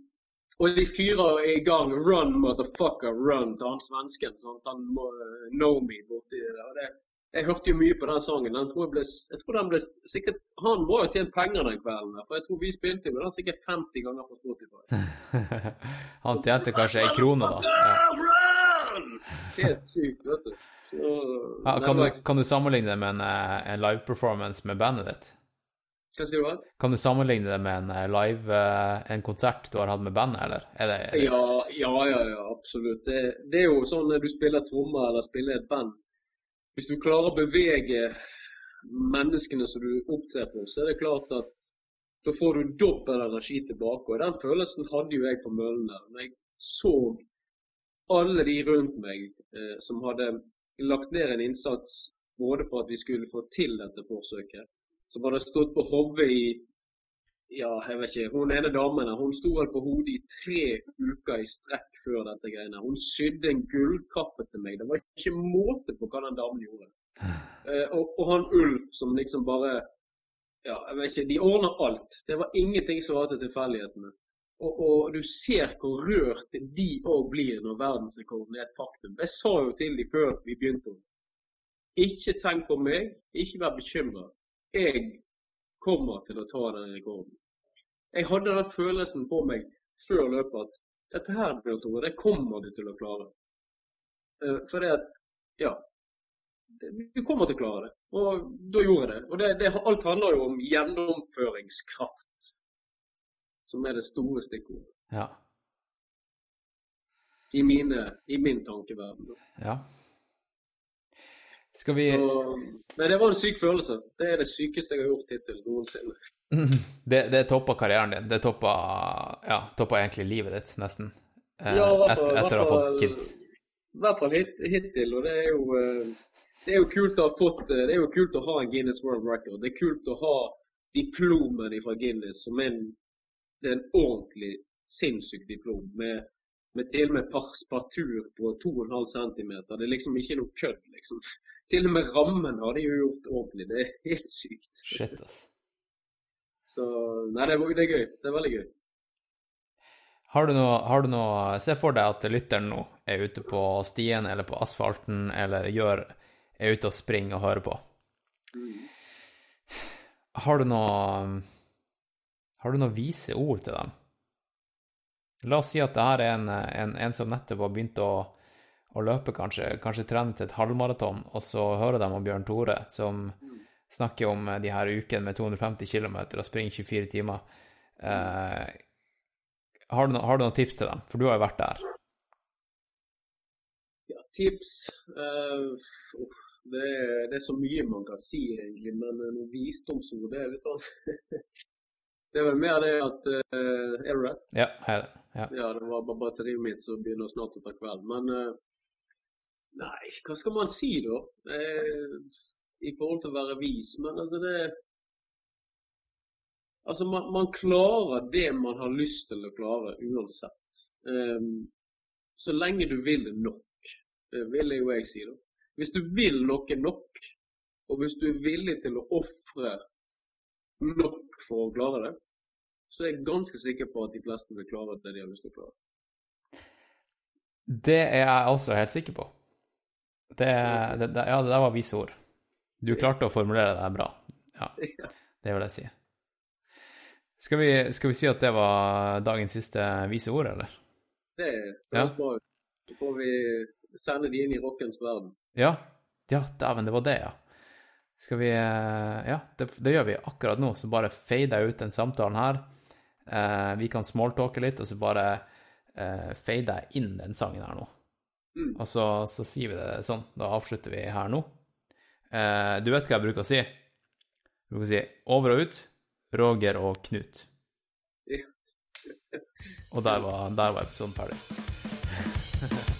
og de fyrer i gang 'Run, motherfucker, run' til han svensken. Sånn at han må uh, know me borti det. Og det. Jeg hørte jo mye på den sangen. Den tror jeg, ble, jeg tror den ble sikkert, Han må jo tjent penger den kvelden. For jeg tror vi spilte jo den sikkert 50 ganger på Spotify. Han tjente kanskje ei krone, da. Ja. Helt sykt, vet du. Så, Ja, kan, du, kan du sammenligne det med en, eh, en live-performance med bandet ditt? Hva sier du? Kan du sammenligne det med en eh, live, eh, en konsert du har hatt med bandet, eller? Er det, er det Ja, ja, ja, ja absolutt. Det, det er jo sånn når du spiller trommer eller spiller et band. Hvis du klarer å bevege menneskene som du opptrer for, så er det klart at da får du dobbel energi tilbake. Og den følelsen hadde jo jeg på Møllen der. Når jeg så alle de rundt meg eh, som hadde lagt ned en innsats både for at vi skulle få til dette forsøket, som hadde stått på hodet i Ja, jeg vet ikke. Hun ene damen hun sto vel på hodet i tre uker i strekk før dette greiene. Hun sydde en gullkappe til meg. Det var ikke måte på hva den damen gjorde. Eh, og, og han Ulf som liksom bare Ja, jeg vet ikke. De ordner alt. Det var ingenting som var til tilfeldighetene. Og, og du ser hvor rørt de òg blir når verdensrekorden er et faktum. Jeg sa jo til dem før vi begynte. Ikke tenk på meg, ikke vær bekymra. Jeg kommer til å ta den rekorden. Jeg hadde den følelsen på meg før løpet at dette her, Bjørn Tore, det kommer du til å klare. Eh, For det at Ja. Du kommer til å klare det. Og da gjorde jeg det. Og det, det, alt handler jo om gjennomføringskraft. Som er det store stikkordet. Ja. I, mine, i min tankeverden. ja. Skal vi Og, men det var en syk følelse. Det er det sykeste jeg har gjort hittil noensinne. Det, det toppa karrieren din. Det toppa, ja, toppa egentlig livet ditt, nesten. Eh, Ja, hvert et, fall- i etter å ha fått kids. I hvert fall hit, hittil. Og det er jo eh, det er jo kult å ha fått eh, Det er jo kult å ha en Guinness World Record. Det er kult å ha diplomen fra Guinness som en, det er en ordentlig sinnssyk diplom. Med, med til og med partur på 2,5 cm. Det er liksom ikke noe kødd, liksom. Til og med rammen har de jo gjort ordentlig. Det er helt sykt. Shit, ass. Så Nei, det er, det er gøy. Det er veldig gøy. Har du noe, har du noe Se for deg at lytteren nå er ute på stien eller på asfalten eller gjør, er ute og springer og hører på. Har du noe Har du noe vise ord til dem? La oss si at det her er en, en, en som nettopp har begynt å, å løpe, kanskje, kanskje trene til et halvmaraton, og så hører de om Bjørn Tore, som snakker om de her ukene med 250 km og springer 24 timer. Eh, har, du no, har du noen tips til dem? For du har jo vært der. Ja, tips uh, uff, det, er, det er så mye man kan si, egentlig. Men eh, noe visdomsord, det er litt sånn Det er vel mer det at uh, Er du rett? Ja, jeg er det. Ja. Ja, det var bare batteriet mitt som begynner snart å ta kveld. Men uh, nei, hva skal man si da? Uh, I forhold til å være vis. Men altså, det Altså, man, man klarer det man har lyst til å klare uansett. Um, så lenge du vil nok, det vil jo jeg si. da. Hvis du vil noe nok, og hvis du er villig til å ofre nok for å klare det, så er jeg ganske sikker på at de fleste vil klare det de har lyst til å klare. Det er jeg også helt sikker på. Det, det, det, ja, det der var vise ord. Du klarte å formulere det bra. Ja, Ja. det vil jeg si. Skal vi, skal vi si at det var dagens siste vise ord, eller? Det Ja. høres bra ut. Så får vi sende de inn i rockens verden. Ja, ja dæven, det var det, ja. Skal vi eh, Ja, det, det gjør vi akkurat nå, så bare fader jeg ut den samtalen her. Eh, vi kan smalltalke litt, og så bare eh, fader jeg inn den sangen her nå. Mm. Og så, så sier vi det sånn. Da avslutter vi her nå. Eh, du vet hva jeg bruker å si? Jeg bruker å si over og ut, Roger og Knut. Og der var, der var episoden ferdig.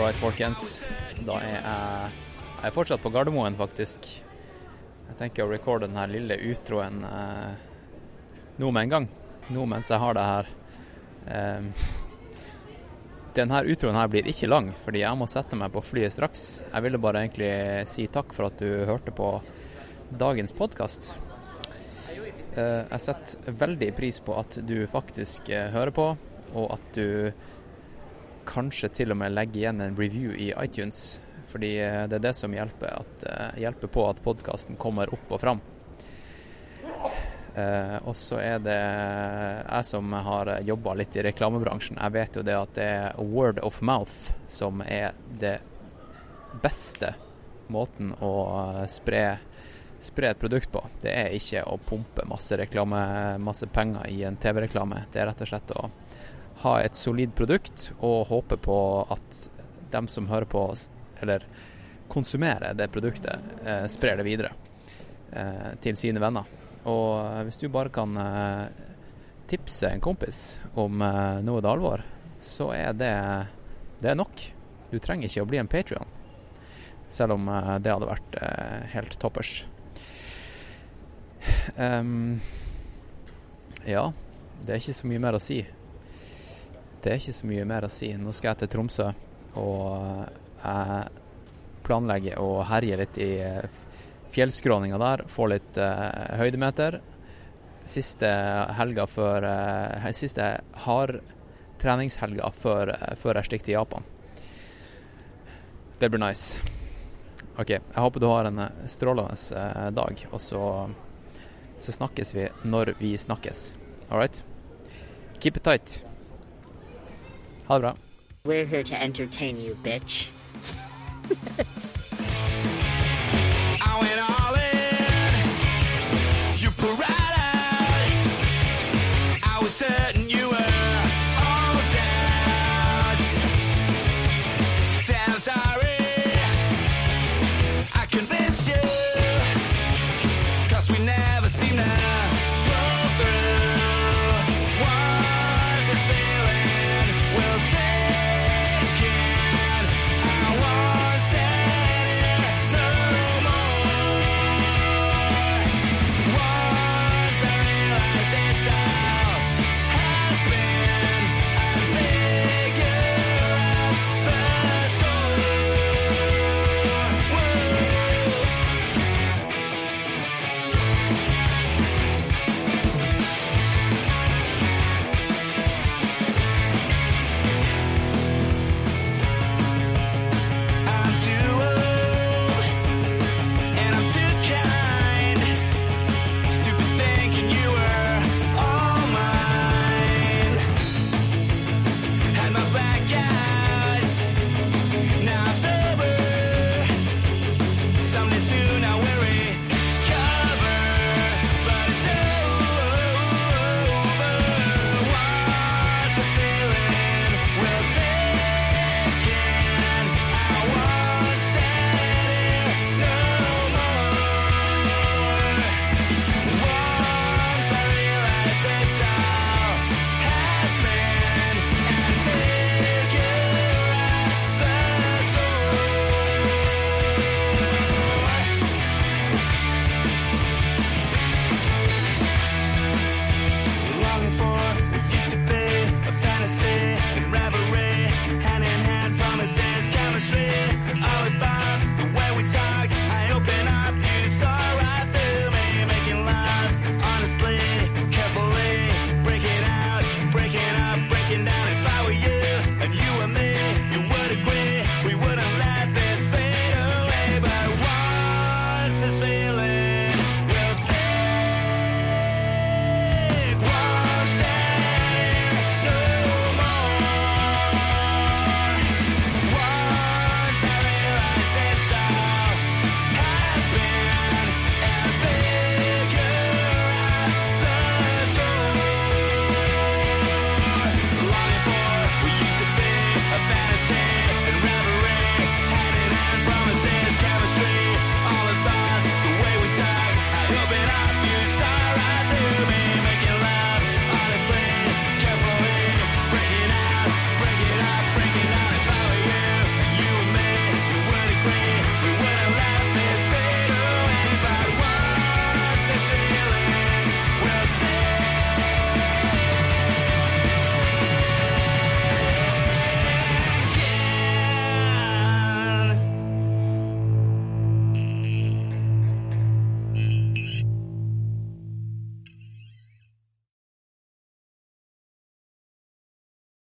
out. All right, folkens. Da er jeg Jeg er fortsatt på Gardermoen, faktisk. Jeg tenker å recorde denne lille utroen eh, nå med en gang. Nå mens jeg har det her. Eh, denne utroen her blir ikke lang, fordi jeg må sette meg på flyet straks. Jeg ville bare egentlig si takk for at du hørte på dagens podkast. jeg setter veldig pris på at du faktisk eh, hører på, og at du kanskje til og med legge igjen en review i iTunes. Fordi eh, det er det som hjelper, at, eh, hjelper på at podkasten kommer opp og fram. Eh, og så er det jeg som har jobba litt i reklamebransjen. Jeg vet jo det at det er word of mouth som er det beste måten å eh, spre, spre et produkt på. Det er ikke å pumpe masse reklame, masse penger i en TV-reklame. Det er rett og slett å ha et solid produkt og håpe på at dem som hører på eller konsumerer det produktet, eh, sprer det videre eh, til sine venner. Og eh, hvis du bare kan eh, tipse en kompis om eh, noe det alvor, så er det, det er nok. Du trenger ikke å bli en Patrion, selv om eh, det hadde vært eh, helt toppers. Um, ja, det er ikke så mye mer å si. Det er ikke så mye mer å si. Nå skal jeg til Tromsø, og jeg planlegger å herje litt i eh, fjellskråninga der. Få litt uh, høydemeter. Siste helga før uh, Siste hardtreningshelga før, uh, før jeg stikker til Japan. Det blir nice. OK. Jeg håper du har en eh, strålende eh, dag, og så, så snakkes vi når vi snakkes. All right? Keep it tight. Ha det bra. We're here to entertain you, bitch.